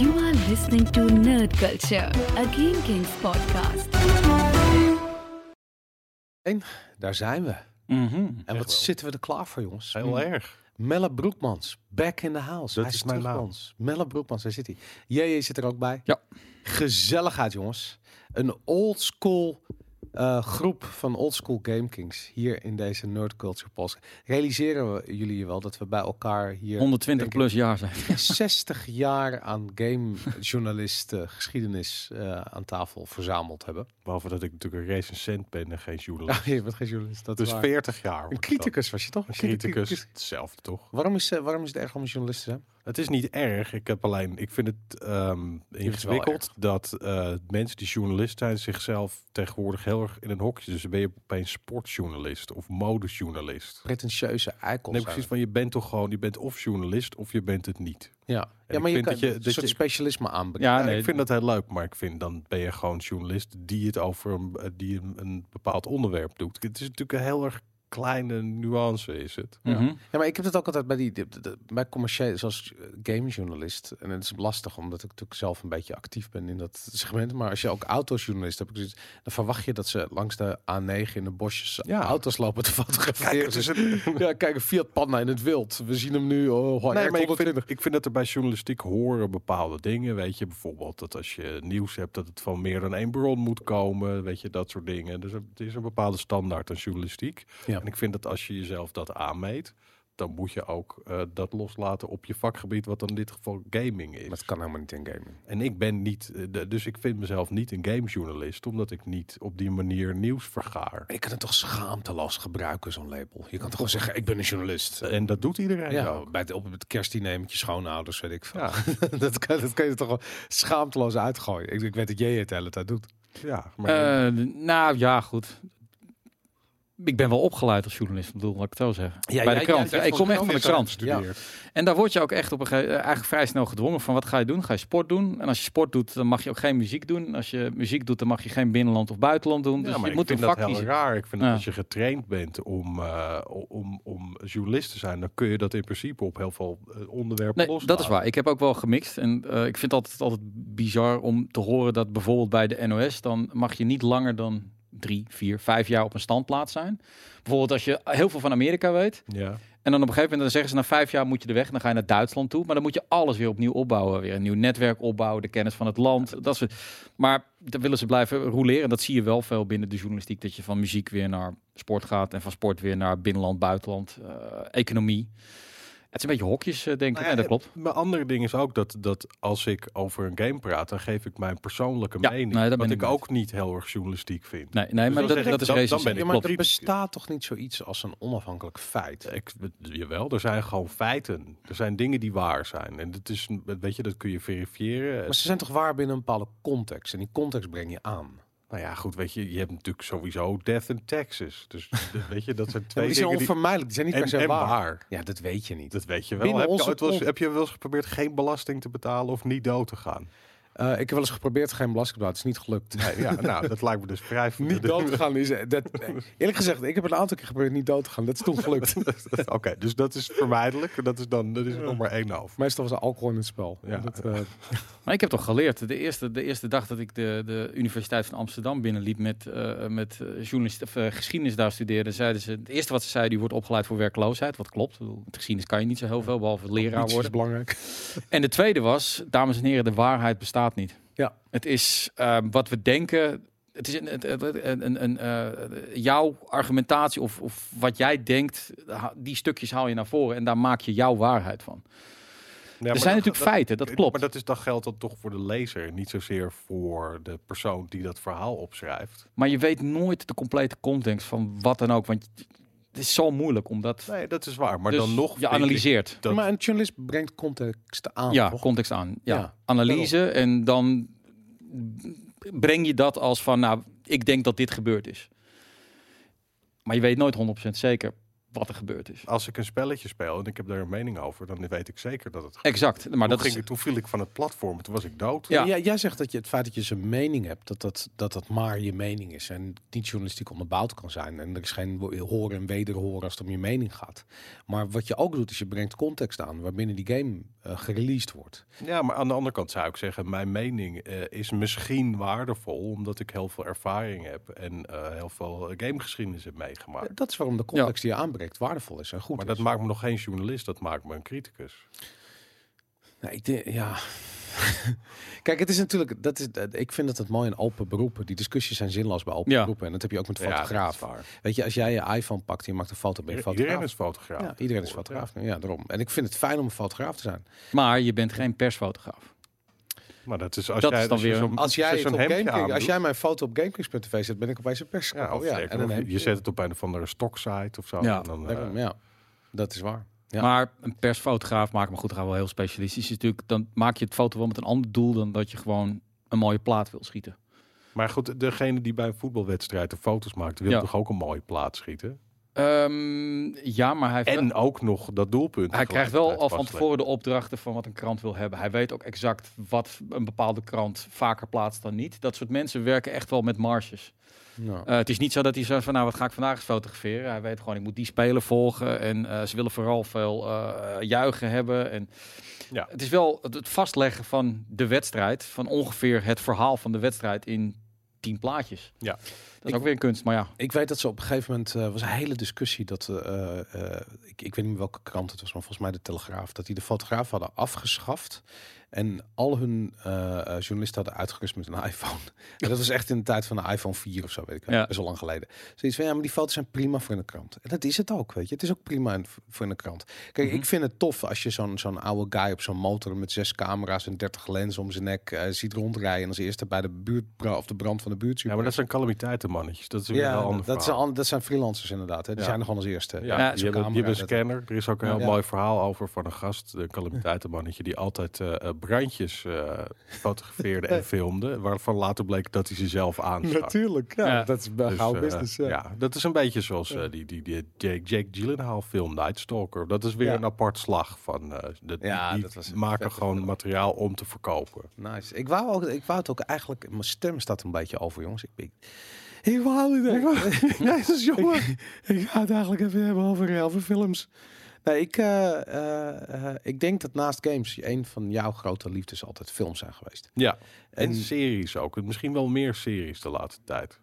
You are listening to Nerd Culture, a Game Kings podcast. Daar zijn we. Mhm. En wat wel. zitten we er klaar voor, jongens? Heel erg. Melle Broekmans, back in the house. Dat hij is mijn naam. Melle Broekmans, daar zit hij. JJ zit er ook bij. Ja. Gezelligheid, jongens. Een old school eh, groep van old school Game Kings hier in deze Nerd Culture Post. Realiseren we jullie je wel dat we bij elkaar hier 120 denk ik, plus jaar zijn. 60 jaar aan gamejournalist eh, geschiedenis eh, aan tafel verzameld hebben. Behalve dat ik natuurlijk een recensent ben en geen journalist. Ja, je bent geen journalist. Dat is dus waar. 40 jaar. Een criticus was je toch? Een criticus. Hetzelfde toch? Waarom is, waarom is het erg om een journalist te zijn? Het is niet erg. Ik heb alleen, ik vind het ehm, ingewikkeld dat eh, mensen die journalist zijn zichzelf tegenwoordig heel erg in een hokje. Dus dan ben je opeens sportjournalist of modejournalist. Pretentieuze eikels. Nee, precies van je bent toch gewoon, je bent of journalist of je bent het niet. Ja, En ja ik maar je vind kan dat je- een soort je- specialisme aanbrengen. Ja, nee. ik vind dat heel leuk, maar ik vind dan ben je gewoon journalist die het over een, die een, een bepaald onderwerp doet. Het is natuurlijk een heel erg kleine nuance, is het. Mhm. Ja, maar ik heb het ook altijd bij die de- bij commerciële, zoals eh, gamejournalist. En het is lastig, omdat ik natuurlijk zelf een beetje actief ben in dat segment. Maar als je ook autojournalist hebt, dan verwacht je dat ze langs de A9 in de bosjes Ja. auto's lopen te fotograferen. Kijk, het is een- ja, kijk, een Fiat Panda in het wild. We zien hem nu. Oh, Nee, maar ik 120. vind, ik vind dat er bij journalistiek horen bepaalde dingen. Weet je, bijvoorbeeld dat als je nieuws hebt, dat het van meer dan één bron moet komen. Weet je, dat soort dingen. Dus het is een bepaalde standaard aan journalistiek. Ja. En ik vind dat als je jezelf dat aanmeet, dan moet je ook eh, dat loslaten op je vakgebied, wat dan in dit geval gaming is. Maar het kan helemaal niet in gaming. En ik ben niet, eh, de- dus ik vind mezelf niet een gamejournalist, omdat ik niet op die manier nieuws vergaar. Je kan het toch schaamteloos gebruiken, zo'n label. Je kan toch gewoon zeggen, ik ben een journalist. En dat doet iedereen Ja, ook. bij het, op het kerstdiner met je schoonouders, weet ik veel. Ja, dat, kan, dat kan je toch wel schaamteloos uitgooien. Ik, ik weet dat jij het de hele tijd doet. ja maar Eh, nou ja, goed. Ik ben wel opgeleid als journalist, ik bedoel, laat ik het zo zeggen. Ja, Bij jij- de krant. ik kom echt van de krant. En daar word je ook echt op een gegeven eigenlijk vrij snel gedwongen van wat ga je doen? Ga je sport doen? En als je sport doet, dan mag je ook geen muziek doen. Als je muziek doet, dan mag je geen binnenland of buitenland doen. Dus Ja, maar je ik moet een vind vak dat heel kiezen. raar. Ik vind Ja. dat als je getraind bent om, eh, om, om journalist te zijn, dan kun je dat in principe op heel veel eh, onderwerpen Nee, loslaten. dat is waar. Ik heb ook wel gemixt. En eh, ik vind het altijd, altijd bizar om te horen dat bijvoorbeeld bij de NOS, dan mag je niet langer dan drie, vier, vijf jaar op een standplaats zijn. Bijvoorbeeld als je heel veel van Amerika weet. Ja. En dan op een gegeven moment dan zeggen ze na vijf jaar moet je er weg. En dan ga je naar Duitsland toe. Maar dan moet je alles weer opnieuw opbouwen. Weer een nieuw netwerk opbouwen. De kennis van het land. Dat soort. Maar dan willen ze blijven roleren. En dat zie je wel veel binnen de journalistiek. Dat je van muziek weer naar sport gaat. En van sport weer naar binnenland, buitenland. eh, economie. Het is een beetje hokjes, eh, denk ik. Nou ja, dat klopt. Mijn andere ding is ook dat, dat als ik over een game praat, dan geef ik mijn persoonlijke Ja, mening. nee, ben wat ik ook niet heel erg journalistiek vind. Nee, nee Dus maar dat, dat is dan- dan recensie. ben ik Ja, maar klopt. er bestaat toch niet zoiets als een onafhankelijk feit? Ik, jawel, er zijn gewoon feiten. Er zijn dingen die waar zijn. En dat is, weet je, dat kun je verifiëren. Maar ze zijn toch waar binnen een bepaalde context? En die context breng je aan. Nou ja, goed, weet je, je hebt natuurlijk sowieso Death in Texas. Dus de- weet je, dat zijn Ja, twee maar die zijn dingen die... onvermijdelijk, die zijn niet per se waar. waar. Ja, dat weet je niet. Dat weet je wel. Binnen Heb je, ooit wel eens- con- heb je wel eens geprobeerd geen belasting te betalen of niet dood te gaan? Eh, ik heb wel eens geprobeerd geen belasting. Het is niet gelukt. Nee, ja, nou, dat lijkt me dus vrij... Niet dood te gaan is dat. Eerlijk gezegd, ik heb een aantal keer geprobeerd niet dood te gaan. Dat is toen gelukt. Oké, dus dat is vermijdelijk. Dat is dan dat is er nog maar één over. Meestal was er alcohol in het spel. Ja. Dat, eh, Maar ik heb toch geleerd. De eerste, de eerste dag dat ik de, de Universiteit van Amsterdam binnenliep met, eh met eh, journalist, of, eh, geschiedenis daar studeerde, zeiden ze, het eerste wat ze zeiden, die wordt opgeleid voor werkloosheid. Wat klopt. Met geschiedenis kan je niet zo heel veel, behalve leraar iets is worden. belangrijk. En de tweede was, dames en heren, de waarheid bestaat niet. Ja. Het is eh, wat we denken. Het is een, een, een, eh, jouw argumentatie of, of wat jij denkt, die stukjes haal je naar voren en daar maak je jouw waarheid van. Ja, er zijn natuurlijk feiten, dat klopt. Maar dat is dan geldt dat toch voor de lezer, niet zozeer voor de persoon die dat verhaal opschrijft. Maar je weet nooit de complete context van wat dan ook. Want het is zo moeilijk omdat Nee, dat is waar. Maar dus dan nog. je analyseert. dat- Maar een journalist brengt context aan. ja, toch? context aan. Ja. Ja, Analyse en dan breng je dat als van, nou, ik denk dat dit gebeurd is. Maar je weet nooit 100% zeker wat er gebeurd is. Als ik een spelletje speel en ik heb daar een mening over, dan weet ik zeker dat het. Exact. Maar dat toen, is, ging, ik- toen viel ik van het platform en toen was ik dood. Ja. Ja. jij zegt dat je het feit dat je zijn mening hebt, dat dat, dat dat maar je mening is en niet journalistiek onderbouwd kan zijn. En er is geen horen en wederhoren als het om je mening gaat. Maar wat je ook doet, is je brengt context aan waarbinnen die game eh, gereleased wordt. Ja, maar aan de andere kant zou ik zeggen, mijn mening eh, is misschien waardevol, omdat ik heel veel ervaring heb en eh, heel veel gamegeschiedenis heb meegemaakt. Dat is waarom de context die je aanbreekt waardevol is en goed maar is. dat maakt me nog geen journalist, dat maakt me een criticus. Nou, ik denk, ja. Kijk, het is natuurlijk, dat is, ik vind dat het mooi in open beroepen. Die discussies zijn zinloos bij open Ja. beroepen. En dat heb je ook met fotograaf. Weet je, als jij je iPhone pakt en je maakt een foto, ben je fotograaf. Iedereen is fotograaf. ja, iedereen is fotograaf. Ja, daarom. En ik vind het fijn om een fotograaf te zijn. Maar je bent geen persfotograaf. Maar dat is als Dat jij is dan als je weer Als jij, je het zo'n op GameKings, als jij mijn foto op GameKings.tv zet, ben ik opeens een pers. ja, of ja, en dan heb je zet het op een of andere stocksite of zo. Ja. en dan, eh, ja, dat is waar. Ja. Maar een persfotograaf maakt me goed, gaan wel heel specialistisch. Is natuurlijk, dan maak je het foto wel met een ander doel dan dat je gewoon een mooie plaat wil schieten. maar goed, degene die bij een voetbalwedstrijd de foto's maakt, wil Ja. toch ook een mooie plaat schieten? Ehm, ja, maar hij, En wel- ook nog dat doelpunt. hij krijgt wel al van tevoren de opdrachten van wat een krant wil hebben. Hij weet ook exact wat een bepaalde krant vaker plaatst dan niet. Dat soort mensen werken echt wel met marges. Nou, Eh, het is niet zo dat hij zegt van nou wat ga ik vandaag eens fotograferen. Hij weet gewoon ik moet die speler volgen en eh, ze willen vooral veel eh, juichen hebben. En Ja. Het is wel het, het vastleggen van de wedstrijd, van ongeveer het verhaal van de wedstrijd in tien plaatjes. Ja. Dat is Ik- ook weer een kunst, maar ja. Ik weet dat ze op een gegeven moment eh, was een hele discussie dat eh, eh, ik, ik weet niet meer welke krant het was, maar volgens mij de Telegraaf, dat die de fotograaf hadden afgeschaft en al hun eh, eh, journalisten hadden uitgerust met een iPhone. en dat was echt in de tijd van de iPhone 4 of zo, weet ik wel. Ja. Best wel lang geleden. Zoiets van ja, maar die foto's zijn prima voor in de krant. En dat is het ook, weet je. Het is ook prima in, voor in de krant. Kijk, Mhm. ik vind het tof als je zo'n zo'n oude guy op zo'n motor met zes camera's en 30 lenzen om zijn nek eh, ziet rondrijden en als eerste bij de buurt of de brand van de buurt. Ja, maar dat zijn calamiteitenmannetjes. Dat is weer een Ja, ander dat, zijn, dat zijn freelancers inderdaad. Hè. Die Ja. zijn er gewoon als eerste. Ja, Ja, camera, hebben een scanner. Er is ook een heel Ja. mooi verhaal over van een gast, een calamiteitenmannetje, die altijd eh, brandjes eh, fotografeerde en filmde, waarvan later bleek dat hij ze zelf aanstak. Natuurlijk, ja, Ja. dat is bij Dus, gauw eh, business. Ja. ja, dat is een beetje zoals eh, die, die, die Jake, Jake Gyllenhaal film Night Stalker. Dat is weer Ja. een apart slag van. eh de, Ja, die dat was maken gewoon film. materiaal om te verkopen. Nice. Ik wou, ook, ik wou het ook eigenlijk... Mijn stem staat een beetje over, jongens. Ik, ik, ik wou het Jezus, jongen. ik ga het eigenlijk even hebben over, over films. Nee, ik, eh, eh, eh, ik denk dat naast games een van jouw grote liefdes altijd films zijn geweest. Ja, en, En- series ook. Misschien wel meer series de laatste tijd.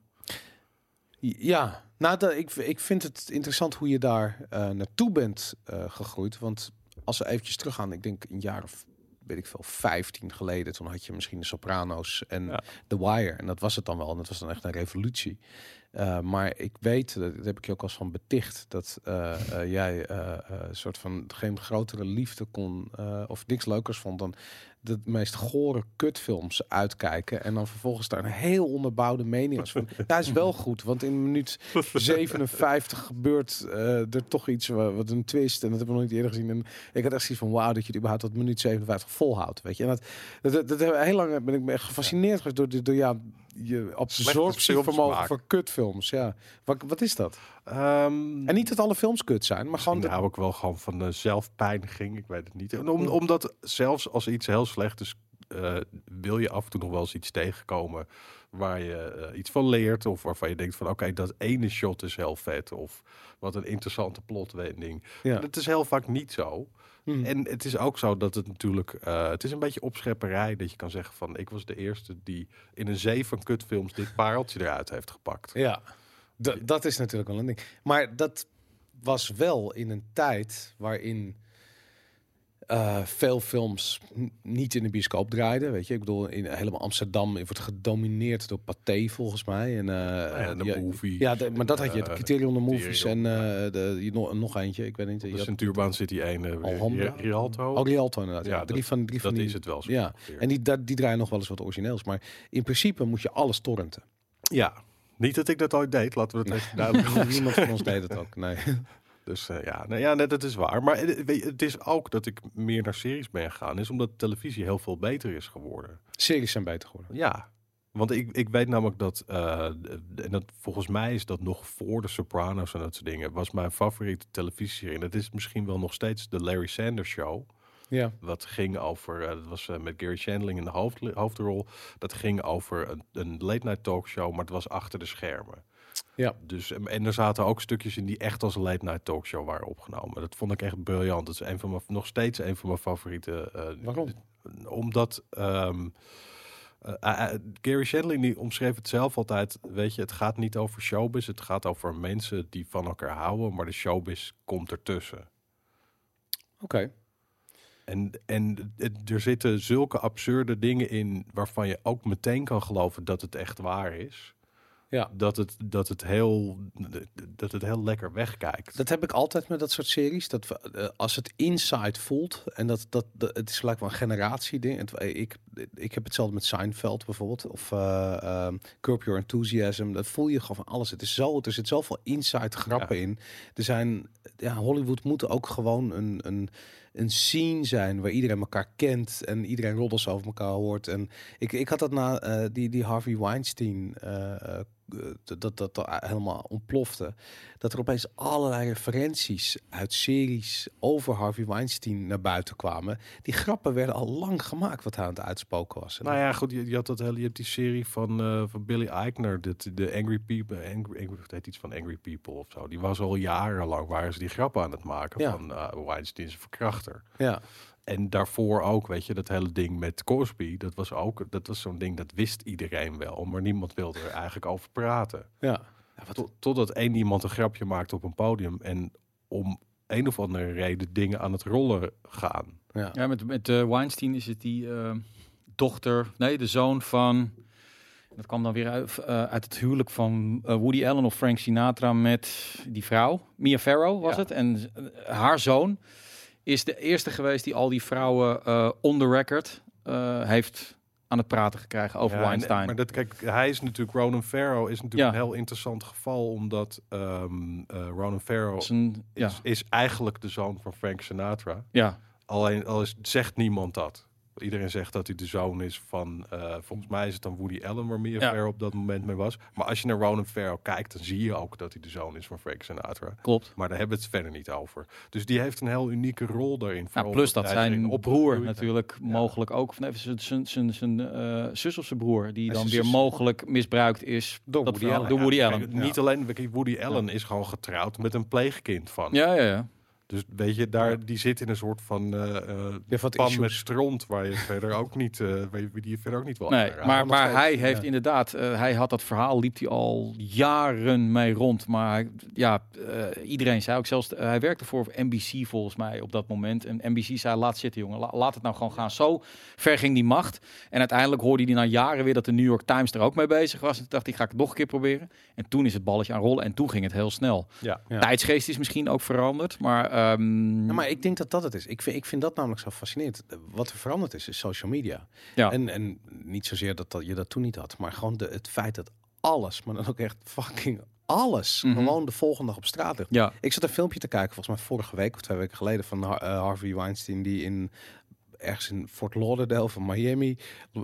Ja, nou, dat, ik, ik vind het interessant hoe je daar naartoe bent gegroeid. Want als we eventjes teruggaan, ik denk een jaar of weet ik veel, 15 geleden. Toen had je misschien de Sopranos en Ja. The Wire. En dat was het dan wel. En dat was dan echt een revolutie. Eh, maar ik weet, dat dat heb ik je ook al van beticht, dat eh, eh, jij een soort van geen grotere liefde kon of niks leukers vond dan de meest gore kutfilms uitkijken en dan vervolgens daar een heel onderbouwde mening was van. Ja, is wel goed, want in minuut 57 gebeurt er toch iets wa- wat een twist en dat hebben we nog niet eerder gezien. En ik had echt zoiets van wauw dat je het überhaupt tot minuut 57 volhoudt, weet je. En dat, dat, dat, dat heel lang ben ik echt gefascineerd geweest door, door, door ja, je absorptievermogen voor kutfilms. Ja, wat, wat is dat? Ehm, En niet dat alle films kut zijn, maar gewoon de, hou ik wel gewoon van de zelfpijniging. Ik weet het niet. En Om, omdat zelfs als iets heel slecht is, eh, wil je af en toe nog wel eens iets tegenkomen waar je eh, iets van leert. Of waarvan je denkt van oké, dat ene shot is heel vet. Of wat een interessante plotwending. ja. Dat is heel vaak niet zo. Hm. En het is ook zo dat het natuurlijk, eh, het is een beetje opschepperij dat je kan zeggen van ik was de eerste die in een zee van kutfilms dit pareltje eruit heeft gepakt. Ja, D- dat is natuurlijk wel een ding. Maar dat was wel in een tijd waarin eh, veel films niet in de bioscoop draaiden. Weet je, ik bedoel, in helemaal Amsterdam wordt gedomineerd door Pathé volgens mij. En, ja, de ja, movie. Ja, de- maar dat had je, de Eh, Criterion de Movies en de, nog, nog eentje, ik weet niet. De Centuurbaan City 1, uh, Alhambra? Rialto. Oh, Rialto inderdaad. Ja, Ja, drie van, drie van dat die, is het wel zo. Ja, ongeveer. en die, die draaien nog wel eens wat origineels. Maar in principe moet je alles torrenten. Ja, niet dat ik dat ooit deed, laten we het even duidelijk. Niemand van ons deed het ook, nee. Dus eh, ja, nou, ja, nee, dat is waar. Maar eh, weet je, het is ook dat ik meer naar series ben gegaan, is omdat televisie heel veel beter is geworden. Series zijn beter geworden. Ja, want ik, ik weet namelijk dat, eh, en dat volgens mij is dat nog voor de Sopranos en dat soort dingen, was mijn favoriete televisieserie. En dat is misschien wel nog steeds de Larry Sanders Show. Ja. Dat ging over, dat was met Gary Shandling in de hoofd, hoofdrol. Dat ging over een, een late night talkshow, maar het was achter de schermen. Ja. Dus, en- er zaten ook stukjes in die echt als een late night talkshow waren opgenomen. Dat vond ik echt briljant. Dat is een van mijn, nog steeds een van mijn favoriete. eh, Waarom? Omdat eh, Gary Shandling die omschreef het zelf altijd. Weet je, het gaat niet over showbiz. Het gaat over mensen die van elkaar houden. Maar de showbiz komt ertussen. Oké. En, en het- er zitten zulke absurde dingen in waarvan je ook meteen kan geloven dat het echt waar is. Ja. Dat het, dat het, heel, dat het heel lekker wegkijkt. Dat heb ik altijd met dat soort series. Dat we, eh, als het inside voelt en dat, dat, dat het is gelijk wel een generatieding. Het, eh, ik, ik heb hetzelfde met Seinfeld bijvoorbeeld of ehm, Curb Your Enthusiasm. Dat voel je gewoon van alles. Het is zo, er zit zoveel inside grappen in. Er zijn, ja, Hollywood moet ook gewoon een, een, een scene zijn waar iedereen elkaar kent en iedereen roddels over elkaar hoort. En ik, ik had dat na die, die Harvey Weinstein. Eh, eh, dat, dat, dat dat helemaal ontplofte dat er opeens allerlei referenties uit series over Harvey Weinstein naar buiten kwamen. Die grappen werden al lang gemaakt wat hij aan het uitspoken was. Nou ja, goed, je, je had dat hele, je hebt die serie van, eh, van Billy Eichner, de, de Angry People, Angry, Angry, het heet iets van Angry People of zo. Die was al jarenlang, waren ze die grappen aan het maken Ja. van uh, Weinstein een verkrachter. ja, En daarvoor ook, weet je, dat hele ding met Cosby, dat was ook, dat was zo'n ding, dat wist iedereen wel, maar niemand wilde er eigenlijk over praten. ja. Ja, wat, Tot- Totdat één iemand een grapje maakt op een podium en om een of andere reden dingen aan het rollen gaan. ja. Ja, met, met eh, Weinstein is het die eh, dochter, nee, de zoon van. Dat kwam dan weer uit, eh, uit het huwelijk van Woody Allen of Frank Sinatra met die vrouw. Mia Farrow was Ja. het. En haar zoon is de eerste geweest die al die vrouwen eh on the record eh, heeft aan het praten gekregen over Ja, en- Weinstein. maar dat, kijk, hij is natuurlijk, Ronan Farrow is natuurlijk Ja. een heel interessant geval, omdat ehm eh, Ronan Farrow is een, ja, is, is eigenlijk de zoon van Frank Sinatra. ja, Alleen al is, zegt niemand dat. Iedereen zegt dat hij de zoon is van, eh, volgens mij is het dan Woody Allen waar Mia Ja. Op dat moment mee was. Maar als je naar Ronan Farrow kijkt, dan zie je ook dat hij de zoon is van Frank Sinatra. klopt. Maar daar hebben we het verder niet over. Dus die heeft een heel unieke rol daarin. Nou, vooral plus dat zijn broer natuurlijk mogelijk ook, of nee, zijn- zijn- zijn zijn, eh, zus of zijn broer, die dan weer mogelijk misbruikt is Door dat Woody Allen. door Woody Allen. kijk, Niet alleen, Woody Allen is gewoon getrouwd met een pleegkind van. Ja, ja, ja. Dus weet je, daar, die zit in een soort van eh eh, Ja, wat pan issues. met stront waar je verder ook niet, eh je- die je verder ook niet wel Nee, maar, maar hij heeft ja. inderdaad, eh, hij had dat verhaal, liep hij al jaren mee rond. Maar ja, eh, iedereen zei ook zelfs, hij werkte voor NBC volgens mij op dat moment. En NBC zei, laat zitten jongen, la- laat het nou gewoon gaan. Zo ver ging die macht. En uiteindelijk hoorde hij na jaren weer dat de New York Times er ook mee bezig was. En toen dacht hij, ga ik het nog een keer proberen. En toen is het balletje aan rollen en toen ging het heel snel. Ja. Ja. Tijdsgeest is misschien ook veranderd, maar... ehm, Ja, maar ik denk dat dat het is. Ik vind, ik vind dat namelijk zo fascinerend. Wat er veranderd is, is social media. Ja. En, en niet zozeer dat, dat je dat toen niet had, maar gewoon de, het feit dat alles, maar dan ook echt fucking alles, Mhm. gewoon de volgende dag op straat ligt. ja, Ik zat een filmpje te kijken, volgens mij vorige week of twee weken geleden, van eh, Harvey Weinstein, die in ergens in Fort Lauderdale van Miami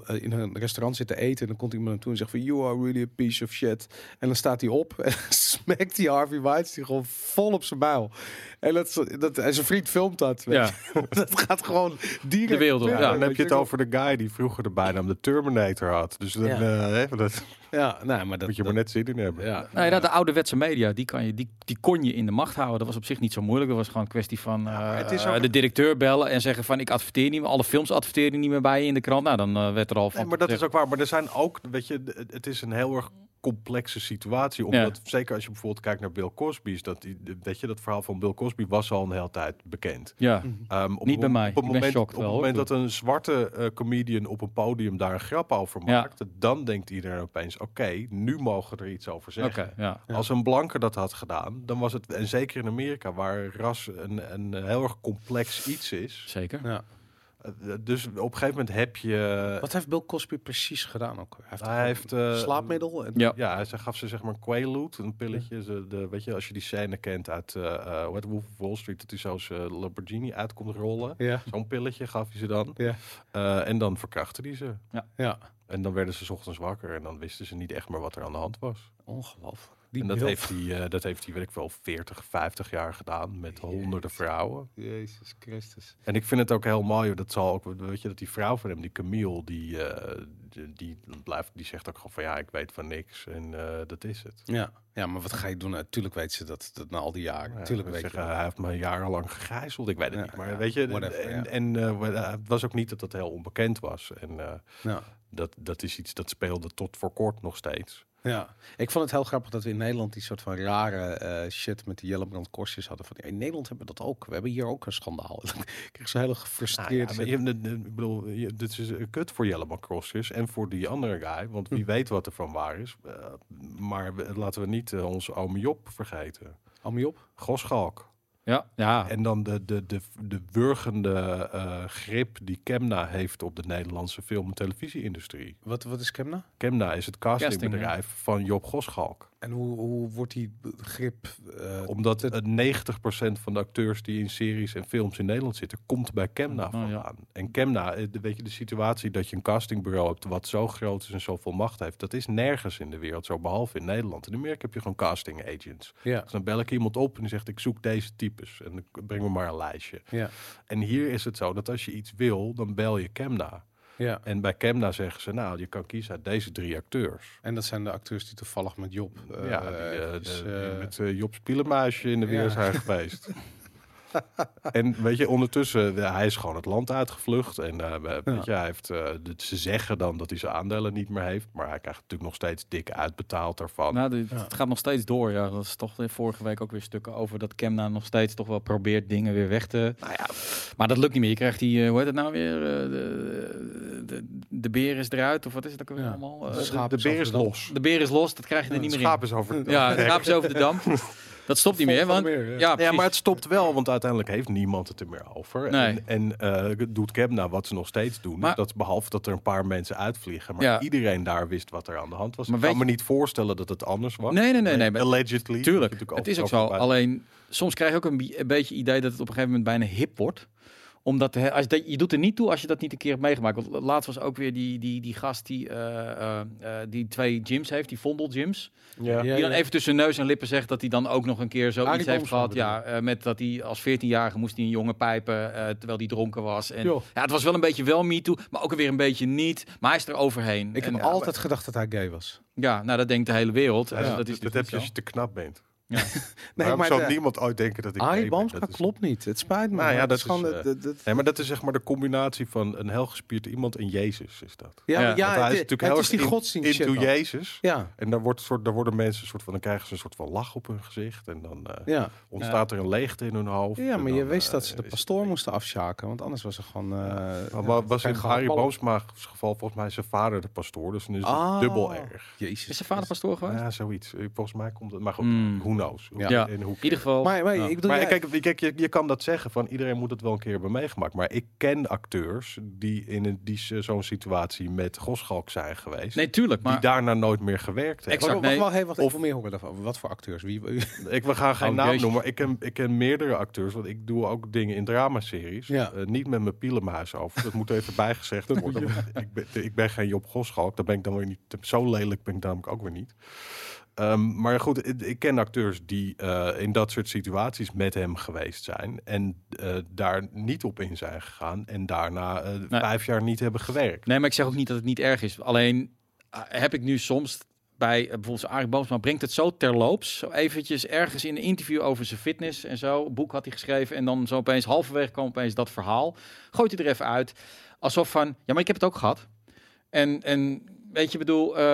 eh, in een restaurant zit te eten. En dan komt iemand naartoe en zegt van, you are really a piece of shit. En dan staat hij op en smekt die Harvey Weinstein gewoon vol op zijn buil. En, dat, dat, en zijn vriend filmt dat. Weet Ja. je. dat gaat gewoon direct De wereld op, ja. dan heb je het over de guy die vroeger de bijnaam de Terminator had. Dus dan, Ja. hè, dat Ja, nou, maar dat, moet je maar dat- net zin in hebben. Ja, Nou ja, de ouderwetse media, die, kan je, die, die kon je in de macht houden. Dat was op zich niet zo moeilijk. Dat was gewoon een kwestie van eh, het is ook- de directeur bellen en zeggen van ik adverteer niet meer. Alle films adverteren niet meer bij je in de krant. Nou, dan eh, werd er al van Nee, maar dat is ook waar. Maar er zijn ook, weet je, het is een heel erg complexe situatie. Omdat, zeker als je bijvoorbeeld kijkt naar Bill Cosby, is dat, die- de- weet je, dat verhaal van Bill Cosby was al een hele tijd bekend. Ja, Ehm, op Niet bij het- mij. Op het Ik ben moment, op wel, het moment dat een zwarte eh, comedian op een podium daar een grap over Ja. maakt, dan denkt iedereen opeens, oké, nu mogen we er iets over zeggen. ja. Ja. Als een blanke dat had gedaan, dan was het, en zeker in Amerika, waar ras een, een heel erg complex iets is. Zeker. ja. Dus op een gegeven moment heb je. Wat heeft Bill Cosby precies gedaan ook? Hij heeft, Hij heeft, eh, slaapmiddel. En, Ja. Ja, hij gaf ze zeg maar een Quaalude, een pilletje. Ze, de, weet je, als je die scène kent uit eh eh, heet het, Wolf of Wall Street, dat hij zo zijn Lamborghini uit komt rollen. ja. Zo'n pilletje gaf hij ze dan. Ja. Eh, en dan verkrachtte hij ze. ja, En dan werden ze 's ochtends wakker en dan wisten ze niet echt meer wat er aan de hand was. ongelooflijk. Die en dat heeft, hij, eh, dat heeft hij, weet ik wel, 40, 50 jaar gedaan met honderden vrouwen. Jezus Christus. En ik vind het ook heel mooi, dat zal ook, weet je, dat die vrouw van hem, die Camille, die, eh, die, die blijft, die zegt ook gewoon van ja, ik weet van niks en eh, dat is het. Ja. ja, maar wat ga je doen? Natuurlijk weet ze dat, dat na al die jaren. Natuurlijk Ja, weet zeggen, je. hij heeft me jarenlang gegijzeld, ik weet het Ja, niet. Maar ja, weet je, whatever, en, ja. en eh, het was ook niet dat dat heel onbekend was. En eh, Ja. dat, dat is iets dat speelde tot voor kort nog steeds. Ja, ik vond het heel grappig dat we in Nederland die soort van rare eh, shit met die Jellebrand korstjes hadden. Van, in Nederland hebben we dat ook. We hebben hier ook een schandaal. ik kreeg zo heel Nou gefrustreerd. ja, maar je, de- de- ik bedoel, je, dit is een kut voor Jelleman Crossjes en voor die andere guy, want wie weet wat er van waar is. Eh, maar we- laten we niet eh, onze ome Job vergeten. Hou me op. Goschalk. Ja, ja. En dan de, de, de, de wurgende eh, grip die Kemna heeft op de Nederlandse film- en televisieindustrie. Wat, wat is Kemna? Kemna is het castingbedrijf van Job Goschalk. En hoe, hoe wordt die grip... eh, Omdat het- het 90% van de acteurs die in series en films in Nederland zitten, komt bij Kemna Oh, ja. En Kemna, eh, de- weet je, de situatie dat je een castingbureau hebt wat zo groot is en zoveel macht heeft, dat is nergens in de wereld zo, behalve in Nederland. In Amerika heb je gewoon casting agents. ja, Dus dan bel ik iemand op en die zegt, ik zoek deze types. En dan breng me maar een lijstje. ja, En hier is het zo dat als je iets wil, dan bel je Kemna. Ja. En bij Kemna zeggen ze, nou, je kan kiezen uit deze drie acteurs. En dat zijn de acteurs die toevallig met Job... eh, ja, die, eh, dus, de- die eh, met eh, Job Spielenmuisje in de weer zijn geweest. en weet je, ondertussen, eh, hij is gewoon het land uitgevlucht. En eh, weet je, hij heeft, eh, de- ze zeggen dan dat hij zijn aandelen niet meer heeft. Maar hij krijgt natuurlijk nog steeds dik uitbetaald daarvan. Nou, dit- Ja. het gaat nog steeds door. Ja, dat is toch de vorige week ook weer stukken over dat Kemna nog steeds toch wel probeert dingen weer weg te. Nou ja, Maar dat lukt niet meer. Je krijgt die, eh, hoe heet het nou weer? Eh, de, de, de beer is eruit of wat is het ook alweer Ja. allemaal? Eh, De de, de beer is de dam. los. de beer is los. Dat krijg je er niet meer in. schaap is over. Ja, het schaap is over de dam. Dat stopt niet meer, want Meer, ja. ja, maar het stopt wel, want uiteindelijk heeft niemand het er meer over. Nee. En, en eh, doet Kemna wat ze nog steeds doen. Maar- dat behalve dat er een paar mensen uitvliegen. Maar Ja. iedereen daar wist wat er aan de hand was. Maar ik kan me niet voorstellen dat het anders was. Nee, nee, nee, nee, maar- Allegedly. Tuurlijk, Natuurlijk het is ook zo. Alleen soms krijg je ook een, een beetje idee dat het op een gegeven moment bijna hip wordt omdat hè, als dat, je doet er niet toe als je dat niet een keer hebt meegemaakt. Want laatst was ook weer die, die, die gast die, eh, eh, eh, die twee gyms heeft, die Vondel gyms. Ja. Ja, Die dan ja. even tussen neus en lippen zegt dat hij dan ook nog een keer zoiets Arie heeft gehad. Ja, eh, met dat hij als 14-jarige moest hij een jongen pijpen eh, terwijl hij dronken was. En ja, het was wel een beetje wel me too, maar ook weer een beetje niet. Maar hij is er overheen. Ik heb altijd gedacht dat hij gay was. ja, nou dat denkt de hele wereld. Ja, En dat, dat is dat dus heb je als je te knap bent. Ja. Nee, Waarom maar zou de- niemand ooit denken dat ik gay Arie ben? Boomsma is- klopt niet. Het spijt me. Nou ja, maar dat is gewoon... eh, dat- dat- Nee, maar dat is zeg maar de combinatie van een heel gespierd iemand en Jezus is dat. ja, Ja, hij is het, natuurlijk het heel is die in- godsdienst into. Jezus. Ja, En daar, wordt een soort, daar worden mensen een soort van, dan krijgen ze een soort van lach op hun gezicht. En dan eh, ja. ontstaat er een leegte in hun hoofd. Ja, maar je wist eh, dat ze de pastoor moesten afschaken. Want anders was er gewoon... eh, Maar was in Harry. Boomsma's geval volgens mij zijn vader de pastoor. Dus dan is het Ah. dubbel erg. Jezus. Is zijn vader pastoor geweest? Ja, zoiets. Eh, Volgens mij komt het. Maar goed, Hmm. Who knows? Ja. In ieder geval. Maar, maar ja. ik bedoel, maar jij- kijk, kijk je, je kan dat zeggen van iedereen moet het wel een keer hebben meegemaakt. Maar ik ken acteurs die in een, die zo'n situatie met Goschalk zijn geweest. nee, tuurlijk. Maar die daarna nooit meer gewerkt hebben. Exact. Wacht, wacht, nee. wacht, hey, wacht, Of- meer horen daarvan. Wat voor acteurs? Wie, Ik we gaan geen Oh, naam jezus. noemen. maar Ik ken, ik ken meerdere acteurs, want ik doe ook dingen in dramaseries. Ja. Eh, niet met mijn pielenmuis over. Dat moet even bijgezegd worden. ik, ben, ik ben geen Job Goschalk. Dat ben ik dan weer niet. Zo lelijk ben ik namelijk ook weer niet. Ehm, maar goed, ik, ken acteurs die eh, in dat soort situaties met hem geweest zijn. En eh, daar niet op in zijn gegaan. En daarna eh, vijf jaar niet hebben gewerkt. Nee, maar ik zeg ook niet dat het niet erg is. Alleen heb ik nu soms bij bijvoorbeeld Arie Boomsma brengt het zo terloops. Zo eventjes ergens in een interview over zijn fitness en zo. Een boek had hij geschreven en dan zo opeens halverwege kwam opeens dat verhaal. Gooit hij er even uit. Alsof van, ja, maar ik heb het ook gehad. En, en weet je, bedoel, uh,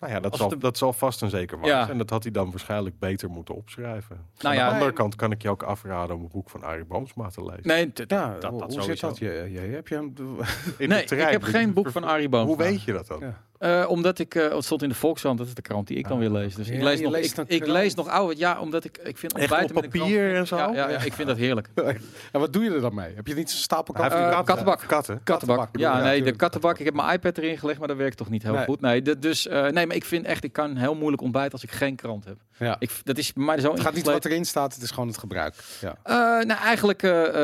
Nou ja, dat, Als zal, dat zal vast en zeker waar Ja. zijn. En dat had hij dan waarschijnlijk beter moeten opschrijven. Nou Aan ja, de andere nee. kant kan ik je ook afraden om het boek van Arie Boomsma te lezen. nee, ja, dat, hoe, dat hoe zit dat? Je, je, heb je hem... In Nee, de trein. ik heb geen boek van Arie Boomsma. Hoe weet je dat dan? Ja. Eh, omdat ik, eh, het stond in de Volkskrant, dat is de krant die ik dan weer lees. Dus ik lees nog, ik, een lees nog oude, ja, omdat ik, ik vind Echt op een papier en zo? Ja, ja, ja, ik vind dat heerlijk. En wat doe je er dan mee? Heb je niet zo'n stapel Eh, een kat- kattenbak. Katten. Kattenbak. je? Ja, nee, de kattenbak. Ik heb mijn iPad erin gelegd, maar dat werkt toch niet heel Nee. goed. Nee, de- dus nee, maar ik vind echt, ik kan heel moeilijk ontbijten als ik geen krant heb. Ja. Ik, dat is bij mij zo Het gaat niet wat erin staat, het is gewoon het gebruik. Ja. Nou, eigenlijk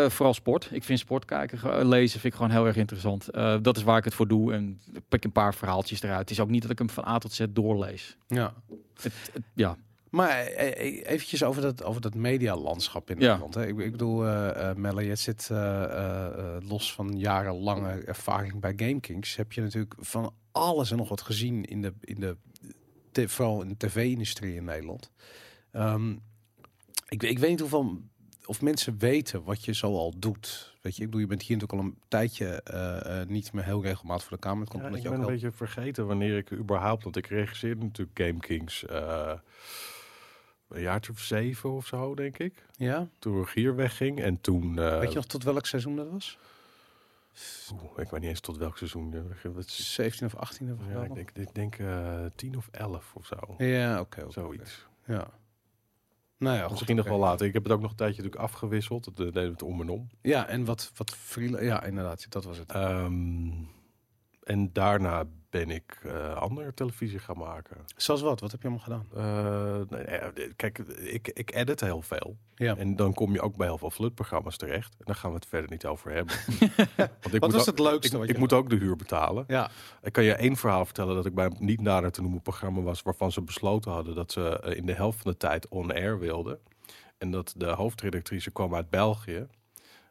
vooral sport. Ik vind sport kijken, lezen vind ik gewoon heel erg interessant. Dat is waar ik het voor doe. En ik pik een paar verhaaltjes eruit. Het is ook niet dat ik hem van A tot Z doorlees. Ja. Het, het- ja. Maar eh, eh, eventjes over dat, over dat medialandschap in Ja. Nederland. Hè. Ik, ik bedoel, eh eh, Melle, je zit los van jarenlange ervaring bij GameKings. Heb je natuurlijk van alles en nog wat gezien in de, in de te- vooral in de tv-industrie in Nederland. Ehm, ik, ik weet niet hoeveel of mensen weten wat je zo al doet. Weet je, ik bedoel, je bent hier natuurlijk al een tijdje eh, eh, niet meer heel regelmatig voor de kamer. Het komt Ja, omdat ik je ben ook een beetje vergeten wanneer ik überhaupt, want ik regisseerde natuurlijk Game Kings eh, een jaartje of zeven of zo, denk ik. Ja? Toen Rogier wegging en toen... weet je nog tot welk seizoen dat was? oeh, ik weet niet eens tot welk seizoen. wat is- 17 of 18 of Ja, ik denk, ik denk eh, tien of elf of zo. Ja, oké. Zoiets. Ja. Nou ja, Misschien nog wel later. Ik heb het ook nog een tijdje natuurlijk afgewisseld. Dat eh, deden we het om en om. Ja, en wat, wat freela- Ja, inderdaad, dat was het. Ehm, en daarna ben ik eh, andere televisie gaan maken. Zoals wat? Wat heb je allemaal gedaan? Eh, nee, eh, kijk, ik, ik edit heel veel. Ja. En dan kom je ook bij heel veel flutprogramma's terecht. En daar gaan we het verder niet over hebben. Want ik Wat moet was ook- het leukste Ik, moet ook de huur betalen. Ja, Ik kan je één verhaal vertellen dat ik bij een niet nader te noemen programma was waarvan ze besloten hadden dat ze eh, in de helft van de tijd on-air wilden. En dat de hoofdredactrice kwam uit België.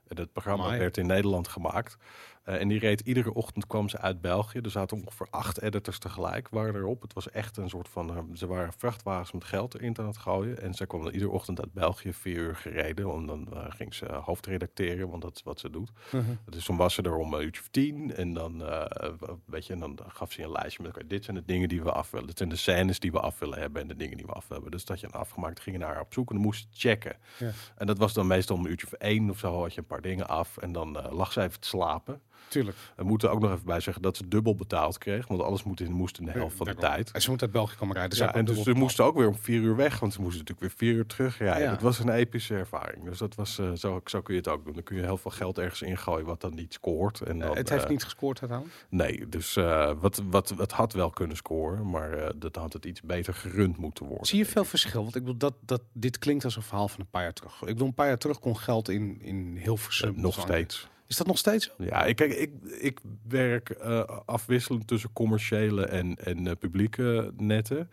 En het programma Amai. werd in Nederland gemaakt. Eh, en die reed iedere ochtend kwam ze uit België. Er zaten ongeveer acht editors tegelijk waren erop. Het was echt een soort van. eh, ze waren vrachtwagens met geld erin aan het gooien. En zij kwam dan iedere ochtend uit België vier uur gereden. Want dan eh, ging ze hoofdredacteren, want dat is wat ze doet. Dus toen was ze er om een uurtje of tien. En dan, weet je, en dan gaf ze een lijstje met... dit zijn de dingen die we af willen. Dit zijn de scènes die we af willen hebben. En de dingen die we af willen hebben. Dus dat je een afgemaakt ging naar haar op zoek. En dan moest checken. Ja. En dat was dan meestal om een uurtje of één of zo. Had je een paar dingen af. En dan lag ze even te slapen. Tuurlijk. We moeten ook nog even bij zeggen dat ze dubbel betaald kreeg. Want alles moet in, moest in de helft van de Daarom. tijd. En ze moet uit België komen rijden. Dus Ja, en dus ze moesten ook weer om vier uur weg, want ze moesten natuurlijk weer vier uur. Ja. Dat was een epische ervaring. Dus dat was, eh, zo, zo kun je het ook doen. Dan kun je heel veel geld ergens ingooien wat dan niet scoort. En Eh, het heeft eh, niet gescoord uiteindelijk. Nee, dus wat, wat, wat had wel kunnen scoren, maar dat had het iets beter gerund moeten worden. Zie je veel verschil? Want ik bedoel, dat, dat, dit klinkt als een verhaal van een paar jaar terug. Ik bedoel, een paar jaar terug kon geld in, in Hilversum. Eh, nog steeds. Is dat nog steeds zo? Ja, ik, kijk, ik, ik werk eh, afwisselend tussen commerciële en, en eh, publieke netten.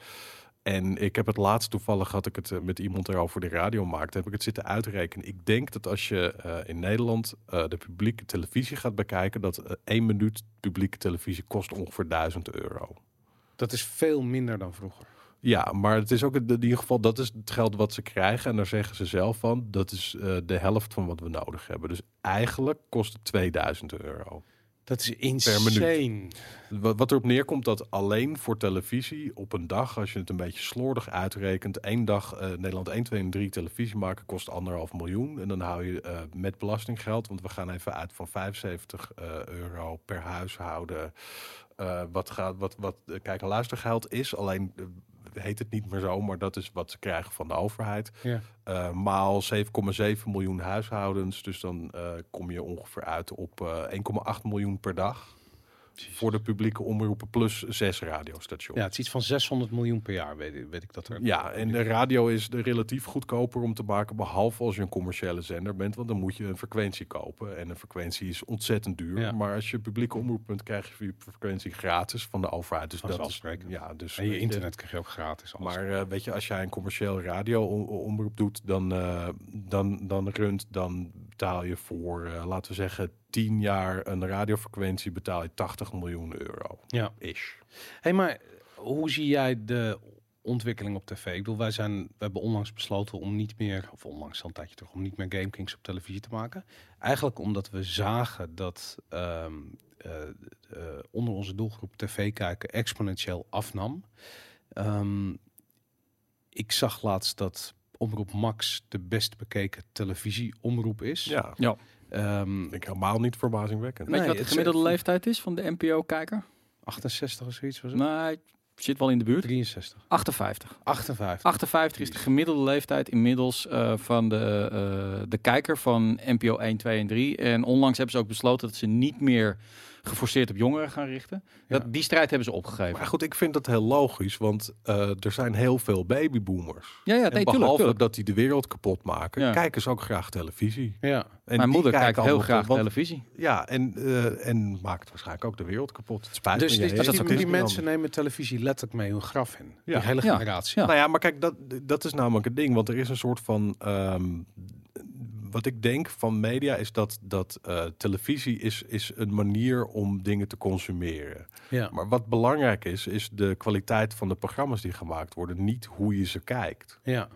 En ik heb het laatst toevallig, had ik het eh, met iemand erover voor de radio maakte, heb ik het zitten uitrekenen. Ik denk dat als je eh, in Nederland eh, de publieke televisie gaat bekijken, dat eh, één minuut publieke televisie kost ongeveer 1000 euro. Dat is veel minder dan vroeger. Ja, maar het is ook in ieder geval, dat is het geld wat ze krijgen. En daar zeggen ze zelf van, dat is eh, de helft van wat we nodig hebben. Dus eigenlijk kost het 2000 euro. Dat is minuut. insane. Wat, wat erop neerkomt dat alleen voor televisie op een dag, als je het een beetje slordig uitrekent, één dag eh, Nederland 1, 2 en 3 televisie maken kost anderhalf miljoen. En dan hou je eh, met belastinggeld, want we gaan even uit van 75 eh, euro per huishouden. wat, gaat, wat, wat kijk en luistergeld is, alleen heet het niet meer zo, maar dat is wat ze krijgen van de overheid. Ja. Eh, maal 7,7 miljoen huishoudens. Dus dan eh, kom je ongeveer uit op eh 1,8 miljoen per dag. Voor de publieke omroepen plus zes radiostations. ja, het is iets van 600 miljoen per jaar, weet, ik- weet ik dat er. Ja, en de radio is de relatief goedkoper om te maken, behalve als je een commerciële zender bent, want dan moet je een frequentie kopen. En een frequentie is ontzettend duur. Ja. Maar als je publieke omroep bent, krijg je je frequentie gratis van de overheid. Dus dat is, ja, dus En je internet krijg je ook gratis. alles. Maar eh, weet je, als jij een commercieel radio-omroep doet, dan, eh, dan, dan runt, dan betaal je voor, eh, laten we zeggen, 10 jaar een radiofrequentie betaal je 80 miljoen euro. ja. Ish. Hey, maar hoe zie jij de ontwikkeling op tv? Ik bedoel, wij, zijn, we hebben onlangs besloten om niet meer, of onlangs al een tijdje terug, om niet meer Game Kings op televisie te maken. Eigenlijk omdat we zagen dat ehm, eh, eh, onder onze doelgroep tv kijken exponentieel afnam. Ehm, ik zag laatst dat Omroep Max de best bekeken televisieomroep is. Ja, Ja. Ehm, vind ik helemaal niet verbazingwekkend. Weet je Nee, wat de het- gemiddelde leeftijd is van de NPO-kijker? 68 of zoiets was het? Hij zit wel in de buurt. 63. 58. 58. 58 is de gemiddelde leeftijd inmiddels eh, van de, eh, de kijker van NPO 1, 2 en 3. En onlangs hebben ze ook besloten dat ze niet meer geforceerd op jongeren gaan richten. Dat, die strijd hebben ze opgegeven. Maar goed, ik vind dat heel logisch, want uh, er zijn heel veel babyboomers. Ja, ja, nee, en behalve tuurlijk, tuurlijk. dat die de wereld kapot maken, Ja. kijken ze ook graag televisie. Ja. En Mijn moeder kijkt kijken heel graag want- televisie. Ja, en, eh, en maakt waarschijnlijk ook de wereld kapot. Het spijt Dus me, die, jij die, die, mensen nemen televisie letterlijk mee hun graf in. Ja. Die hele generatie. Ja. Nou ja, maar kijk, dat, dat is namelijk het ding. Want er is een soort van... ehm, wat ik denk van media is dat, dat eh, televisie is, is een manier om dingen te consumeren. Ja. Maar wat belangrijk is, is de kwaliteit van de programma's die gemaakt worden. Niet hoe je ze kijkt. Ja.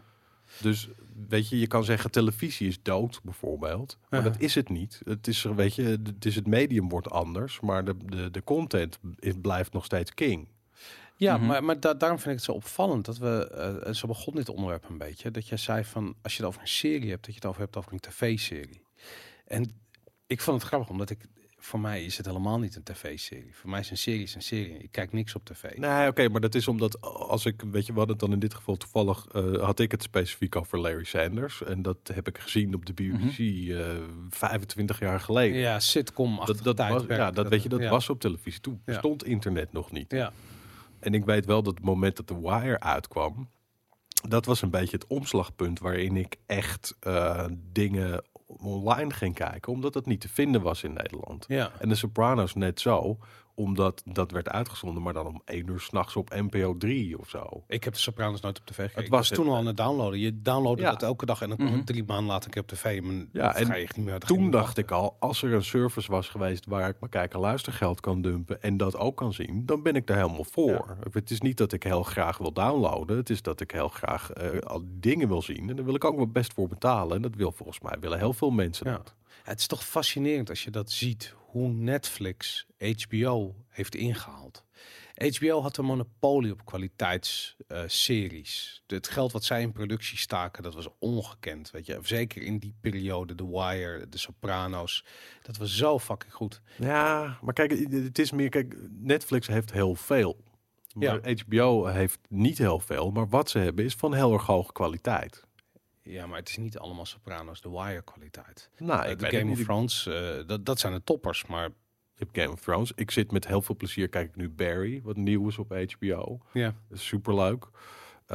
Dus weet je, je kan zeggen televisie is dood bijvoorbeeld. Maar Ja. dat is het niet. Het is, weet je, het is het medium wordt anders. Maar de, de, de content is, blijft nog steeds king. Ja, Mhm. maar, maar da- daarom vind ik het zo opvallend dat we, eh, zo begon dit onderwerp een beetje, dat jij zei van, als je het over een serie hebt, dat je het over hebt over een tv-serie. En ik vond het grappig, omdat ik, voor mij is het helemaal niet een tv-serie. Voor mij is een serie is een serie. Ik kijk niks op tv. Nee, oké, maar dat is omdat als ik, weet je wat het dan in dit geval toevallig, eh, had ik het specifiek over Larry Sanders. En dat heb ik gezien op de BBC eh 25 jaar geleden. Ja, sitcom dat, dat was, ja, dat, weet je, dat ja. was op televisie. Toen Ja. bestond internet nog niet. Ja, En ik weet wel dat het moment dat The Wire uitkwam, dat was een beetje het omslagpunt waarin ik echt eh, dingen online ging kijken, omdat het niet te vinden was in Nederland. ja. En de Sopranos net zo, omdat dat werd uitgezonden, maar dan om één uur s'nachts op NPO 3 of zo. Ik heb de Sopranos nooit op tv gekeken. Het Ik was toen al aan het downloaden. Je downloadde Ja. dat elke dag en dan Mhm. het drie maanden later een keer op tv. Maar Ja, en niet meer. Toen dacht ik al, als er een service was geweest waar ik mijn kijken luistergeld kan dumpen en dat ook kan zien, dan ben ik daar helemaal voor. Het is niet dat ik heel graag wil downloaden, het is dat ik heel graag eh, al dingen wil zien en daar wil ik ook wel best voor betalen. En dat wil volgens mij willen heel veel mensen Ja. dat. Het is toch fascinerend als je dat ziet, hoe Netflix HBO heeft ingehaald. HBO had een monopolie op kwaliteitsseries. het geld wat zij in productie staken, dat was ongekend. Weet je, zeker in die periode, The Wire, The Sopranos, dat was zo fucking goed. Ja, maar kijk, het is meer, kijk, Netflix heeft heel veel. Maar HBO heeft niet heel veel, maar wat ze hebben is van heel erg hoge kwaliteit. Ja, maar het is niet allemaal Sopranos, The Wire kwaliteit. Nou, Eh, ik de Game of. Thrones, eh, dat, dat zijn de toppers, maar Ik heb Game of Thrones. Ik zit met heel veel plezier, kijk ik nu Barry, wat nieuw is op HBO. ja. Dat is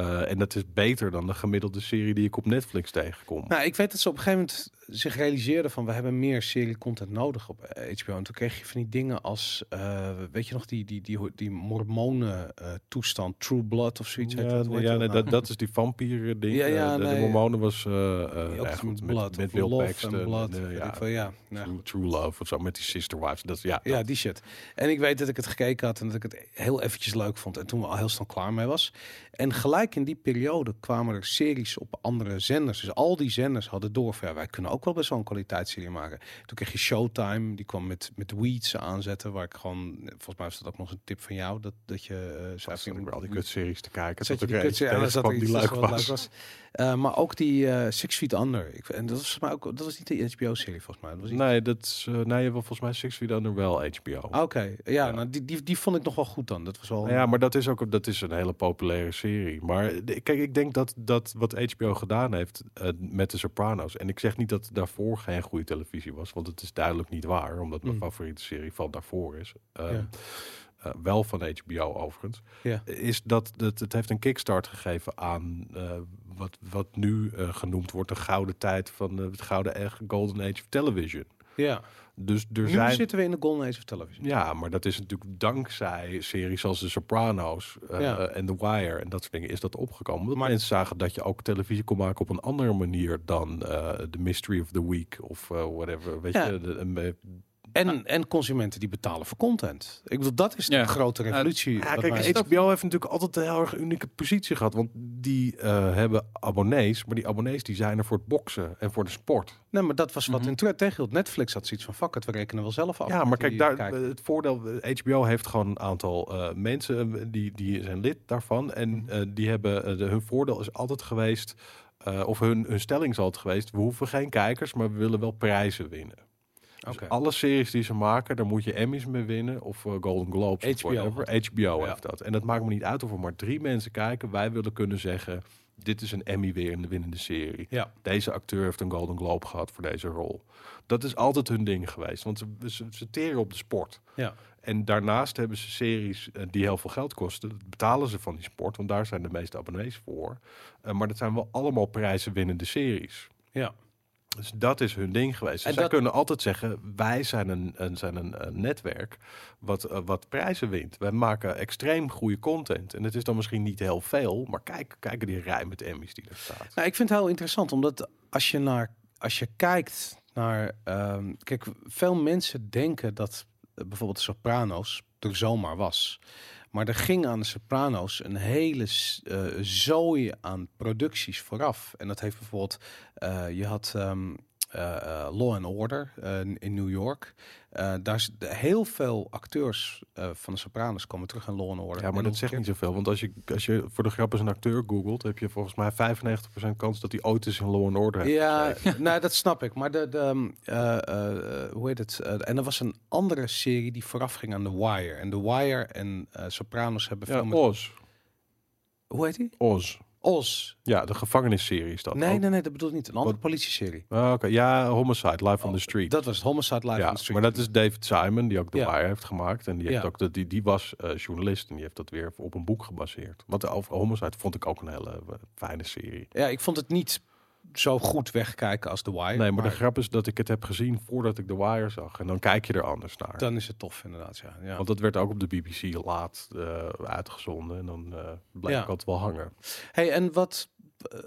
Eh, en dat is beter dan de gemiddelde serie die ik op Netflix tegenkom. Nou, ik weet dat ze op een gegeven moment zich realiseerden van we hebben meer serie content nodig op HBO. En toen kreeg je van die dingen als, eh, weet je nog, die, die, die, die mormonen eh, toestand, True Blood of zoiets. ja, dat, ja, nee, nou? dat, dat is die vampier ding. Ja, ja, de, de nee. Mormonen was ja, goed, met met, blood, met Bill Paxton. en blood, en, weet ja, veel, ja. Nou, True, True Love of zo, met die Sister Wives. Dat, ja, Ja, die shit. En ik weet dat ik het gekeken had en dat ik het heel eventjes leuk vond. En toen we al heel snel klaar mee was. En gelijk in die periode kwamen er series op andere zenders. Dus al die zenders hadden door van ja, wij kunnen ook wel best wel een kwaliteitsserie maken. Toen kreeg je Showtime, die kwam met, met Weeds aanzetten. Waar ik gewoon, volgens mij was dat ook nog een tip van jou. Dat, dat je uh, zat zei al die kutseries te kijken. Je die zat iets die dat leuk was. leuk was. Eh, maar ook die eh, Six Feet Under. Ik, en dat was mij ook, dat was niet de HBO-serie volgens mij. Dat was iets- Nee, dat is, eh, nee, volgens mij Six Feet Under wel HBO. Oké, ja, Ja. Nou, die, die, die vond ik nog wel goed dan. Dat was wel. Ja, maar dat is ook dat is een hele populaire serie. Maar kijk, ik denk dat, dat wat HBO gedaan heeft met de Sopranos. En ik zeg niet dat daarvoor geen goede televisie was, want het is duidelijk niet waar, omdat mijn Mm. favoriete serie van daarvoor is. Ja. wel van HBO overigens. Ja. Is dat, dat het heeft een kickstart gegeven aan wat, wat nu eh, genoemd wordt de gouden tijd van eh, het gouden echt golden age of television. ja. Dus er Nu zijn. zitten we in de Golden Age of Television. Ja, maar dat is natuurlijk dankzij series als The Sopranos eh, Ja. en The Wire en dat soort dingen is dat opgekomen. Maar- mensen zagen dat je ook televisie kon maken op een andere manier dan The Mystery of the Week of whatever. Weet Ja. je, de, En, en consumenten die betalen voor content. Ik bedoel, dat is de Ja. grote revolutie. ja, kijk, HBO heeft natuurlijk altijd een heel erg unieke positie gehad. Want die eh, hebben abonnees, maar die abonnees die zijn er voor het boksen en voor de sport. nee, maar dat was wat Mhm. in Twitter tegenhield. Netflix had zoiets van, fuck het, we rekenen wel zelf af. Ja, maar kijk, daar, kijken. het voordeel, HBO heeft gewoon een aantal eh, mensen eh, die, die zijn lid daarvan. En Mhm. eh, die hebben, de, hun voordeel is altijd geweest, eh, of hun, hun stelling is altijd geweest, we hoeven geen kijkers, maar we willen wel prijzen winnen. Dus alle series die ze maken, daar moet je Emmys mee winnen of eh, Golden Globes HBO. whatever. HBO Ja. heeft dat. En dat maakt me niet uit of er maar drie mensen kijken. Wij willen kunnen zeggen, dit is een Emmy weer in de winnende serie. Ja. Deze acteur heeft een Golden Globe gehad voor deze rol. Dat is altijd hun ding geweest, want ze, ze, ze teren op de sport. Ja. En daarnaast hebben ze series eh, die heel veel geld kosten. Dat betalen ze van die sport, want daar zijn de meeste abonnees voor. Eh, maar dat zijn wel allemaal prijzenwinnende series. Ja. Dus dat is hun ding geweest. Dus zij dat- kunnen altijd zeggen, wij zijn een, een, zijn een, een netwerk wat, eh, wat prijzen wint. Wij maken extreem goede content. En het is dan misschien niet heel veel, maar kijk, kijk die rij met Emmys die er staat. Nou, ik vind het heel interessant, omdat als je, naar, als je kijkt naar... ehm, kijk, veel mensen denken dat eh, bijvoorbeeld Sopranos er zomaar was. Maar er ging aan de Sopranos een hele eh, zooi aan producties vooraf. En dat heeft bijvoorbeeld... eh, je had ehm, eh, eh, Law and Order eh, in New York. Eh, daar is heel veel acteurs eh, van de Sopranos komen terug in Law and Order. Ja, maar dat zegt niet zoveel. Want als je, als je voor de grap eens een acteur googelt, heb je volgens mij 95% kans dat hij ooit eens in Law and Order heeft Ja, nou dat snap ik. Maar de, de ehm, eh, eh, hoe heet het? Eh, en er was een andere serie die vooraf ging aan The Wire. En The Wire en eh, Sopranos hebben Ja, veel met... Oz. Hoe heet die? Oz. Oz. Ja, de gevangenisserie is dat. Nee, ook. nee, nee, dat bedoel ik niet. Een andere Wat? politieserie. Ah, Oké, ja, Homicide, Live on Oh, the Street. Dat was het Homicide Live ja, on the Street. maar dat is David Simon, die ook The Ja. Wire heeft gemaakt. En die, heeft Ja. ook de, die, die was eh, journalist en die heeft dat weer op een boek gebaseerd. Wat over Homicide vond ik ook een hele eh, fijne serie. Ja, ik vond het niet zo goed wegkijken als The Wire. Nee, maar de grap is dat ik het heb gezien voordat ik The Wire zag. En dan kijk je er anders naar. dan is het tof inderdaad, ja. ja. Want dat werd ook op de BBC laat eh, uitgezonden. En dan eh bleef Ja. ik altijd wel hangen. Hey, en wat eh,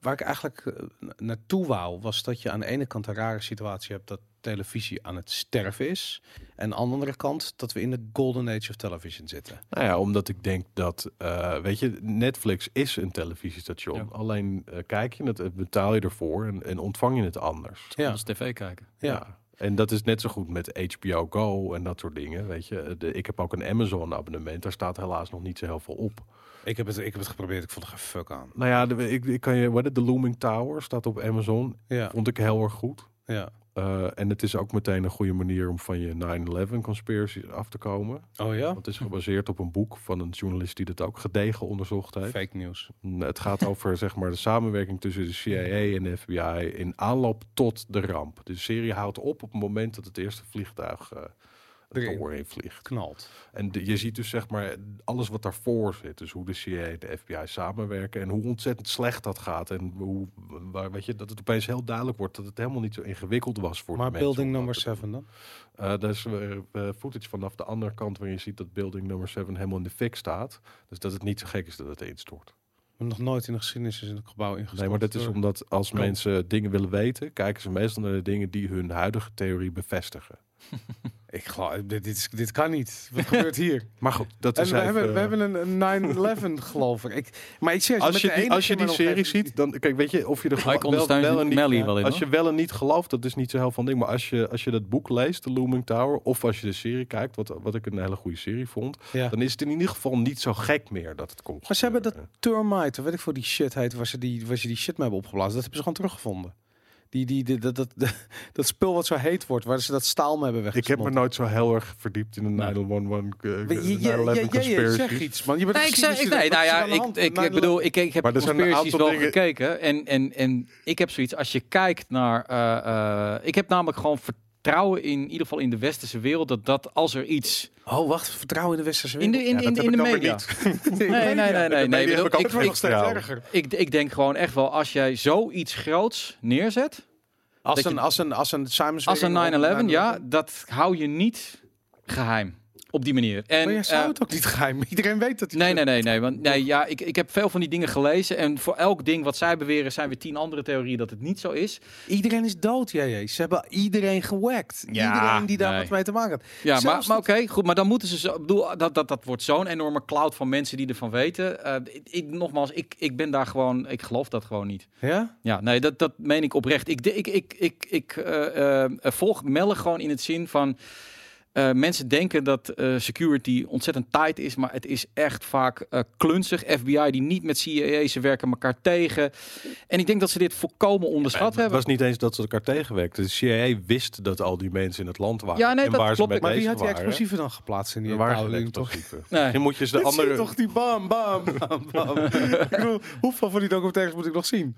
waar ik eigenlijk eh, na- naartoe wou, was dat je aan de ene kant een rare situatie hebt dat televisie aan het sterven is. En aan de andere kant dat we in de golden age of television zitten. Nou ja, omdat ik denk dat, eh, weet je, Netflix is een televisiestation. Ja. Alleen eh, kijk je het, eh, betaal je ervoor en, en ontvang je het anders. Ja, Als tv kijken. ja. En dat is net zo goed met HBO Go en dat soort dingen. Weet je, de, ik heb ook een Amazon abonnement. Daar staat helaas nog niet zo heel veel op. Ik heb het, ik heb het geprobeerd. Ik vond er geen fuck aan. Nou ja, de, ik, ik kan je, wat de Looming Tower staat op Amazon. Ja, Vond ik heel erg goed. ja. Eh, en het is ook meteen een goede manier om van je 9-11 conspiracy af te komen. Oh ja? Want het is gebaseerd op een boek van een journalist die dat ook gedegen onderzocht heeft. Fake news. Mm, Het gaat over zeg maar de samenwerking tussen de CIA en de FBI in aanloop tot de ramp. De serie houdt op op het moment dat het eerste vliegtuig eh. Doorheen vliegt. Knalt. En de- je ziet dus zeg maar alles wat daarvoor zit. Dus hoe de CIA en de FBI samenwerken en hoe ontzettend slecht dat gaat. En hoe, waar, weet je, dat het opeens heel duidelijk wordt dat het helemaal niet zo ingewikkeld was voor de Maar mensen building om number dat te doen. 7 dan? Uh, daar is eh, footage vanaf de andere kant waar je ziet dat building nummer 7 helemaal in de fik staat. Dus dat het niet zo gek is dat het instort. Nog nooit in de geschiedenis in het gebouw ingestort. Nee, maar dat is omdat als mensen dingen willen weten, kijken ze meestal naar de dingen die hun huidige theorie bevestigen. Ik geloof, dit, dit, is, dit kan niet. Wat gebeurt hier? Maar goed, dat En is we, even, hebben, we hebben een, een 9-11 geloof ik. ik. Maar ik zeg, als je, die, als je die serie ziet, dan kijk, weet je of je er wel, wel en niet, Melly wel in, als je wel en niet gelooft, dat is niet zo heel van ding. Maar als je als je dat boek leest, de Looming Tower, of als je de serie kijkt, wat wat ik een hele goede serie vond, Ja. dan is het in ieder geval niet zo gek meer dat het komt. Maar ze hebben dat gebeuren. Termite, weet ik voor die shit heet, waar ze die, waar ze die shit mee hebben opgeblazen. Dat hebben ze gewoon teruggevonden. Die, die, die, dat, dat, dat, dat spul wat zo heet wordt, waar ze dat staal mee hebben Ik heb me nooit zo heel erg verdiept in de 911 uh, Je- je- je- je- je- Zeg iets, man. Je bent Nee, ik zeg, ik, nee, nou ja, ik, ik, ik bedoel, ik, ik heb Maar een conspiracies wel dingen- gekeken en, en, en ik heb zoiets, als je kijkt naar, eh, eh, ik heb namelijk gewoon vertrouwen in, in ieder geval in de westerse wereld, dat dat als er iets Oh, wacht. Vertrouwen in de westerse in de, wereld. in, in, in de media. Nee, nee, nee, nee, nee. bedoel, heb ik ik, ik, nog steeds vertrouwen. erger. ik, ik denk gewoon echt wel, als jij zoiets groots neerzet, Als een, je- als een, als een als een 9-11, ja, dat hou je niet geheim op die manier. En, Maar jij zou eh, het ook niet geheim. Iedereen weet dat. Nee, nee, nee, nee. Want nee, ja, ik, ik heb veel van die dingen gelezen. En voor elk ding wat zij beweren, zijn weer tien andere theorieën dat het niet zo is. Iedereen is dood, jij. Ze hebben iedereen gewekt. Ja, iedereen die daar nee. wat mee te maken had. Ja, maar, Zelfs maar dat- oké, goed. Maar dan moeten ze bedoel, dat, dat, dat wordt zo'n enorme cloud van mensen die ervan weten. Eh, ik, ik- nogmaals, ik, ik ben daar gewoon. Ik geloof dat gewoon niet. Ja? Ja, nee, dat, dat meen ik oprecht. Ik, ik, ik, ik, ik eh, volg Melle gewoon in het zin van. Eh, mensen denken dat eh, security ontzettend tight is, maar het is echt vaak eh, klunzig. FBI die niet met CIA, ze werken elkaar tegen. En ik denk dat ze dit volkomen onderschat Het hebben. was niet eens dat ze elkaar tegenwerkten. De CIA wist dat al die mensen in het land waren. Ja, nee, en dat waar ze klopt. Maar wie had die waren. explosieven dan geplaatst in die ding, toch? Nee. Misschien moet je eens de andere... toch die bam, bam, bam, bam. ik bedoel, hoeveel van die documentaires moet ik nog zien?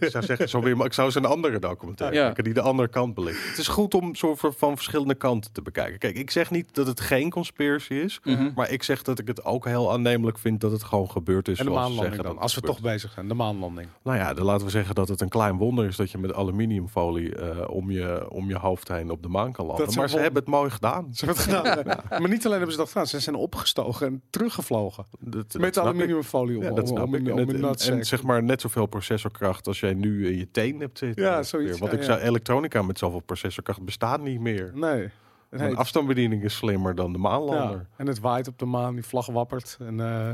Ik zou zeggen, zo weer, maar ik zou eens een andere documentaire Ja. kijken die de andere kant belicht. Het is goed om soort van verschillende kanten te bekijken. Kijk, ik zeg niet dat het geen conspiracy is, Mhm. maar ik zeg dat ik het ook heel aannemelijk vind dat het gewoon gebeurd is. En de zoals ze maanlanding zeggen dan, als we toch bezig zijn. De maanlanding. Nou ja, dan laten we zeggen dat het een klein wonder is dat je met aluminiumfolie eh, om, je, om je hoofd heen op de maan kan landen. Maar ze hebben het mooi gedaan. Ze hebben het gedaan. Maar niet alleen hebben ze dat gedaan, ze zijn opgestogen en teruggevlogen. Dat- dat Met aluminiumfolie om, Ja, om, dat om, En, om en- en zeg maar net zoveel processorkracht als jij nu in je teen hebt zitten. Ja, zoiets, Want ja, ik ja. zou elektronica met zoveel processorkracht bestaat niet meer. Nee. Een hij- afstandsbediening is slimmer dan de maanlander. ja, en het waait op de maan, die vlag wappert. En, eh,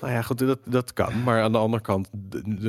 Nou ja, goed, dat, dat kan. Maar aan de andere kant,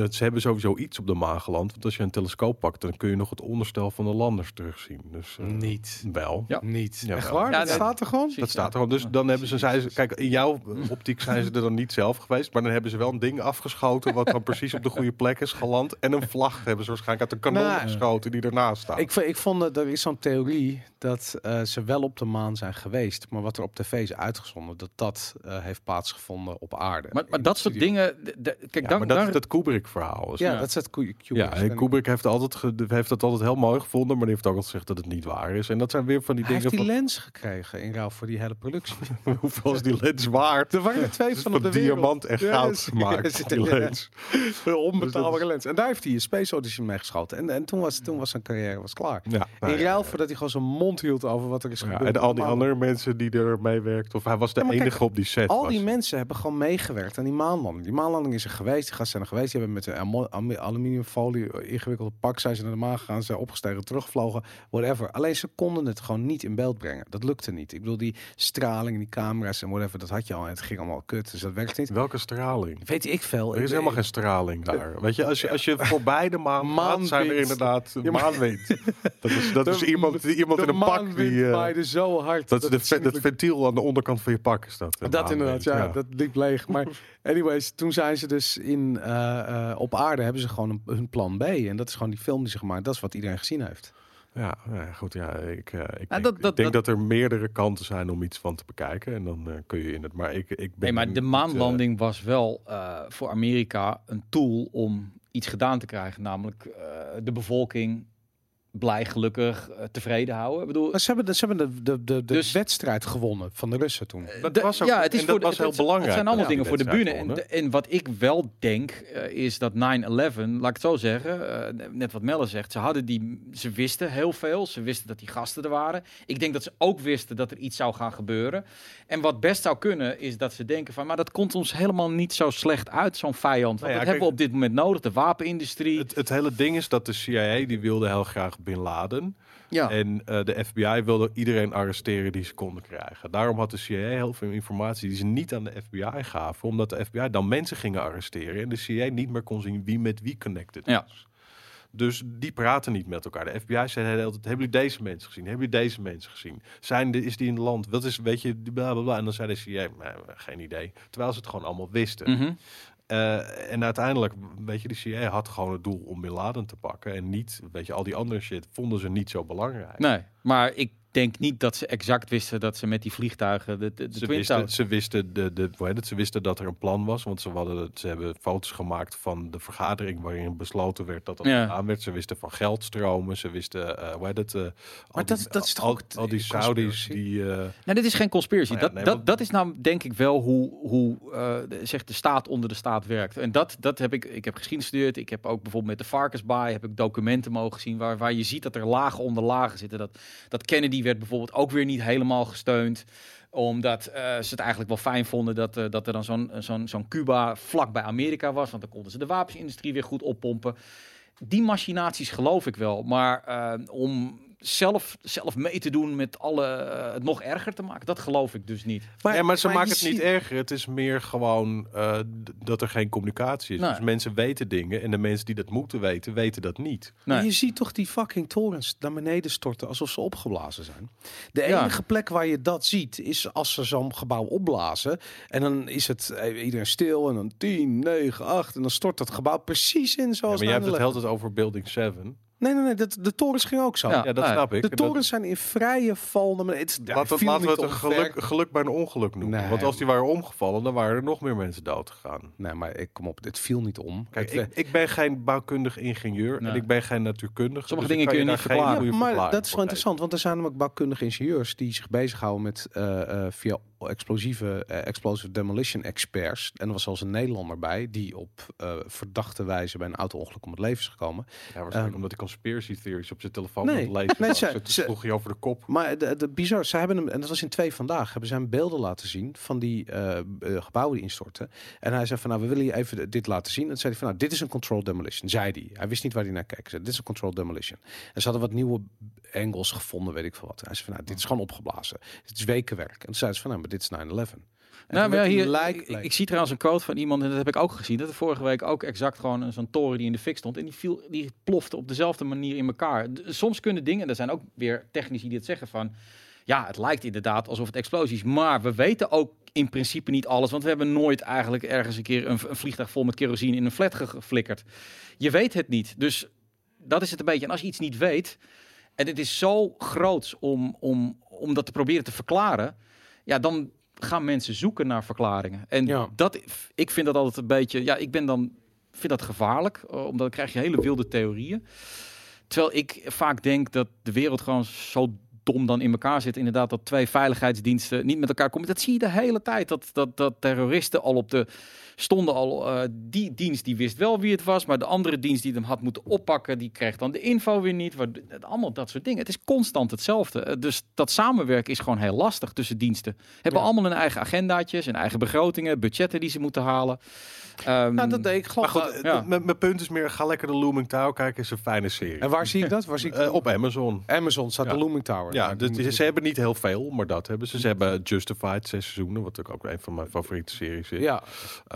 ze hebben sowieso iets op de maan geland. Want als je een telescoop pakt, dan kun je nog het onderstel van de landers terugzien. Dus eh, niet. wel. Ja. Niet. Ja, Echt wel. waar? Ja, dat nee. staat er gewoon? Dat staat er al. Dus dan hebben ze, zijn ze, kijk, in jouw optiek zijn ze er dan niet zelf geweest. Maar dan hebben ze wel een ding afgeschoten. wat dan precies op de goede plek is geland. En een vlag hebben ze waarschijnlijk uit een kanon Nou, geschoten die ernaast staat. Ik, ik vond dat er is zo'n theorie dat eh, ze wel op de maan zijn geweest, maar wat er op tv is uitgezonden, dat dat eh, heeft plaatsgevonden op aarde. Maar, maar dat soort dingen. Kijk, ja, dan, maar dat daar- is het Kubrick-verhaal. Dus Ja, Ja. dat is het Kubrick. Ja, en Kubrick heeft, altijd ge- heeft dat altijd heel mooi gevonden, maar die heeft ook al gezegd dat het niet waar is. En dat zijn weer van die Hij dingen heeft die van, lens gekregen in ruil voor die hele productie. hoeveel is die lens waard? Er waren er twee van op de wereld. diamant en goud is- gemaakt, die lens. Een onbetaalbare Dus lens. En daar heeft hij een Space Odyssey mee geschoten. En, en toen, was, toen was zijn carrière was klaar. Ja, nou in ja, ruil voor dat hij gewoon zijn mond hield over wat er is ja, gebeurd. en al die andere mensen die er mee werkten, of hij was de enige op die set. Al was. die mensen hebben gewoon meegewerkt aan die maanlanding. Die maanlanding is er geweest, die gasten zijn er geweest. Die hebben met een aluminiumfolie ingewikkelde pak zijn ze naar de maan gegaan, zijn opgestegen, teruggevlogen, whatever. Alleen ze konden het gewoon niet in beeld brengen. Dat lukte niet. Ik bedoel, die straling die camera's en whatever, dat had je al en het ging allemaal kut, dus dat werkte niet. Welke straling? Weet ik veel. Er is helemaal geen straling daar. Weet je, als je, als je voorbij de maan gaat, Maanwind. zijn er inderdaad Ja, maanwind. Dat is, dat is iemand, iemand in een pak die... eh, waaide zo hard. dat is de, het ventiel aan de onderkant van je pak is dat. Dat inderdaad, maanwind, ja, dat liep leeg. Maar anyways, toen zijn ze dus in, eh, eh, op aarde hebben ze gewoon een, hun plan B. En dat is gewoon die film die ze gemaakt. Dat is wat iedereen gezien heeft. Ja, ja, goed. Ja, ik, eh, ik Ja, denk, dat- ik denk dat, dat- er meerdere kanten zijn om iets van te bekijken. En dan eh, kun je in het. Maar ik, ik ben Nee, maar de maanlanding was wel eh, voor Amerika een tool om iets gedaan te krijgen. Namelijk eh, de bevolking blij, gelukkig, eh, tevreden houden. Ik bedoel, Maar ze hebben de, ze hebben de, de, de, de Dus- wedstrijd gewonnen van de Russen toen. dat de- was ook- ja, het is en voor dat de, was heel het- belangrijk Het zijn dat allemaal dingen voor de bühne. En, en wat ik wel denk, eh, is dat 9-11, laat ik het zo zeggen, eh, net wat Melle zegt, ze hadden die, ze wisten heel veel. Ze wisten dat die gasten er waren. Ik denk dat ze ook wisten dat er iets zou gaan gebeuren. En wat best zou kunnen, is dat ze denken van, maar dat komt ons helemaal niet zo slecht uit, zo'n vijand. Want Nou ja, dat hebben we op dit moment nodig, de wapenindustrie. Het, het hele ding is dat de CIA die wilde heel graag Bin Laden. ja. En eh, de FBI wilde iedereen arresteren die ze konden krijgen. Daarom had de CIA heel veel informatie die ze niet aan de FBI gaven. Omdat de FBI dan mensen gingen arresteren. En de CIA niet meer kon zien wie met wie connected Ja. was. Dus die praten niet met elkaar. De FBI zei de hele tijd, hebben jullie deze mensen gezien? Hebben jullie deze mensen gezien? Zijn de, is die in het land? Wat is, weet je, bla bla bla. En dan zei de CIA, "Nee, geen idee. Terwijl ze het gewoon allemaal wisten. Mhm. Eh, en uiteindelijk, weet je, de CIA had gewoon het doel om Bin Laden te pakken. En niet, weet je, al die andere shit vonden ze niet zo belangrijk. Nee, maar ik denk niet dat ze exact wisten dat ze met die vliegtuigen de, de, de Ze wisten, ze, wisten de, de, hoe heet het, ze wisten dat er een plan was, want ze, hadden, het- ze hebben foto's gemaakt van de vergadering waarin besloten werd dat dat Ja. gedaan werd. Ze wisten van geldstromen, ze wisten, eh hoe heet het, eh, al Maar die- dat- dat is toch al, ook al die Saudis die... eh, Nee, dit is geen conspiracy. Nou ja, dat, nee, dat, dat is nou denk ik wel hoe, hoe eh, de, zeg de staat onder de staat werkt. En dat, dat heb ik, ik heb geschiedenis gestudeerd. Ik heb ook bijvoorbeeld met de varkensbaai heb ik documenten mogen zien waar, waar je ziet dat er lagen onder lagen zitten. Dat, dat Kennedy werd bijvoorbeeld ook weer niet helemaal gesteund omdat eh, ze het eigenlijk wel fijn vonden dat, eh, dat er dan zo'n zo'n zo'n Cuba vlak bij Amerika was. Want dan konden ze de wapensindustrie weer goed oppompen. Die machinaties geloof ik wel. Maar eh, om zelf, zelf mee te doen met alle, eh, het nog erger te maken. Dat geloof ik dus niet. Maar, ja, maar ze maken het niet erger. Het is meer gewoon eh, dat er geen communicatie is. Nee. Dus mensen weten dingen en de mensen die dat moeten weten, weten dat niet. Maar Nee. Je ziet toch die fucking torens naar beneden storten alsof ze opgeblazen zijn. De Ja. enige plek waar je dat ziet is als ze zo'n gebouw opblazen. En dan is het eh, iedereen stil en dan 10, 9, 8. En dan stort dat gebouw precies in Ja, zoals maar jij hebt het 9/11. heel tijd over Building 7. Nee, nee, nee. Dat, de torens gingen ook zo. Ja. Ja, dat nee. snap ik. De dat- torens zijn in vrije val naar beneden. Het, Laten we, laten het een geluk, geluk bij een ongeluk noemen. Nee. Want als die waren omgevallen, dan waren er nog meer mensen dood gegaan. Nee, maar ik kom op. Dit viel niet om. Kijk, ik, ik ben geen bouwkundig ingenieur Nee. en ik ben geen natuurkundige. Sommige dus dingen ik kun je niet verklaren. Ja, maar dat is wel interessant, want er zijn namelijk bouwkundige ingenieurs die zich bezighouden met eh, eh, via explosieve, eh, explosive demolition experts. En er was zelfs een Nederlander bij die op eh, verdachte wijze bij een auto-ongeluk om het leven is gekomen. Ja, waarschijnlijk Ehm, omdat hij conspiracy theories op zijn telefoon Nee, lezen nee, ze- ze- sloeg je over de kop. Maar de, de bizar, ze hebben hem, en dat was in twee vandaag, hebben ze hem beelden laten zien van die eh, eh, gebouwen die instortten. En hij zei van, nou, we willen je even dit laten zien. En zei hij van, nou, dit is een controlled demolition, zei hij. Hij wist niet waar hij naar zei, dit is een controlled demolition. En ze hadden wat nieuwe angles gevonden, weet ik veel wat. Hij zei van, nou, dit is gewoon opgeblazen. Het is wekenwerk. En toen zei ze van, nou, maar dit is 9-11. En Nou, maar hier, lijk- ik, ik zie trouwens een quote van iemand, en dat heb ik ook gezien. Dat er vorige week ook exact gewoon een- zo'n toren die in de fik stond. En die, viel, die plofte op dezelfde manier in elkaar. Soms kunnen dingen, er zijn ook weer technici die het zeggen van... Ja, het lijkt inderdaad alsof het explosie is. Maar we weten ook in principe niet alles. Want we hebben nooit eigenlijk ergens een keer een, een vliegtuig vol met kerosine in een flat ge- geflikkerd. Je weet het niet. Dus dat is het een beetje. En als je iets niet weet... En het is zo groot om, om, om dat te proberen te verklaren. Ja, dan gaan mensen zoeken naar verklaringen. En Ja. dat, ik vind dat altijd een beetje, ja, ik ben dan, vind dat gevaarlijk, eh, omdat dan krijg je hele wilde theorieën. Terwijl ik vaak denk dat de wereld gewoon zo dom dan in elkaar zit. Inderdaad, dat twee veiligheidsdiensten niet met elkaar komen. Dat zie je de hele tijd. Dat, dat, dat terroristen al op de stonden al. eh, die dienst die wist wel wie het was, maar de andere dienst die hem had moeten oppakken, die kreeg dan de info weer niet. Allemaal dat soort dingen. Het is constant hetzelfde. Eh, Dus dat samenwerken is gewoon heel lastig tussen diensten. Hebben Ja. allemaal hun eigen agendaatjes, hun eigen begrotingen, budgetten die ze moeten halen. Ehm, Nou, dat deed ik Maar geloof goed, wel- ja. m- mijn punt is meer, ga lekker de Looming Tower kijken, is een fijne serie. En waar zie ik dat? Waar zie ik Eh, op Amazon. Amazon staat Ja. de Looming Tower. Ja, Nou, dus die ze, hebben niet heel veel, maar dat hebben ze. Ze hebben Justified, zes seizoenen, wat ook een van mijn favoriete series is. Ja,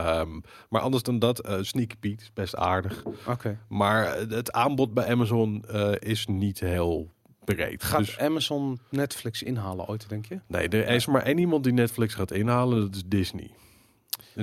Ehm, maar anders dan dat, eh Sneaky Pete is best aardig. oké. Maar eh, het aanbod bij Amazon eh, is niet heel breed. Gaat Dus, Amazon Netflix inhalen ooit, denk je? nee, er is maar één iemand die Netflix gaat inhalen, dat is Disney.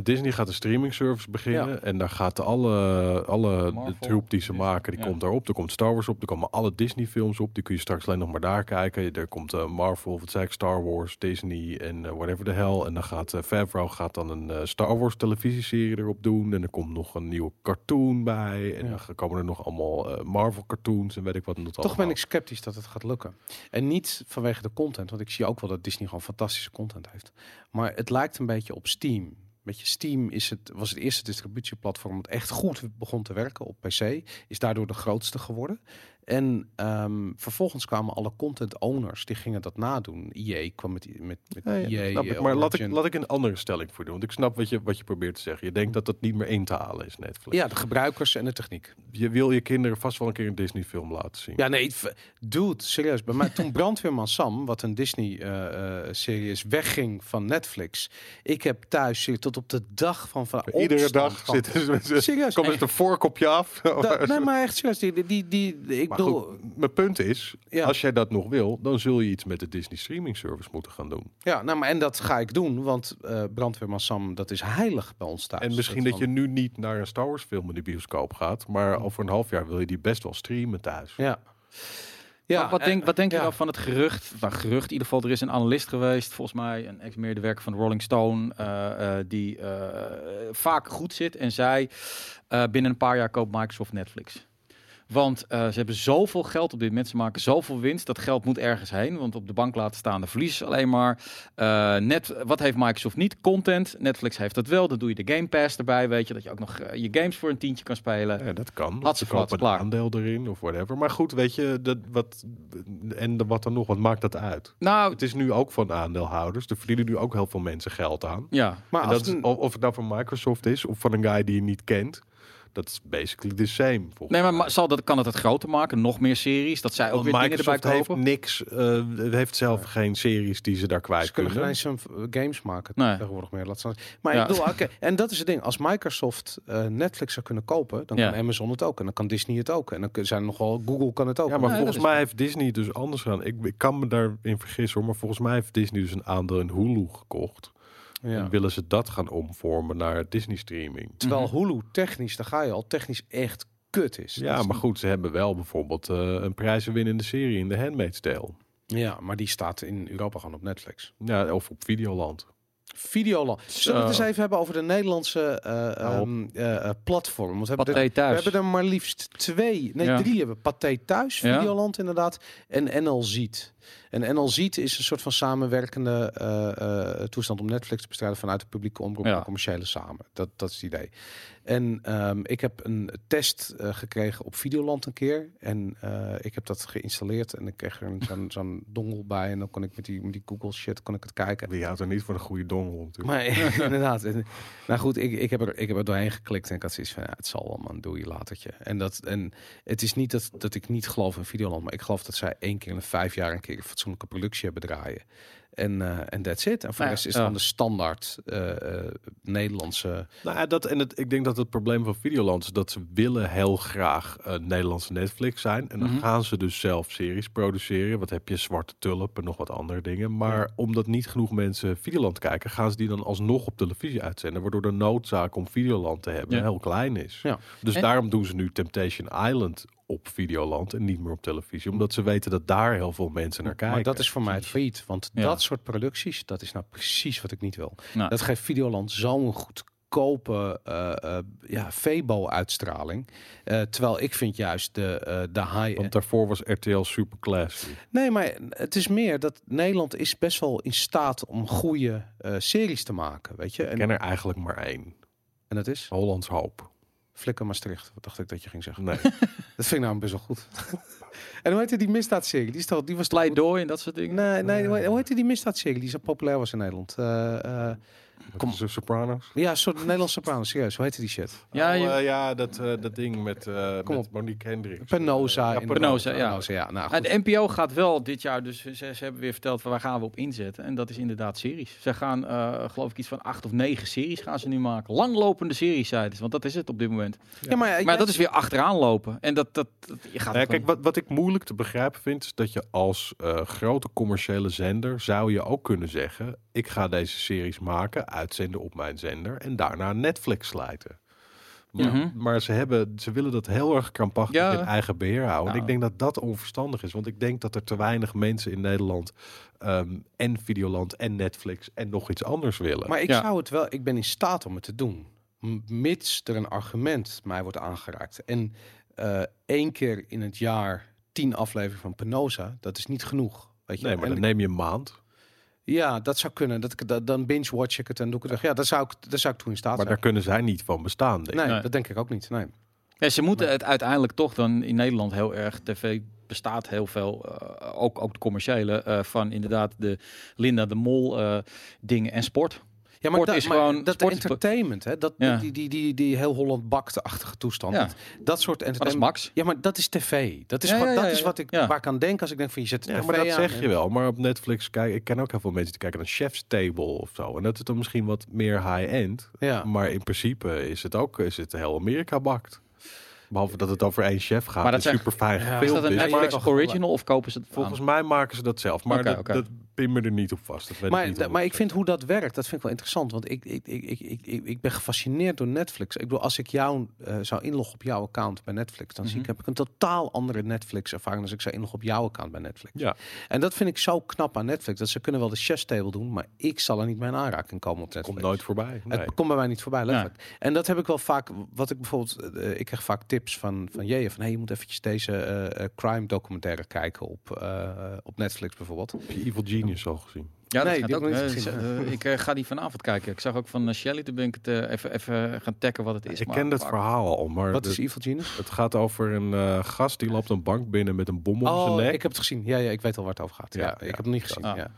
Disney gaat een streaming service beginnen Ja. en daar gaat alle, alle de troep die ze Disney, maken, die ja. komt daarop. Er komt Star Wars op, er komen alle Disney films op. Die kun je straks alleen nog maar daar kijken. Er komt eh, Marvel, wat zei ik, Star Wars, Disney en eh, whatever the hell. En dan gaat uh, Favreau gaat dan een Star Wars televisieserie erop doen. En er komt nog een nieuwe cartoon bij. En Ja. dan komen er nog allemaal Marvel cartoons en weet ik wat. en dat Toch ben ik sceptisch dat het gaat lukken. En niet vanwege de content, want ik zie ook wel dat Disney gewoon fantastische content heeft. Maar het lijkt een beetje op Steam. Weet je, Steam is het, was het eerste distributieplatform dat echt goed begon te werken op PC. Is daardoor de grootste geworden. En ehm, vervolgens kwamen alle content owners, die gingen dat nadoen. EA kwam met, met, met Ja, ja, EA. snap ik. eh, Maar laat ik, laat ik een andere stelling voor doen. Want ik snap wat je, wat je probeert te zeggen. Je denkt dat dat niet meer in te halen is, Netflix. Ja, de gebruikers en de techniek. Je wil je kinderen vast wel een keer een Disney film laten zien. Ja, nee, dude, serieus. Bij mij, toen Brandweerman Sam, wat een Disney-serie is, wegging van Netflix. Ik heb thuis tot op de dag van van Iedere dag zitten ze Serieus. een voorkopje af. Da- nee, maar echt serieus. Die, die, die, ik Maar bedoel, goed, mijn punt is, Ja. als jij dat nog wil, dan zul je iets met de Disney streaming service moeten gaan doen. ja, nou, maar en dat ga ik doen, want eh Brandweerman Sam, dat is heilig bij ons thuis. en misschien dat, van- je nu niet naar een Star Wars film in de bioscoop gaat, maar over een half jaar wil je die best wel streamen thuis. Ja. Ja, wat, en- denk, wat denk je ja. nou van het gerucht? Nou, gerucht, in ieder geval, er is een analist geweest, volgens mij een ex-medewerker van Rolling Stone, eh, eh, die eh, vaak goed zit en zei, eh, binnen een paar jaar koopt Microsoft Netflix. Want eh, ze hebben zoveel geld op dit moment, ze maken zoveel winst, dat geld moet ergens heen, want op de bank laten staan de verlies alleen maar. Eh, net, wat heeft Microsoft niet? Content. Netflix heeft dat wel, dan doe je de Game Pass erbij, weet je, dat je ook nog eh, je games voor een tientje kan spelen. Ja, dat kan. Had ze kopen klaar. aandeel erin of whatever. Maar goed, weet je, dat, wat, en wat dan nog, wat maakt dat uit? Nou, Het is nu ook van aandeelhouders. Er verdienen nu ook heel veel mensen geld aan. ja. Maar als dat is, een- of of het nou van Microsoft is of van een guy die je niet kent. Dat is basically the same. volgens Nee, maar zal dat, kan het het groter maken? Nog meer series? Dat zij ook Want weer dingen erbij Microsoft heeft kopen? niks, eh, het heeft zelf geen series die ze daar kwijt Ze kunnen geen kunnen. eens een games maken Nee. tegenwoordig meer. Laat staan. Maar Ja. ik bedoel, oké, en dat is het ding. Als Microsoft eh, Netflix zou kunnen kopen, dan Ja. kan Amazon het ook. En dan kan Disney het ook. En dan zijn er nog wel Google kan het ook. Ja, maar Nee, volgens mij heeft Disney dus anders gedaan. Ik, ik kan me daarin vergissen hoor, maar volgens mij heeft Disney dus een aandeel in Hulu gekocht. Ja. En willen ze dat gaan omvormen naar Disney streaming. Terwijl Mhm. Hulu technisch, daar ga je al, technisch echt kut is. Ja, is maar goed, ze hebben wel bijvoorbeeld eh, een prijzenwinnende serie in The Handmaid's Tale. Ja, maar die staat in Europa gewoon op Netflix. Ja, of op Videoland. Videoland. Zullen we het eens even hebben over de Nederlandse eh, op. ehm, eh, platform? Want we hebben, er, we hebben er maar liefst twee, nee Ja. drie hebben. Pathé Thuis, Ja. Videoland inderdaad, en NL Ziet. En NL Ziet is een soort van samenwerkende eh, eh, toestand om Netflix te bestrijden vanuit de publieke omroep Ja. en commerciële samen. Dat, dat is het idee. En ehm, ik heb een test eh, gekregen op Videoland een keer. En eh, ik heb dat geïnstalleerd en ik kreeg er een- zo'n zo'n dongel bij. En dan kon ik met die, met die Google shit kon ik het kijken. Die houdt er niet voor een goede dongel natuurlijk. Maar inderdaad. En, nou goed, ik, ik, heb er, ik heb er doorheen geklikt en ik had zoiets van, ja, het zal wel man, doe je latertje. En, dat, en het is niet dat, dat ik niet geloof in Videoland, maar ik geloof dat zij één keer in de vijf jaar een keer een fatsoenlijke productie hebben draaien. En eh, en that's it. En voor Nou de rest ja, is ja. dan de standaard eh, eh, Nederlandse... Nou, ja, dat, en het, ik denk dat het probleem van Videoland is dat ze willen heel graag Nederlandse Netflix zijn. En dan Mhm. gaan ze dus zelf series produceren. Wat heb je? Zwarte Tulp en nog wat andere dingen. Maar omdat niet genoeg mensen Videoland kijken, gaan ze die dan alsnog op televisie uitzenden. Waardoor de noodzaak om Videoland te hebben Ja. heel klein is. Ja. Dus En- daarom doen ze nu Temptation Island op Videoland en niet meer op televisie. Omdat ze weten dat daar heel veel mensen naar kijken. Maar dat is voor mij het failliet. Want Ja. dat soort producties, dat is nou precies wat ik niet wil. Nou, Dat geeft Videoland zo'n goedkope eh, eh, ja, Febo-uitstraling. Eh, terwijl ik vind juist de, eh de high... Want daarvoor was RTL super classy. Nee, maar het is meer dat Nederland is best wel in staat om goede eh, series te maken, weet je. Ik En, ken er eigenlijk maar één. en dat is Hollands Hoop. Flikker Maastricht. Wat dacht ik dat je ging zeggen? Nee. Dat vind ik nou best wel goed. en hoe heette die misdaadserie? Die, is toch, die was pleidooi en dat soort dingen. Nee, nee, hoe heet- hoe heette die misdaadserie die zo populair was in Nederland? Eh, eh, Kom. Kom. Sopranos. ja, een soort Nederlandse sopranos, serieus. Hoe heette die shit? Ja, Oh, je- eh, ja dat, eh, dat ding met, eh Kom met. Monique Hendricks. Penosa. Ja, Penosa, ja. Penosa, ja. Nou, goed. de NPO gaat wel dit jaar, dus ze, ze hebben weer verteld van waar gaan we op inzetten. En dat is inderdaad series. Ze gaan, eh, geloof ik, iets van acht of negen series gaan ze nu maken. Langlopende series, zeiden ze, want dat is het op dit moment. ja, maar, Maar dat is weer achteraan lopen. En dat, dat, dat- je gaat Ja, kijk, wat, wat ik moeilijk te begrijpen vind, is dat je als eh, grote commerciële zender zou je ook kunnen zeggen: ik ga deze series maken, uitzenden op mijn zender en daarna Netflix sluiten. Maar, Mhm. maar ze, hebben, ze willen dat heel erg krampachtig Ja. in eigen beheer houden. En Nou. ik denk dat dat onverstandig is. Want ik denk dat er te weinig mensen in Nederland ehm, en Videoland en Netflix en nog iets anders willen. Maar ik Ja. zou het wel, ik ben in staat om het te doen. Mits er een argument mij wordt aangeraakt. En eh, één keer in het jaar tien afleveringen van Penosa, dat is niet genoeg. Weet je? nee, maar En dan neem je een maand. Ja, dat zou kunnen. Dat, ik- dat, dan binge-watch ik het en doe ik het weg. Ja, dat zou ik, dat zou ik toen in staat Maar daar kunnen zij niet van bestaan. denk ik. Nee, Nee. dat denk ik ook niet. Nee. Ja, ze moeten het uiteindelijk toch dan in Nederland heel erg. TV bestaat heel veel, eh, ook, ook de commerciële, eh, van inderdaad de Linda de Mol eh, dingen en sport. Ja, Sport dat, is gewoon- dat entertainment, hè? Dat, Ja. die, die, die, die heel Holland bakte-achtige toestand. Ja. Dat, dat soort Maar dat is entertainment. Max. Ja, maar dat is tv. Dat is, Ja, gewoon, ja, dat is wat ik, Ja. waar ik aan denk als ik denk van je zet Ja, tv maar dat aan zeg je wel. Maar op Netflix, kijk, ik ken ook heel veel mensen die kijken naar Chef's Table of zo. En dat is dan misschien wat meer high-end. Ja. Maar in principe is het ook is het heel Amerika bakt. Behalve dat het over één chef gaat. Maar Maar dat super fijn Ja. Is dat een. Netflix Maar original of kopen ze het volgens aan? mij maken ze dat zelf. Maar dat pin me er niet op vast. Dat weet ik Maar, niet maar ik 100%. vind hoe dat werkt, dat vind ik wel interessant. Want ik, ik, ik, ik, ik, ik, ben gefascineerd door Netflix. Ik bedoel, als ik jou eh, zou inloggen op jouw account bij Netflix, dan zie ik, Mhm. heb ik een totaal andere Netflix-ervaring als ik zou inloggen op jouw account bij Netflix. Ja. En dat vind ik zo knap aan Netflix. Dat ze kunnen wel de chef's table doen, maar ik zal er niet mee in aanraking komen op Netflix. Komt nooit voorbij. Nee. Het komt bij mij niet voorbij, letterlijk. En dat heb ik wel vaak, wat ik bijvoorbeeld, eh, ik krijg vaak tips van, van Jeje, van hey, je moet eventjes deze eh, crime documentaire kijken op, op Netflix bijvoorbeeld. Je Evil Genius al gezien? Ja, dat Nee, ook. ik nog eh, eh, ik eh, ga die vanavond kijken. Ik zag ook van uh, Shelly, toen ben ik het eh, even, even gaan tacken wat het is. ik maar- ken dat verhaal al. Maar Wat de- is Evil Genius? het gaat over een eh, gast die loopt een bank binnen met een bom om zijn Oh, nek. ik heb het gezien. Ja, ja, ik weet al waar het over gaat. Ja, Ja, ik heb het niet gezien. Ah. Ja.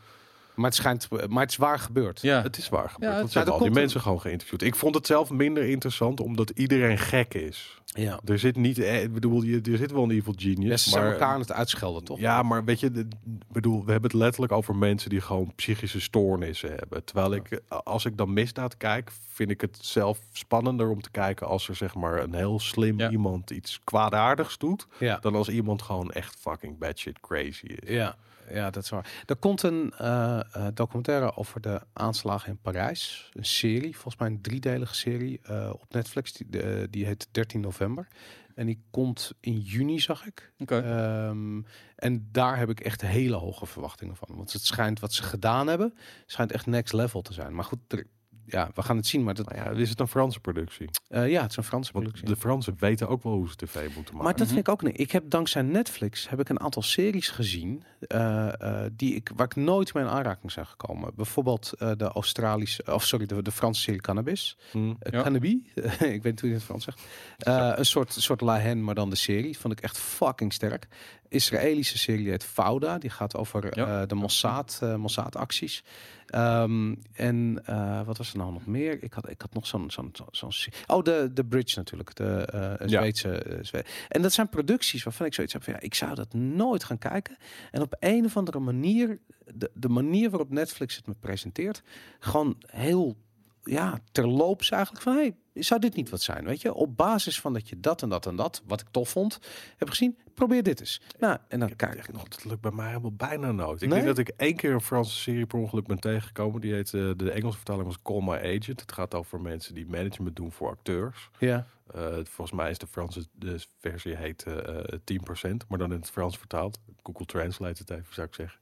Maar het schijnt, maar het is waar gebeurd. Ja. Het is waar gebeurd. Ja, want het- Ja, al die mensen gewoon geïnterviewd. Ik vond het zelf minder interessant, omdat iedereen gek is. Ja. Er zit niet, eh, ik bedoel, je- er zit wel een evil genius. Ja, ze zijn elkaar aan het uitschelden, toch? Ja, maar weet je, ik bedoel, we hebben het letterlijk over mensen die gewoon psychische stoornissen hebben. Terwijl ik, eh, als ik dan misdaad kijk, vind ik het zelf spannender om te kijken als er zeg maar een heel slim Ja. iemand iets kwaadaardigs doet, Ja. dan als iemand gewoon echt fucking batshit crazy is. Ja, ja, dat is waar. Er komt een eh, eh, documentaire over de aanslagen in Parijs. Een serie, volgens mij een driedelige serie eh, op Netflix. Die, die heet 13 november. En die komt in juni, zag ik. Ehm, en daar heb ik echt hele hoge verwachtingen van. Want het schijnt wat ze gedaan hebben, schijnt echt next level te zijn. Maar goed, er- ja, we gaan het zien. Maar dat, Nou ja, is het een Franse productie? eh, ja, het is een Franse Want productie. de Fransen weten ook wel hoe ze tv moeten maken. Maar dat vind ik ook niet. Ik heb dankzij Netflix heb ik een aantal series gezien eh, eh, die ik waar ik nooit mee in aanraking zijn gekomen. Bijvoorbeeld de Australische, of sorry, de, de Franse serie Cannabis, Hm. uh, Ja. Cannabis. ik weet niet hoe je het in het Frans zegt. Een soort soort La Hen, maar dan de serie vond ik echt fucking sterk. Israëlische serie heet Fauda, die gaat over Ja. eh, de Mossad, eh, Mossad acties. Ehm, en eh, wat was er nou nog meer? Ik had, ik had nog zo'n zo'n zo'n Oh, de, de Bridge natuurlijk. De Ja. Zweedse. Zwe- en dat zijn producties waarvan ik zoiets heb van ja, ik zou dat nooit gaan kijken. En op een of andere manier, de, de manier waarop Netflix het me presenteert, gewoon heel ja, terloops eigenlijk van hey, zou dit niet wat zijn? Weet je, op basis van dat je dat en dat en dat, wat ik tof vond, heb gezien, probeer dit eens. Nou, en dan kijk ik nog. dat lukt bij mij helemaal bijna nooit. Ik Nee? denk dat ik één keer een Franse serie per ongeluk ben tegengekomen. Die heet, eh, de Engelse vertaling was Call My Agent. Het gaat over mensen die management doen voor acteurs. Ja. Eh, volgens mij is de Franse de versie heet eh, eh, 10%, maar dan in het Frans vertaald. Google Translate het even, zou ik zeggen.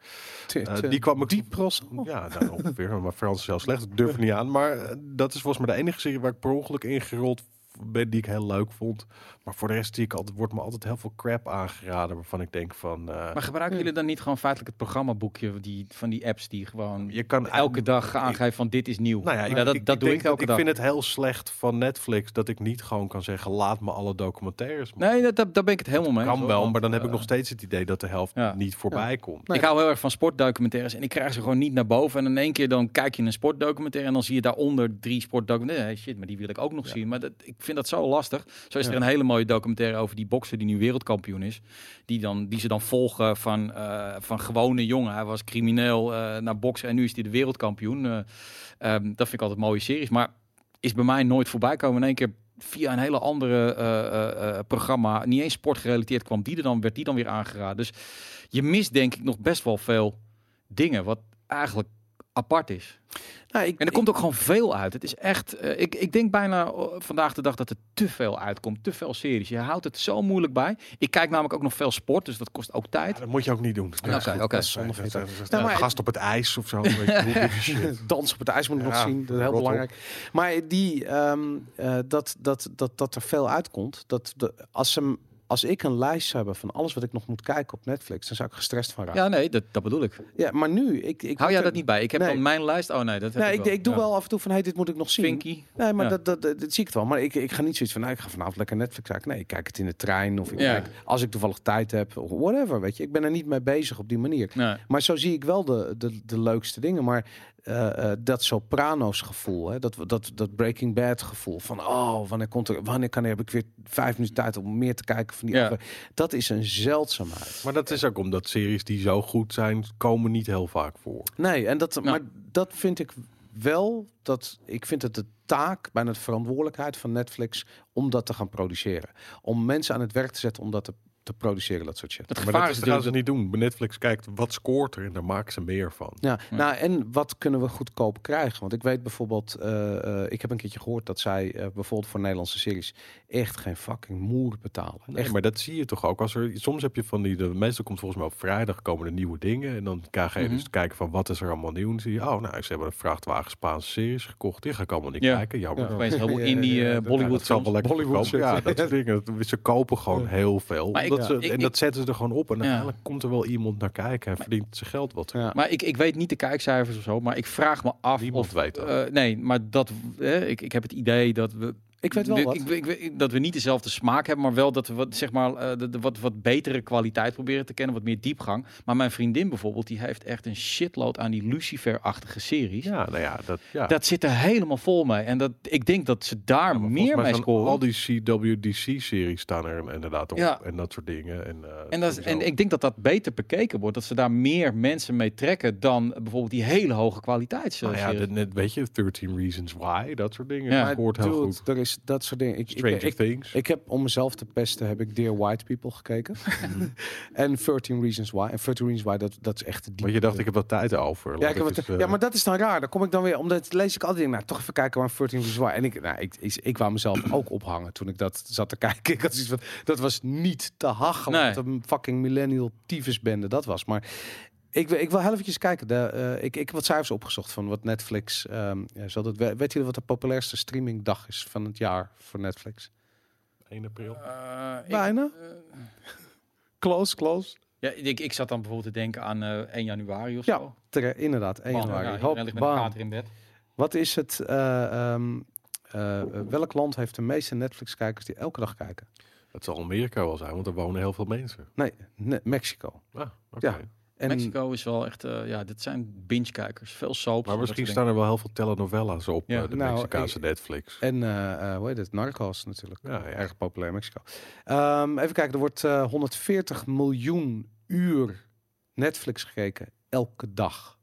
Eh, die kwam ik diep pros. Ja, nou, ongeveer. Maar Frans is zelfs slecht. Ik durf er niet aan. Maar eh, dat is volgens mij de enige serie waar ik per ongeluk ingerold ben die ik heel leuk vond. Maar voor de rest zie ik altijd, wordt me altijd heel veel crap aangeraden waarvan ik denk van... eh, Maar gebruiken jullie dan niet gewoon feitelijk het programmaboekje die, van die apps die gewoon je kan elke dag aangeven van dit is nieuw? Nou ja, ik, dat, ik- dat ik doe ik elke dat- dag. Ik vind het heel slecht van Netflix dat ik niet gewoon kan zeggen: laat me alle documentaires. Nee, dat, dat, daar ben ik het helemaal mee. kan wel, maar dan heb ik eh, nog steeds het idee dat de helft ja. niet voorbij komt. Nee. Ik hou heel erg van sportdocumentaires en ik krijg ze gewoon niet naar boven. En in één keer dan kijk je een sportdocumentaire en dan zie je daaronder drie sportdocumentaires. Nee, shit, maar die wil ik ook nog zien. Maar dat, ik vind dat zo lastig. Zo is er een hele mooie documentaire over die bokser die nu wereldkampioen is. Die, dan, die ze dan volgen van, eh, van gewone jongen. Hij was crimineel eh, naar boksen en nu is hij de wereldkampioen. Eh, ehm, dat vind ik altijd mooie series. Maar is bij mij nooit voorbij komen. In één keer via een hele andere programma, niet eens sportgerelateerd, kwam die er dan, werd die dan weer aangeraden. Dus je mist denk ik nog best wel veel dingen, wat eigenlijk apart is. Nou, ik, En er komt ook gewoon veel uit. Het is echt, eh, ik, ik denk bijna eh, vandaag de dag dat er te veel uitkomt, te veel series. Je houdt het zo moeilijk bij. Ik kijk namelijk ook nog veel sport, dus dat kost ook tijd. Ja, dat moet je ook niet doen. Ja, oké, oké. Is Nou, maar- gast op het ijs of zo. dans op het ijs moet ik nog zien. Dat is heel op. belangrijk. Maar die, ehm, eh, dat, dat, dat, dat er veel uitkomt. Dat de, als, ze, als ik een lijst zou hebben van alles wat ik nog moet kijken op Netflix, dan zou ik gestrest van raken. Ja, nee, dat, dat bedoel ik. Ja, maar nu, ik, ik Hou jij er- dat niet bij? Ik heb Nee. dan mijn lijst. Oh nee, dat heb Nee, ik ik, doe Ja. wel af en toe van, hey, dit moet ik nog zien. Finky. Nee, maar Ja. dat, dat, dat, dat zie ik wel. Maar ik, ik ga niet zoiets van, nou, ik ga vanavond lekker Netflix kijken. Nee, ik kijk het in de trein of ik Ja. kijk als ik toevallig tijd heb. of Whatever, weet je. Ik ben er niet mee bezig op die manier. Nee. Maar zo zie ik wel de, de, de leukste dingen. Maar eh, eh, dat Sopranos gevoel, hè? Dat, dat, dat Breaking Bad gevoel van oh, wanneer komt er, wanneer kan heb ik weer vijf minuten tijd om meer te kijken van die Ja. Dat is een zeldzaamheid. Maar dat is ook omdat series die zo goed zijn, komen niet heel vaak voor. Nee, en dat, maar dat vind ik wel. Dat ik vind het de taak, bijna de verantwoordelijkheid van Netflix om dat te gaan produceren. Om mensen aan het werk te zetten om dat te, te produceren, dat soort shit. Het Maar gevaar dat, is is, dat ze niet doen. Bij Netflix kijkt wat scoort er en daar maken ze meer van. Ja, Ja. nou en wat kunnen we goedkoop krijgen? Want ik weet bijvoorbeeld, eh, eh, ik heb een keertje gehoord dat zij eh, bijvoorbeeld voor Nederlandse series echt geen fucking moer betalen. Nee, Echt. maar dat zie je toch ook. Als er, soms heb je van die, de, meestal komt volgens mij op vrijdag komen er nieuwe dingen. En dan ga je Mhm. dus kijken van wat is er allemaal nieuw. En dan zie je, oh nou, ze hebben een vrachtwagen Spaanse series gekocht. Die ga ik allemaal niet Ja. kijken. Jammer. Ja. Ja, indie ja, ja, eh, dat- Bollywood dat zal wel lekker Bollywood verkopen. Ja, dat soort dingen. Ze kopen gewoon heel veel. Maar ze- en ik- dat zetten ze er gewoon op. En Ja. uiteindelijk komt er wel iemand naar kijken en verdient zijn geld wat. Ja. Maar ik, ik weet niet de kijkcijfers of zo, maar ik vraag me af Niemand of... weet dat. eh, nee, maar dat, eh, ik, ik heb het idee dat we Ik weet wel de- wat. ik, ik weet dat we niet dezelfde smaak hebben, maar wel dat we wat, zeg maar, eh, de, de wat, wat betere kwaliteit proberen te kennen, wat meer diepgang. Maar mijn vriendin bijvoorbeeld, die heeft echt een shitload aan die Lucifer-achtige series. Ja, nou ja, dat, ja. Dat zit er helemaal vol mee. En dat, ik denk dat ze daar Ja, meer mee zijn scoren. Al die CWDC-series staan er inderdaad op. Ja. En dat soort dingen. En, eh, En, dat, en ik denk dat dat beter bekeken wordt. Dat ze daar meer mensen mee trekken dan bijvoorbeeld die hele hoge kwaliteits. Nou ja, dat net, weet je, 13 Reasons Why, dat soort dingen. Ja. Hoort heel goed. Er is dat soort dingen. Ik, ik, Stranger ik, Things. ik heb om mezelf te pesten, heb ik Dear White People gekeken. en 13 Reasons Why. En 13 Reasons Why, dat, dat is echt de Want je dacht, ik heb wat tijd over. Ja, ik heb eens, het, eh, ja, maar dat is dan raar. Dan kom ik dan weer, omdat lees ik altijd, nou, toch even kijken waar 13 Reasons Why. En ik, nou, ik, ik, ik wou mezelf ook ophangen toen ik dat zat te kijken. Ik had zoiets van, dat was niet te hachelen. Nee. Wat een fucking millennial tyfusbende dat was. Maar ik, wil- ik wil heel eventjes kijken. De, eh, ik, ik heb wat cijfers opgezocht van wat Netflix. ehm ja, zal dat, we- weet jullie wat de populairste streamingdag is van het jaar voor Netflix? 1 april. Eh, ik- Bijna. Close, close. ja, ik, ik zat dan bijvoorbeeld te denken aan eh 1 januari of Ja, zo. Tere- inderdaad, 1 Bam, januari. ja, Hop, met in bed. Wat is het? eh, ehm, eh, welk land heeft de meeste Netflix-kijkers die elke dag kijken? Dat zal Amerika wel zijn, want er wonen heel veel mensen. Nee, ne- Mexico. Ah, oké. Ja. En Mexico is wel echt, eh, ja, dit zijn binge-kijkers. Veel soaps. Maar en misschien staan er wel heel veel telenovelas op Ja. eh, de Nou, Mexicaanse ik- Netflix. En eh, eh, hoe heet het? Narcos natuurlijk. Ja, ja. Erg populair in Mexico. Ehm, even kijken, er wordt eh, 140 miljoen uur Netflix gekeken elke dag.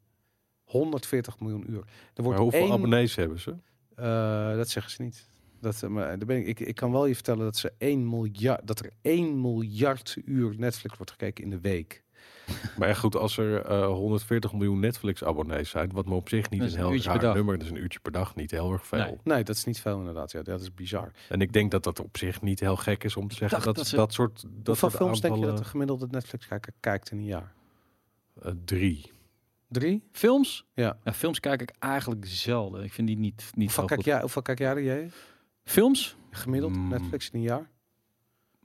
140 miljoen uur. Er Maar wordt hoeveel één, abonnees hebben ze? eh, dat zeggen ze niet. Dat, maar daar ben ik, ik, ik kan wel je vertellen dat, ze 1 miljard, dat er 1 miljard uur Netflix wordt gekeken in de week. Maar echt goed, als er eh, 140 miljoen Netflix-abonnees zijn, wat me op zich niet een een heel per raar nummer, dat is een uurtje per dag, niet heel erg veel. Nee. Nee, dat is niet veel inderdaad. Ja, dat is bizar. En ik denk dat dat op zich niet heel gek is om te zeggen dat dat soort dat Hoeveel soort films denk je dat de gemiddelde Netflix-kijker kijkt in een jaar? eh, drie. Drie? Films? Ja. films kijk ik eigenlijk zelden. Ik vind die niet, niet Hoeveel zo kijk, goed. jij, hoeveel kijk jij er, jij? Films? Gemiddeld Mm. Netflix in een jaar?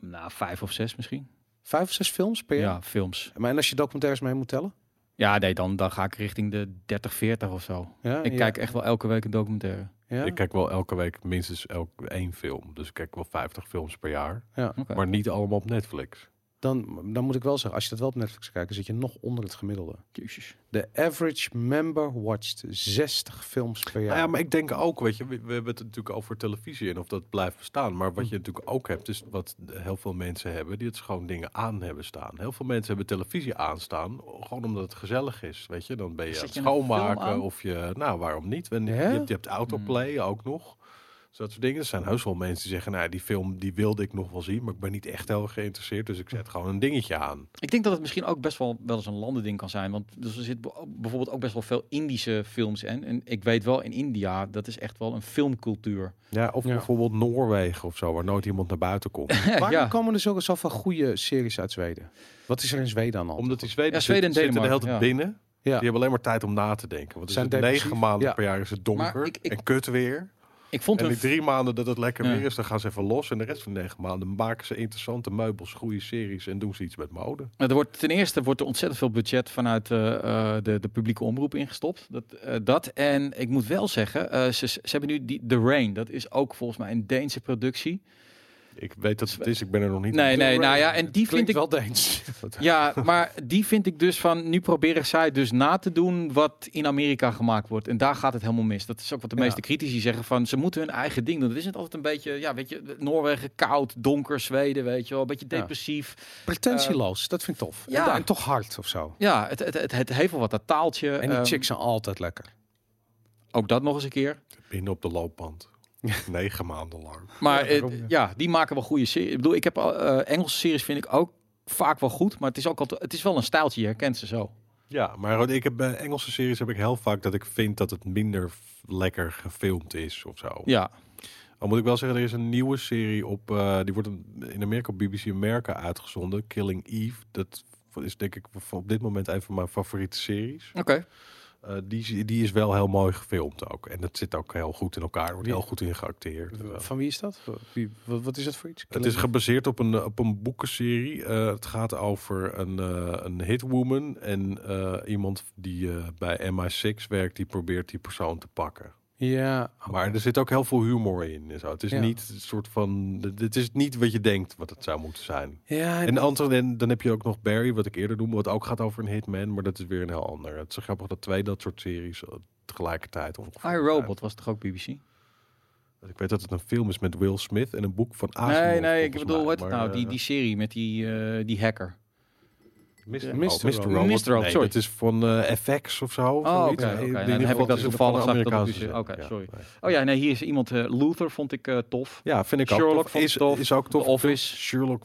Nou, vijf of zes misschien. Vijf of zes films per Ja, jaar? films. Maar en als je documentaires mee moet tellen? Ja, nee, dan, dan ga ik richting de 30, 40 of zo. Ja, Ik ja. kijk echt wel elke week een documentaire. Ja? Ik kijk wel elke week minstens elk, één film. Dus ik kijk wel 50 films per jaar. Oké. Maar niet allemaal op Netflix. Dan, dan moet ik wel zeggen, als je dat wel op Netflix kijkt, zit je nog onder het gemiddelde. Jezus. De average member watcht 60 films per jaar. Nou ja, maar ik denk ook, weet je, we, we hebben het natuurlijk over televisie en of dat blijft bestaan. Maar wat je natuurlijk ook hebt, is wat heel veel mensen hebben, die het gewoon dingen aan hebben staan. Heel veel mensen hebben televisie aanstaan, gewoon omdat het gezellig is. Weet je, dan ben je aan het schoonmaken of je, nou waarom niet? En je, hebt, je hebt autoplay ook nog. Dus dat soort dingen. Er zijn heus wel mensen die zeggen, nou die film die wilde ik nog wel zien, maar ik ben niet echt heel geïnteresseerd. Dus ik zet gewoon een dingetje aan. Ik denk dat het misschien ook best wel, wel eens een landending kan zijn. Want dus er zit bijvoorbeeld ook best wel veel Indische films in. En ik weet wel, in India, dat is echt wel een filmcultuur. Ja, of Ja. bijvoorbeeld Noorwegen of zo, waar nooit iemand naar buiten komt. Waarom ja. komen er zo- zoveel goede series uit Zweden? Wat is er in Zweden de hand? Omdat die Zweden, Ja, Zweden en zitten- de hele tijd ja. binnen. ja. Die hebben alleen maar tijd om na te denken. Want er Zijn negen maanden Ja. per jaar is het donker Maar ik- ik- en kut weer. Ik vond En die drie maanden dat het lekker weer is, dan gaan ze even los. En de rest van de negen maanden maken ze interessante meubels, goede series en doen ze iets met mode. Er wordt, ten eerste wordt er ontzettend veel budget vanuit eh, eh, de, de publieke omroep ingestopt. Dat, eh, dat. En ik moet wel zeggen, ze, ze hebben nu die The Rain. Dat is ook volgens mij een Deense productie. Ik weet dat het is, ik ben er nog niet. Nee, nee, nou ja, en die vind ik wel Deens. Ja, maar die vind ik dus van, nu proberen zij dus na te doen wat in Amerika gemaakt wordt. En daar gaat het helemaal mis. Dat is ook wat de Ja. meeste critici zeggen van, ze moeten hun eigen ding doen. Dat is het altijd een beetje, ja, weet je, Noorwegen koud, donker, Zweden, weet je wel, een beetje Ja. depressief. Pretentieloos, dat vind ik tof. ja. En, en toch hard of zo. Ja, het, het, het, het heeft wel wat dat taaltje. En die ehm, chicks zijn altijd lekker. Ook dat nog eens een keer. Binnen op de loopband. Negen maanden lang. Maar Ja, ja, waarom? ja, die maken wel goede series. Ik bedoel, ik heb al, eh, Engelse series vind ik ook vaak wel goed, maar het is ook altijd, het is wel een stijltje, je herkent ze zo. Ja, maar ik heb bij Engelse series heb ik heel vaak dat ik vind dat het minder lekker gefilmd is of zo. Ja, Al moet ik wel zeggen, er is een nieuwe serie op, eh, die wordt in Amerika op BBC America uitgezonden, Killing Eve. Dat is denk ik op dit moment een van mijn favoriete series. oké. Eh, die, die is wel heel mooi gefilmd ook. En het zit ook heel goed in elkaar. Er wordt heel goed in geacteerd. Eh, Van wie is dat? Wie, wat, wat is dat voor iets? Het is gebaseerd op een, op een boekenserie. Eh, het gaat over een, eh een hitwoman en eh, iemand die eh, bij MI6 werkt, die probeert die persoon te pakken. Ja, Maar er zit ook heel veel humor in. En zo. Het is Ja. niet een soort van. Het is niet wat je denkt wat het zou moeten zijn. ja En en dan heb je ook nog Barry, wat ik eerder noemde, wat ook gaat over een hitman, maar dat is weer een heel ander. Het is zo grappig dat twee dat soort series eh, tegelijkertijd ongeveer. iRobot was toch ook BBC? zijn. Ik weet dat het een film is met Will Smith en een boek van Asimov. nee, nee, ik bedoel, wat maar, nou? Die, eh, die serie met die, eh, die hacker. Mr. Mr. Robot. Mr. Robot, Nee, sorry. Dat is van eh, FX of zo. Oh, oké, heb ik dat het toevallig zag oké, sorry. Oh ja, nee, hier is iemand. eh, Luther vond ik eh, tof. Ja, vind ik Sherlock ook tof. vond ik Is, tof. is ook tof. The Office. Sherlock,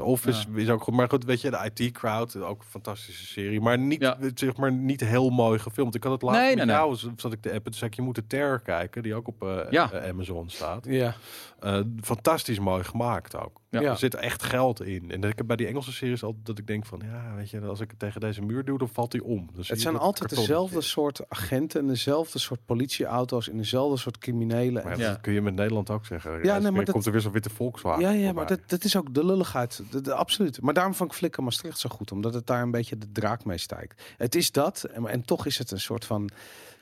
Office is ook goed. Maar goed, weet je, de IT-crowd, ook een fantastische serie. Maar niet, Ja. zeg maar, niet heel mooi gefilmd. Ik had het laatst Nee, met nee, nee. jou, zat ik de app en toen zei ik, je moet de Terror kijken, die ook op Ja. Amazon staat. ja. Eh, fantastisch mooi gemaakt ook. Ja. Ja. Er zit echt geld in. En ik heb bij die Engelse series altijd dat ik denk van, ja, weet je, als ik het tegen deze muur doe, dan valt hij om. Het zijn altijd karton. dezelfde soort agenten en dezelfde soort politieauto's in dezelfde soort criminelen. Maar En- ja, Ja. dat kun je met Nederland ook zeggen. Ja, nee, maar dat- komt er weer zo'n witte Volkswagen. Ja, ja, maar dat, dat is ook de lulligheid. De, de- absoluut. Maar daarom vond ik Flikker Maastricht zo goed. Omdat het daar een beetje de draak mee stijgt. Het is dat. En, en toch is het een soort van...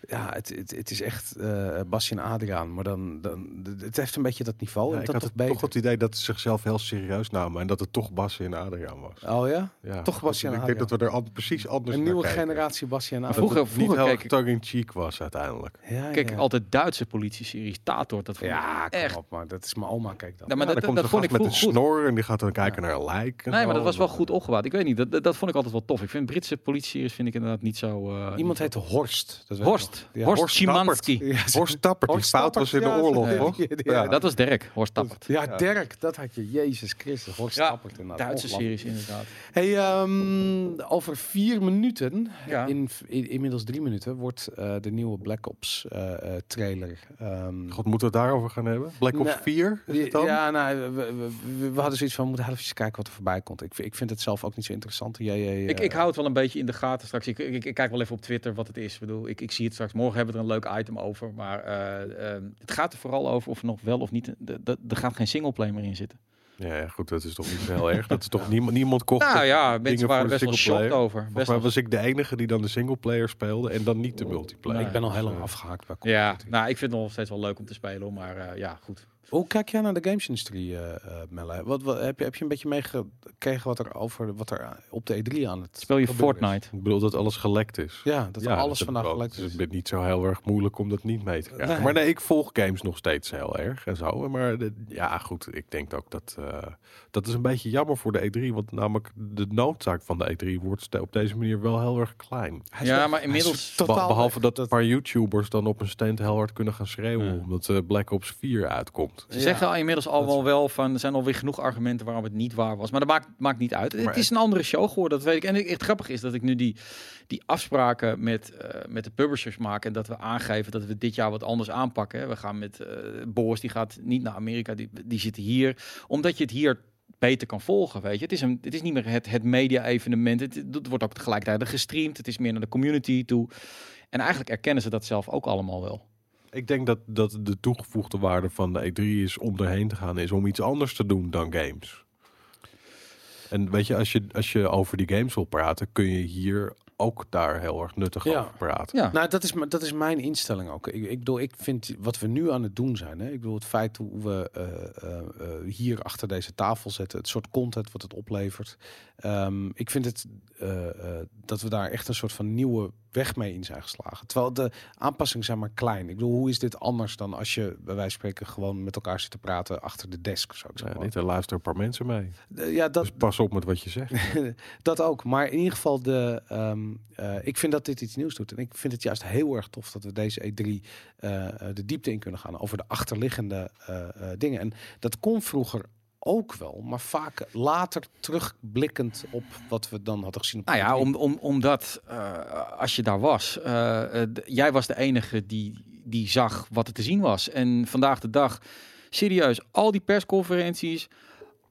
Ja, het, het, het is echt eh Basje en Adriaan. Maar dan, dan... Het heeft een beetje dat niveau. Ja, en ik dat had toch het, beter. toch het idee dat ze zichzelf heel serieus namen en dat het toch Bas en Adriaan was. Oh ja? Ja, Toch Basje en Ik denk Adriaan. dat we er al, precies anders Een nieuwe kijken. generatie Basje en Dat Adriaan. Vroeger- het niet vroeger heel keek ik- tongue-in-cheek was uiteindelijk. Ja, Kijk, ja. altijd Duitse politie-series. Tator, dat vond ik Ja, kom echt. op. Maar dat is mijn oma, kijk dan. Ja, maar Ja, dat, dan komt dat vond ik met vroeger een goed. snor en die gaat dan kijken naar een lijk. en Nee, zo. maar dat was wel goed opgebouwd. Ik weet niet, dat, dat, vond ik altijd wel tof. Ik vind Britse politie-series vind ik inderdaad niet zo... eh, Iemand heette Horst. Ik Horst. Ja. Horst Horst Szymanski. Ja, Horst Tappert, die fout was in de oorlog, ja, toch? ja, ja. Ja, dat was Dirk, Horst Tappert. Ja, Ja. Dirk, dat had je. Jezus Christus, Horst Ja, Tappert inderdaad. Duitse series inderdaad. Hey, ehm, over vier minuten, Ja. in, in- inmiddels drie minuten, wordt eh, de nieuwe Black Ops eh, eh, trailer. ehm, God, moeten we het daarover gaan hebben? Black Ops Nou, 4 is het dan? ja, nou, we, we, we- we hadden zoiets van, we moeten heel even kijken wat er voorbij komt. Ik, vind- ik vind het zelf ook niet zo interessant. Jij, jij, Ik, ik hou het wel een beetje in de gaten straks. Ik, ik, ik kijk wel even op Twitter wat het is. Ik, bedoel, ik, ik zie het straks. Morgen hebben we er een leuk item over. Maar eh, eh, het gaat er vooral over of er nog wel of niet... de- de- Er gaat geen singleplay meer in zitten. Ja, ja, goed, dat is toch niet heel erg. Dat is toch niemand, niemand kocht. Nou ja, mensen waren best wel shocked over. Volgens Best mij wel was ik de enige die dan de singleplayer speelde en dan niet de multiplayer. Nee. ik ben al heel Dus, lang eh, afgehaakt bij Ja, nou, ik vind het nog steeds wel leuk om te spelen. Maar eh, ja, goed. Hoe kijk jij naar de gamesindustrie, eh eh Melle? Wat, wat, heb, je, heb je een beetje meegekregen wat er, over, wat er op de E3 aan het Speel je is? Fortnite? Ik bedoel dat alles gelekt is. Ja, dat Ja, alles dat vandaag gelekt Dus is. het is niet zo heel erg moeilijk om dat niet mee te krijgen. Nee. Maar nee, ik volg games nog steeds heel erg en zo. Maar de- ja, goed, ik denk ook dat eh, dat is een beetje jammer voor de E3. Want namelijk de noodzaak van de E3 wordt op deze manier wel heel erg klein. Ja, maar inmiddels- Be- totaal behalve dat een paar YouTubers dan op een stand heel hard kunnen gaan schreeuwen Ja. omdat eh, Black Ops 4 uitkomt. Ze Ja. zeggen al inmiddels al wel wel van, er zijn alweer genoeg argumenten waarom het niet waar was. Maar dat maakt, maakt niet uit. Maar het is een andere show geworden, dat weet ik. En het, het grappige is dat ik nu die, die afspraken met, eh, met de publishers maak. En dat we aangeven dat we dit jaar wat anders aanpakken. hè. We gaan met eh Boris, die gaat niet naar Amerika, die, die zit hier. Omdat je het hier beter kan volgen, weet je. Het is, een, het is niet meer het, het media-evenement. Het, het wordt ook tegelijkertijd gestreamd. Het is meer naar de community toe. En eigenlijk erkennen ze dat zelf ook allemaal wel. Ik denk dat, dat de toegevoegde waarde van de E3 is om erheen te gaan, is om iets anders te doen dan games. En weet je, als je, als je over die games wil praten, kun je hier ook daar heel erg nuttig Ja. over praten. Ja, Nou, dat is, dat is mijn instelling ook. Ik, ik bedoel, ik vind wat we nu aan het doen zijn. Hè, ik bedoel, het feit hoe we eh, eh, eh, hier achter deze tafel zetten, het soort content wat het oplevert. Ehm, ik vind het eh, eh, dat we daar echt een soort van nieuwe weg mee in zijn geslagen. Terwijl de aanpassingen zijn maar klein. Ik bedoel, hoe is dit anders dan als je bij wijze van spreken gewoon met elkaar zit te praten achter de desk? Zou ik Ja, zeggen. niet, er luisteren een paar mensen mee. Eh, ja, dat, Dus pas op met wat je zegt. dat ook. Maar in ieder geval, de, ehm, eh, ik vind dat dit iets nieuws doet. En ik vind het juist heel erg tof dat we deze E3 eh, eh, de diepte in kunnen gaan over de achterliggende dingen. En dat kon vroeger ook wel, maar vaak later terugblikkend op wat we dan hadden gezien. Op Nou ja, E3. om, om, omdat eh, als je daar was, eh, jij was de enige die, die zag wat er te zien was. En vandaag de dag, serieus, al die persconferenties,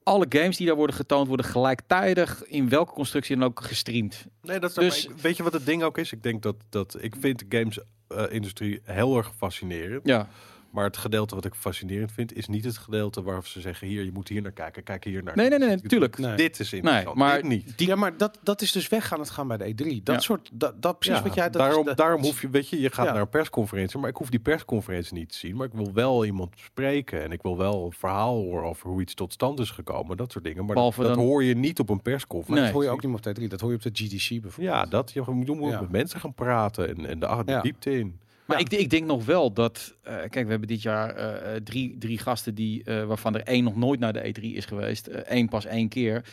alle games die daar worden getoond, worden gelijktijdig in welke constructie dan ook gestreamd. Nee, dat is Dus- maar ik- weet je wat het ding ook is? Ik denk dat, dat ik vind de games eh, industrie heel erg fascinerend. Ja, Maar het gedeelte wat ik fascinerend vind, is niet het gedeelte waar ze zeggen: hier, je moet hier naar kijken, kijk hier naar. Nee, nee, nee, nee, tuurlijk. Nee. Dit is interessant. maar dit niet. Die, Ja, maar dat, dat is dus weg aan het gaan bij de E3. Dat Ja. soort, dat, dat precies Ja, wat jij... Dat daarom, is, dat daarom hoef je, weet je, je gaat Ja. naar een persconferentie, maar ik hoef die persconferentie niet te zien. Maar ik wil wel iemand spreken en ik wil wel een verhaal horen over hoe iets tot stand is gekomen, dat soort dingen. Maar Behalve dat, dat dan- hoor je niet op een persconferentie. Dat hoor je ook niet meer op de E3. Dat hoor je op de GDC bijvoorbeeld. Ja, dat je moet moet Ja. met mensen gaan praten en, en de, ah, de diepte in. Maar Ja. ik, ik denk nog wel dat, eh, kijk, we hebben dit jaar eh, eh, drie, drie gasten die, waarvan er één nog nooit naar de E3 is geweest, Eén pas één keer.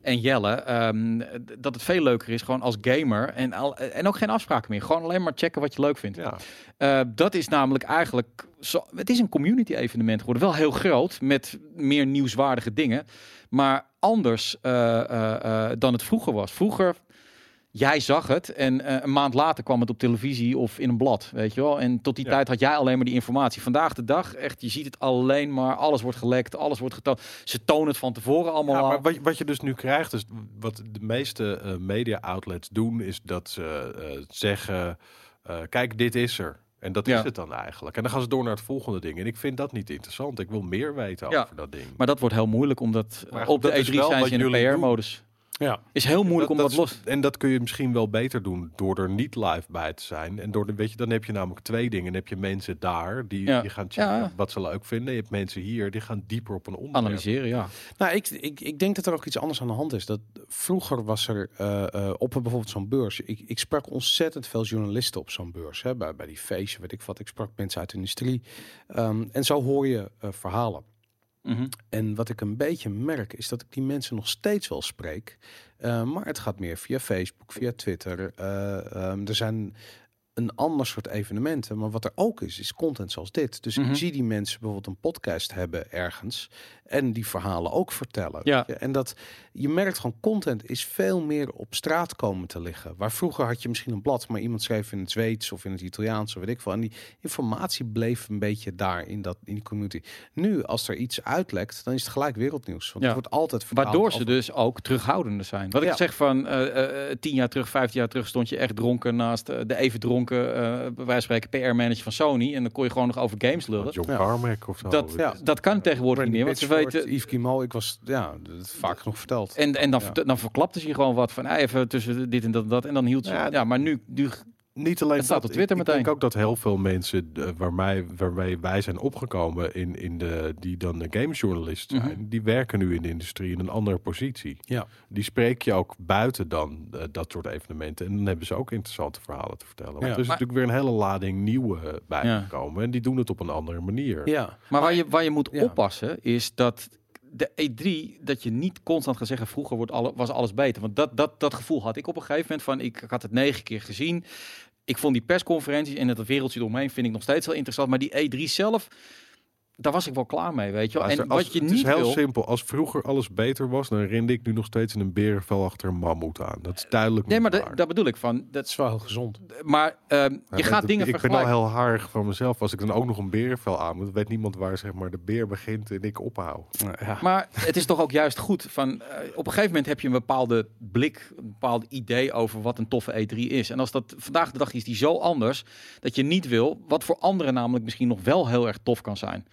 En Jelle, ehm, dat het veel leuker is gewoon als gamer en, al, en ook geen afspraken meer. Gewoon alleen maar checken wat je leuk vindt. Ja. Dat is namelijk eigenlijk, zo, het is een community evenement geworden. Wel heel groot, met meer nieuwswaardige dingen. Maar anders dan het vroeger was. Vroeger, jij zag het en eh, een maand later kwam het op televisie of in een blad, weet je wel. En tot die Ja. tijd had jij alleen maar die informatie. Vandaag de dag, echt, je ziet het alleen maar, alles wordt gelekt, alles wordt getoond. Ze tonen het van tevoren allemaal Ja, maar wat, je- wat je dus nu krijgt, is wat de meeste eh, media outlets doen, is dat ze eh, zeggen: kijk, dit is er. En dat Ja. is het dan eigenlijk. En dan gaan ze door naar het volgende ding. En ik vind dat niet interessant. Ik wil meer weten over dat ding. Maar dat wordt heel moeilijk, omdat op de dat is E3 wel zijn ze in de. PR-modus. Ja. Is heel moeilijk om dat, is- los... En dat kun je misschien wel beter doen door er niet live bij te zijn. En door de, weet je, dan heb je namelijk twee dingen. Dan heb je mensen daar die, Ja. die gaan checken Ja. wat ze leuk vinden. Je hebt mensen hier die gaan dieper op een onderwerp. Analyseren, ja. Nou, ik, ik, ik denk dat er ook iets anders aan de hand is. Dat vroeger was er eh, eh, op bijvoorbeeld zo'n beurs. Ik, ik sprak ontzettend veel journalisten op zo'n beurs. Hè, bij, bij die feestje, weet ik wat. Ik sprak mensen uit de industrie. Ehm, en zo hoor je eh, verhalen. Mhm. En wat ik een beetje merk, is dat ik die mensen nog steeds wel spreek. Eh, maar het gaat meer via Facebook, via Twitter. Eh, ehm, er zijn een ander soort evenementen. Maar wat er ook is, is content zoals dit. Dus Mhm. ik zie die mensen bijvoorbeeld een podcast hebben ergens. En die verhalen ook vertellen. Ja. En dat je merkt gewoon, content is veel meer op straat komen te liggen. Waar vroeger had je misschien een blad, maar iemand schreef in het Zweeds of in het Italiaans of weet ik veel. En die informatie bleef een beetje daar in, dat, in die community. Nu, als er iets uitlekt, dan is het gelijk wereldnieuws. Want Ja. het wordt altijd Waardoor ze over- dus ook terughoudender zijn. Wat Ja. ik zeg van eh, eh, tien jaar terug, vijftien jaar terug stond je echt dronken naast eh, de even dronken, eh bij wijze van spreken, PR-manager van Sony. En dan kon je gewoon nog over games lullen. John Ja. Carmack of zo. Dat, Ja. dat kan tegenwoordig niet meer, want ze weten... Yves Guillemot, ik was, ja, dat vaak genoeg verteld. En, en dan, Ja. dan verklapte ze je gewoon wat van eh, even tussen dit en dat, en dat. En dan hield ze... Ja, Ja, maar nu, nu Niet alleen Het staat dat, op Twitter ik, ik meteen. denk ook dat heel veel mensen uh, waarmee, waarmee wij zijn opgekomen in, in de, die dan de gamejournalist zijn, Mhm. die werken nu in de industrie in een andere positie. Ja. Die spreek je ook buiten dan eh, dat soort evenementen. En dan hebben ze ook interessante verhalen te vertellen. Want Ja. er is Maar- natuurlijk weer een hele lading nieuwe uh, bijgekomen. En die doen het op een andere manier. Ja, Maar waar je, waar je moet Ja. oppassen is dat de E3, dat je niet constant gaat zeggen, vroeger wordt alle, was alles beter. Want dat, dat, dat gevoel had ik op een gegeven moment van, ik, ik had het negen keer gezien. Ik vond die persconferenties en het wereldje eromheen vind ik nog steeds wel interessant. Maar die E3 zelf, daar was ik wel klaar mee, weet je wel. En als- wat je het niet is heel wil... simpel. Als vroeger alles beter was, dan rende ik nu nog steeds in een berenvel achter een mammoet aan. Dat is duidelijk. Nee, maar niet da- waar. daar bedoel ik van. dat Dat, is wel heel gezond. maar ehm, Ja, je gaat dat- dingen Ik ben vergelijken. al heel harig van mezelf. Als ik dan ook nog een berenvel aan moet, weet niemand waar zeg maar de beer begint en ik ophoud. Ja. Maar het is toch ook juist goed van eh, op een gegeven moment heb je een bepaalde blik, een bepaald idee over wat een toffe E3 is. En als dat vandaag de dag is die zo anders dat je niet wil, wat voor anderen namelijk misschien nog wel heel erg tof kan zijn.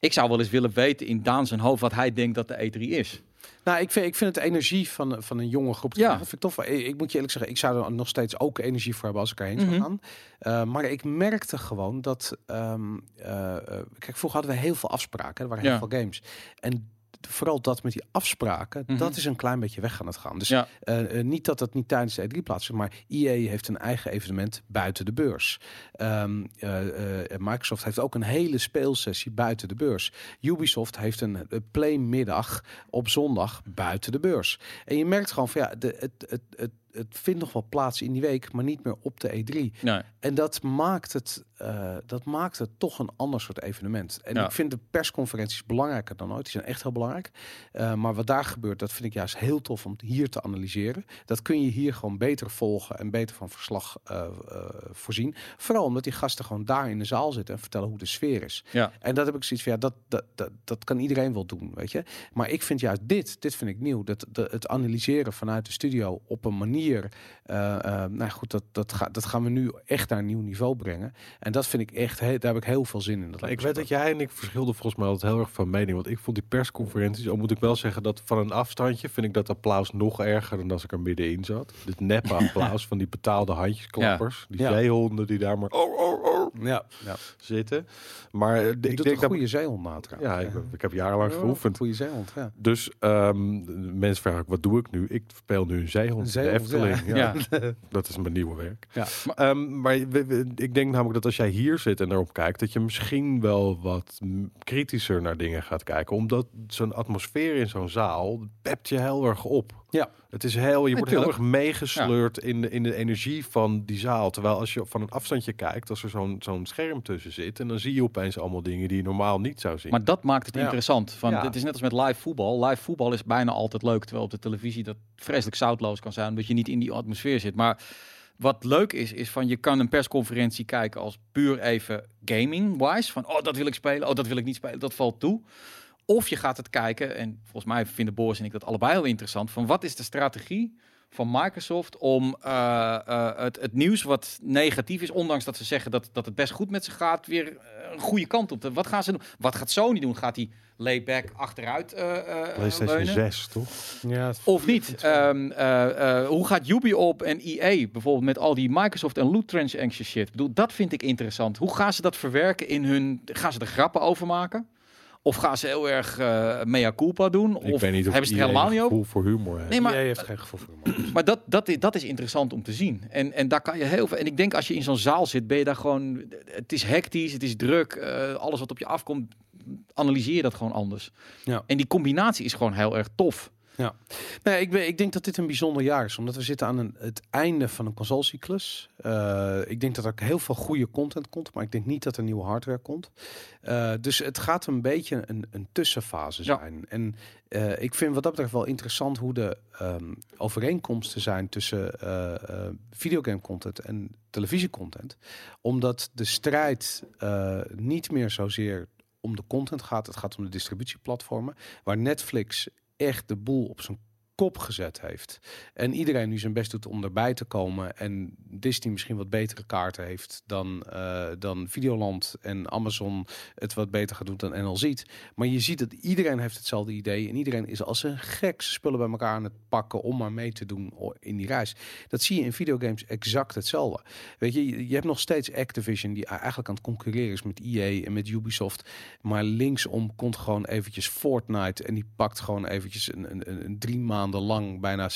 Ik zou wel eens willen weten in Daan zijn hoofd wat hij denkt dat de E3 is. Nou, ik vind, ik vind het energie van, van een jonge groep. Ja. Dat vind ik tof. Ik, ik moet je eerlijk zeggen, ik zou er nog steeds ook energie voor hebben als ik erheen Mhm. zou gaan. Uh, maar ik merkte gewoon dat. Um, uh, uh, kijk, vroeger hadden we heel veel afspraken. Er waren heel Ja. veel games. En vooral dat met die afspraken, Mhm. dat is een klein beetje weg aan het gaan. Dus Ja. uh, niet dat het niet tijdens de E3 plaatsvindt, maar EA heeft een eigen evenement buiten de beurs. Um, Microsoft heeft ook een hele speelsessie buiten de beurs. Ubisoft heeft een playmiddag op zondag buiten de beurs. En je merkt gewoon van ja, de, het, het, het, het vindt nog wel plaats in die week, maar niet meer op de E3. Nee. En dat maakt het, uh, dat maakt het toch een ander soort evenement. En Ja. ik vind de persconferenties belangrijker dan ooit. Die zijn echt heel belangrijk. Uh, maar wat daar gebeurt, dat vind ik juist heel tof om hier te analyseren. Dat kun je hier gewoon beter volgen en beter van verslag uh, voorzien. Vooral omdat die gasten gewoon daar in de zaal zitten en vertellen hoe de sfeer is. Ja. En dat heb ik zoiets van, ja, dat, dat, dat, dat kan iedereen wel doen, weet je. Maar ik vind juist dit, dit vind ik nieuw. Dat, dat het analyseren vanuit de studio op een manier 4. eh, eh, nou goed, dat, dat, ga, dat gaan we nu echt naar een nieuw niveau brengen. En dat vind ik echt, he- daar heb ik heel veel zin in. Dat ik weet dat jij en ik verschilden volgens mij altijd heel erg van mening. Want ik vond die persconferenties, al moet ik wel zeggen dat van een afstandje vind ik dat applaus nog erger dan als ik er middenin zat. Dit neppe applaus van die betaalde handjesklappers. Die Ja. zeehonden die daar maar oh, oh, oh, Ja, ja. zitten. Maar eh, Ik denk een dat... goede zeehond na trouwens. Ja, ik, ik heb jarenlang geoefend. Goede zeehond, ja. Dus ehm, mensen vragen ook, wat doe ik nu? Ik speel nu een zeehond. Een zeehond, Ja. Ja. dat is mijn nieuwe werk. Ja. Maar, ehm, maar ik denk namelijk dat als jij hier zit en erop kijkt, dat je misschien wel wat kritischer naar dingen gaat kijken. Omdat zo'n atmosfeer in zo'n zaal pept je heel erg op. Ja. Het is heel, je wordt heel erg meegesleurd in, de, in de energie van die zaal. Terwijl als je van een afstandje kijkt, als er zo'n zo'n scherm tussen zit, en dan zie je opeens allemaal dingen die je normaal niet zou zien. Maar dat maakt het Ja. interessant. Van, Ja. Het is net als met live voetbal. Live voetbal is bijna altijd leuk. Terwijl op de televisie dat vreselijk zoutloos kan zijn. Omdat je niet in die atmosfeer zit. Maar wat leuk is, is van je kan een persconferentie kijken als puur even gaming-wise. Van, oh, dat wil ik spelen. Oh, dat wil ik niet spelen. Dat valt toe. Of je gaat het kijken, en volgens mij vinden Boris en ik dat allebei heel interessant, van wat is de strategie van Microsoft om eh, eh, het, het nieuws wat negatief is, ondanks dat ze zeggen dat, dat het best goed met ze gaat, weer eh, een goede kant op. te- Wat gaan ze doen? Wat gaat Sony doen? Gaat die layback achteruit eh eh, PlayStation leunen? 6, toch? Ja, Of niet? Ehm, eh, eh, hoe gaat Ubi op en EA bijvoorbeeld met al die Microsoft en loot transaction shit? Ik bedoel, dat vind ik interessant. Hoe gaan ze dat verwerken in hun? Gaan ze er grappen over maken? Of gaan ze heel erg eh mea culpa doen? Ik of weet niet of hebben ze het helemaal niet over? gevoel voor humor heeft. Nee, maar Jij heeft geen gevoel voor humor. maar dat, dat, is, dat is interessant om te zien. En, en daar kan je heel veel. En ik denk als je in zo'n zaal zit, ben je daar gewoon. Het is hectisch, het is druk. eh, alles wat op je afkomt, analyseer je dat gewoon anders. Ja. En die combinatie is gewoon heel erg tof. Nee, ik, ben, ik denk dat dit een bijzonder jaar is, omdat we zitten aan een, het einde van een consolecyclus. Eh ik denk dat er heel veel goede content komt, maar ik denk niet dat er nieuwe hardware komt. Eh, dus het gaat een beetje een, een tussenfase Ja. zijn. En eh, ik vind wat dat betreft wel interessant hoe de ehm, overeenkomsten zijn tussen videogame content en televisiecontent. Omdat de strijd niet meer zozeer om de content gaat, het gaat om de distributieplatformen. Waar Netflix echt de boel op zijn kop gezet heeft. En iedereen nu zijn best doet om erbij te komen. En Disney misschien wat betere kaarten heeft dan, eh, dan Videoland en Amazon het wat beter gaat doen dan NL ziet. Maar je ziet dat iedereen heeft hetzelfde idee. En iedereen is als een gek spullen bij elkaar aan het pakken om maar mee te doen in die reis. Dat zie je in videogames exact hetzelfde. Weet je, je hebt nog steeds Activision die eigenlijk aan het concurreren is met EA en met Ubisoft. Maar linksom komt gewoon eventjes Fortnite en die pakt gewoon eventjes een, een, een drie maanden lang bijna 60%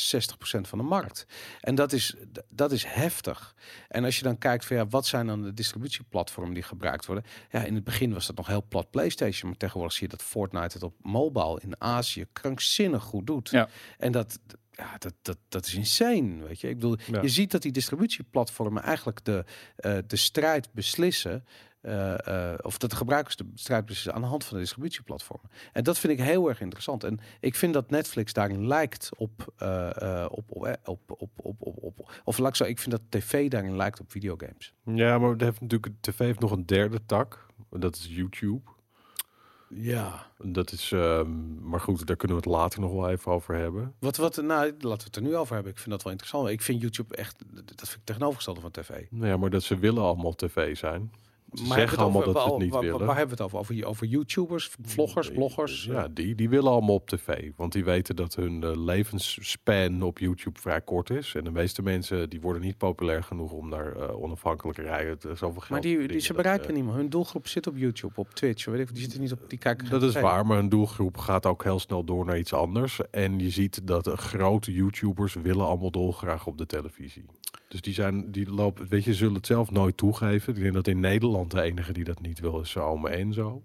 van de markt. En dat is, dat is heftig. En als je dan kijkt van ja, wat zijn dan de distributieplatformen die gebruikt worden? Ja, in het begin was dat nog heel plat PlayStation, maar tegenwoordig zie je dat Fortnite het op mobile in Azië krankzinnig goed doet. Ja. En dat, ja, dat, dat, dat is insane, weet je. Ik bedoel, Ja. je ziet dat die distributieplatformen eigenlijk de, eh, de strijd beslissen. Eh, eh, of dat de gebruikers de strijd aan de hand van de distributieplatformen. En dat vind ik heel erg interessant. En ik vind dat Netflix daarin lijkt op, eh, op, op, op, op, op, op, op, of laat ik zo, ik vind dat tv daarin lijkt op videogames. Ja, maar heeft natuurlijk, tv heeft nog een derde tak. Dat is YouTube. Ja. Dat is, ehm, maar goed, daar kunnen we het later nog wel even over hebben. Wat, wat, nou, laten we het er nu over hebben. Ik vind dat wel interessant. Ik vind YouTube echt, dat vind ik tegenovergestelde van tv. Nou ja, maar dat ze willen allemaal tv zijn. Ze Maar zeggen allemaal dat ze over- het niet waar, waar- willen. Waar hebben we het over? Over, over YouTubers, vloggers, bloggers? Ja, die, die willen allemaal op tv. Want die weten dat hun eh, levensspan op YouTube vrij kort is. En de meeste mensen die worden niet populair genoeg om daar eh onafhankelijke rijden zoveel geld Maar die, die ze Dat, bereiken eh, niemand. Hun doelgroep zit op YouTube, op Twitch. Weet ik, die zitten niet op, die kijken Dat is waar, maar een doelgroep gaat ook heel snel door naar iets anders. En je ziet dat grote YouTubers willen allemaal dolgraag op de televisie. Dus die zijn, die lopen, weet je, zullen het zelf nooit toegeven. Ik denk dat in Nederland de enige die dat niet wil is Ome Enzo.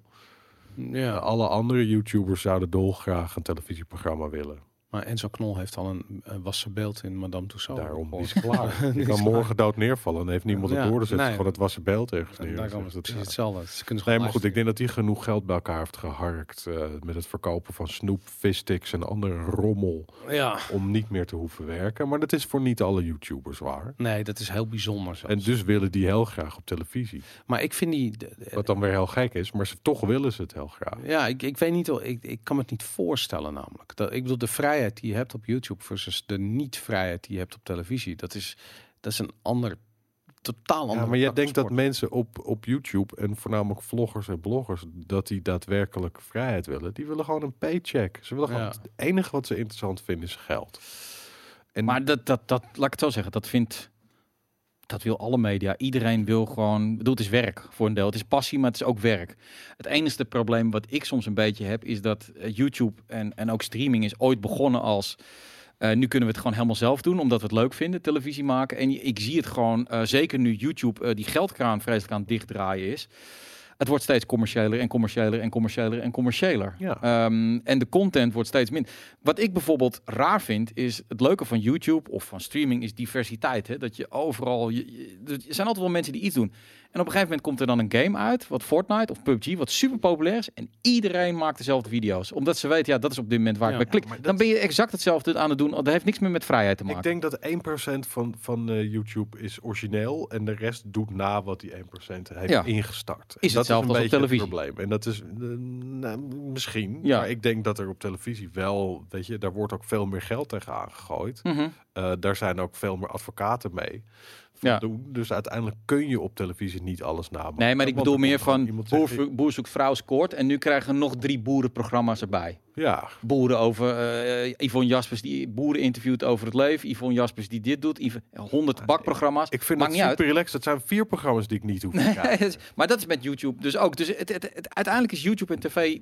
Ja, Alle andere YouTubers zouden dolgraag een televisieprogramma willen. Maar Enzo Knol heeft al een, wassen beeld in Madame Tussauds. Daarom die is klaar. Die kan klaar. morgen dood neervallen en heeft niemand het Ja, door. Dan zet ze nee. gewoon het wassen beeld ergens neer. Daarom is het precies ja. hetzelfde. Ze kunnen Nee, maar goed, ik denk dat hij genoeg geld bij elkaar heeft geharkt eh, met het verkopen van snoep, vissticks en andere rommel Ja. om niet meer te hoeven werken. Maar dat is voor niet alle YouTubers waar. Nee, dat is heel bijzonder. zelfs. En dus willen die heel graag op televisie. Maar ik vind die... de- de- Wat dan weer heel gek is, maar ze, toch willen ze het heel graag. Ja, ik, ik weet niet, ik, ik kan me het niet voorstellen namelijk. Dat, ik bedoel, de vrijheid vrijheid die je hebt op YouTube versus de niet-vrijheid die je hebt op televisie, dat is, dat is een ander, totaal ander. Ja, maar jij denkt dat mensen op, op YouTube en voornamelijk vloggers en bloggers, dat die daadwerkelijk vrijheid willen. Die willen gewoon een paycheck. Ze willen gewoon, Ja. het enige wat ze interessant vinden is geld. En Maar dat, dat, dat, laat ik het zo zeggen, dat vindt, dat wil alle media. Iedereen wil gewoon, ik bedoel, het is werk voor een deel. Het is passie, maar het is ook werk. Het enige probleem wat ik soms een beetje heb, is dat eh, YouTube en, en ook streaming is ooit begonnen als... eh, nu kunnen we het gewoon helemaal zelf doen, omdat we het leuk vinden, televisie maken. En ik zie het gewoon, eh, zeker nu YouTube die geldkraan vreselijk aan het dichtdraaien is. Het wordt steeds commerciëler en commerciëler en commerciëler en commerciëler. Ja. Ehm, en de content wordt steeds minder. Wat ik bijvoorbeeld raar vind, is het leuke van YouTube of van streaming is diversiteit. Hè? Dat je overal. Je, je- er zijn altijd wel mensen die iets doen. En op een gegeven moment komt er dan een game uit, wat Fortnite of PUBG, wat super populair is. En iedereen maakt dezelfde video's. Omdat ze weten, ja, dat is op dit moment waar Ja, ik bij klik. dat- Dan ben je exact hetzelfde aan het doen. Dat heeft niks meer met vrijheid te maken. ik denk dat 1% van, van eh, YouTube is origineel en de rest doet na wat die 1% heeft Ja. ingestart. Is dat hetzelfde is een als op televisie. probleem. En dat is eh, nou, misschien. Ja. Maar ik denk dat er op televisie wel, weet je, daar wordt ook veel meer geld tegen aangegooid. Mhm. Eh, daar zijn ook veel meer advocaten mee. Ja. Dus uiteindelijk kun je op televisie niet alles namaken. Nee, maar ik bedoel er meer van boer, zoekt vrouw scoort. En nu krijgen we nog drie boerenprogramma's erbij. Ja, boeren over eh Yvonne Jaspers die boeren interviewt over het leven. Yvonne Jaspers die dit doet. Yv- 100 bakprogramma's. ik vind Maakt het niet super relaxed. Dat zijn vier programma's die ik niet hoef te kijken. maar dat is met YouTube dus ook. Dus het, het, het- uiteindelijk is YouTube en tv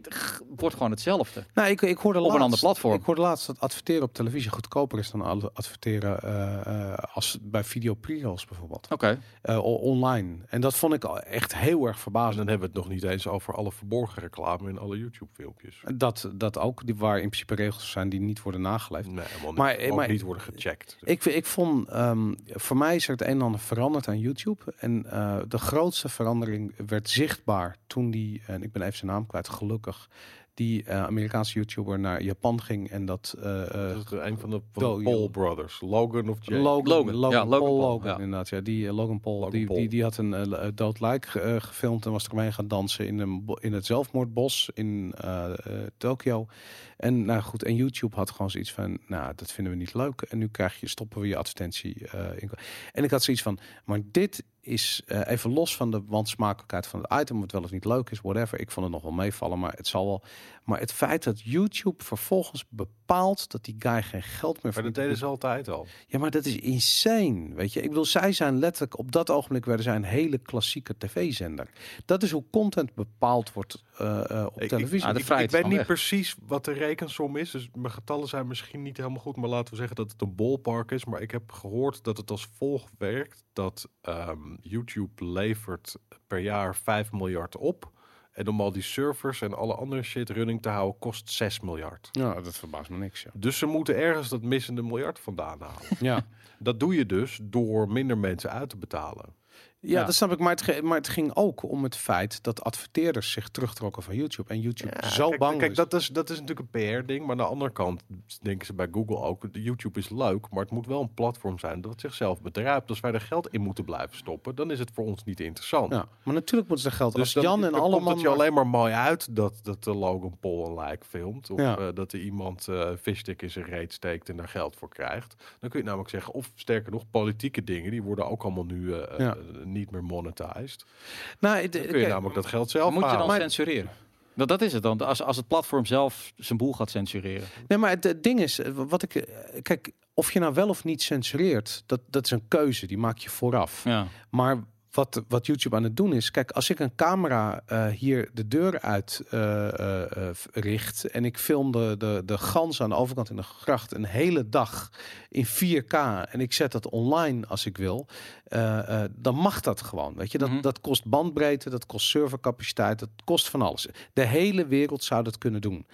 wordt gewoon hetzelfde. Nou, ik, ik hoorde Op een ander platform. Ik hoorde laatst dat adverteren op televisie goedkoper is dan adverteren eh, eh, als bij video pre-rolls bijvoorbeeld. Oké. Eh, online. En dat vond ik al echt heel erg En verbazend. dan hebben we het nog niet eens over alle verborgen reclame in alle YouTube-filmpjes. Dat, dat ook, die, waar in principe regels zijn die niet worden nageleefd. Nee, niet. Maar- niet worden gecheckt. Ik, ik vond, ehm, voor mij is er het een en ander veranderd aan YouTube. En eh, de grootste verandering werd zichtbaar toen die, en ik ben even zijn naam kwijt, gelukkig, die eh, Amerikaanse YouTuber naar Japan ging en dat... eh, eh, Dat is een van de, van Wel, de Paul. Brothers. Logan of Jake. Logan, Logan. Logan, Ja, Logan Paul, Paul, Logan, ja. inderdaad. Ja, die Logan Paul, Logan die, Paul. Die, die had een dood lijk gefilmd en was ermee gaan dansen in, een, in het zelfmoordbos in eh, eh, Tokio. En nou goed, en YouTube had gewoon zoiets van, nou, dat vinden we niet leuk. En nu krijg je, stoppen we je advertentie eh, in. En ik had zoiets van, maar dit is eh, even los van de wansmakelijkheid van het item, wat wel of niet leuk is, whatever. Ik vond het nog wel meevallen, maar het zal wel. Maar het feit dat YouTube vervolgens bepaalt dat die guy geen geld meer Maar dat verdient. deden ze altijd al. Ja, maar dat is insane, weet je. Ik bedoel, zij zijn letterlijk op dat ogenblik werden zij een hele klassieke tv-zender. Dat is hoe content bepaald wordt eh, eh, op Ik- televisie. ah, de Ik, weet niet weg. precies wat de rekensom is. Dus mijn getallen zijn misschien niet helemaal goed. Maar laten we zeggen dat het een ballpark is. Maar ik heb gehoord dat het als volgt werkt. Dat ehm, YouTube levert per jaar 5 miljard op. En om al die servers en alle andere shit running te houden kost 6 miljard. ja, dat verbaast me niks. Ja, Dus ze moeten ergens dat missende miljard vandaan halen. ja. dat doe je dus door minder mensen uit te betalen. Ja, Ja. dat snap ik. Maar het, ge- maar het ging ook om het feit dat adverteerders zich terugtrokken van YouTube. En YouTube zo kijk, bang Kijk, is. dat is, dat is natuurlijk een PR-ding. Maar aan de andere kant denken ze bij Google ook... YouTube is leuk, maar het moet wel een platform zijn... dat zichzelf bedruipt. Als wij er geld in moeten blijven stoppen... dan is het voor ons niet interessant. Ja, maar natuurlijk moeten ze geld. Dus Als dan, Jan en dan alle komt het je alleen maar mooi uit dat, dat de Logan Paul een like filmt. Of eh, dat er iemand eh fishstick in zijn reet steekt en daar geld voor krijgt. Dan kun je namelijk zeggen, of sterker nog, politieke dingen, die worden ook allemaal nu eh, niet meer monetized. Nou, Dan kun je namelijk dat geld zelf Moet je dan censureren? Dat, dat is het dan. Als, als het platform zelf zijn boel gaat censureren. Nee, maar het, het ding is, eh, wat ik. eh, Kijk, of je nou wel of niet censureert, dat, dat is een keuze, die maak je vooraf. Ja. Maar wat, wat YouTube aan het doen is, kijk, als ik een camera eh, hier de deur uit eh, eh, richt en ik film de, de, de gans aan de overkant in de gracht een hele dag in 4K en ik zet dat online als ik wil, dan mag dat gewoon. Weet je, dat, Mhm. dat kost bandbreedte, dat kost servercapaciteit, dat kost van alles. De hele wereld zou dat kunnen doen.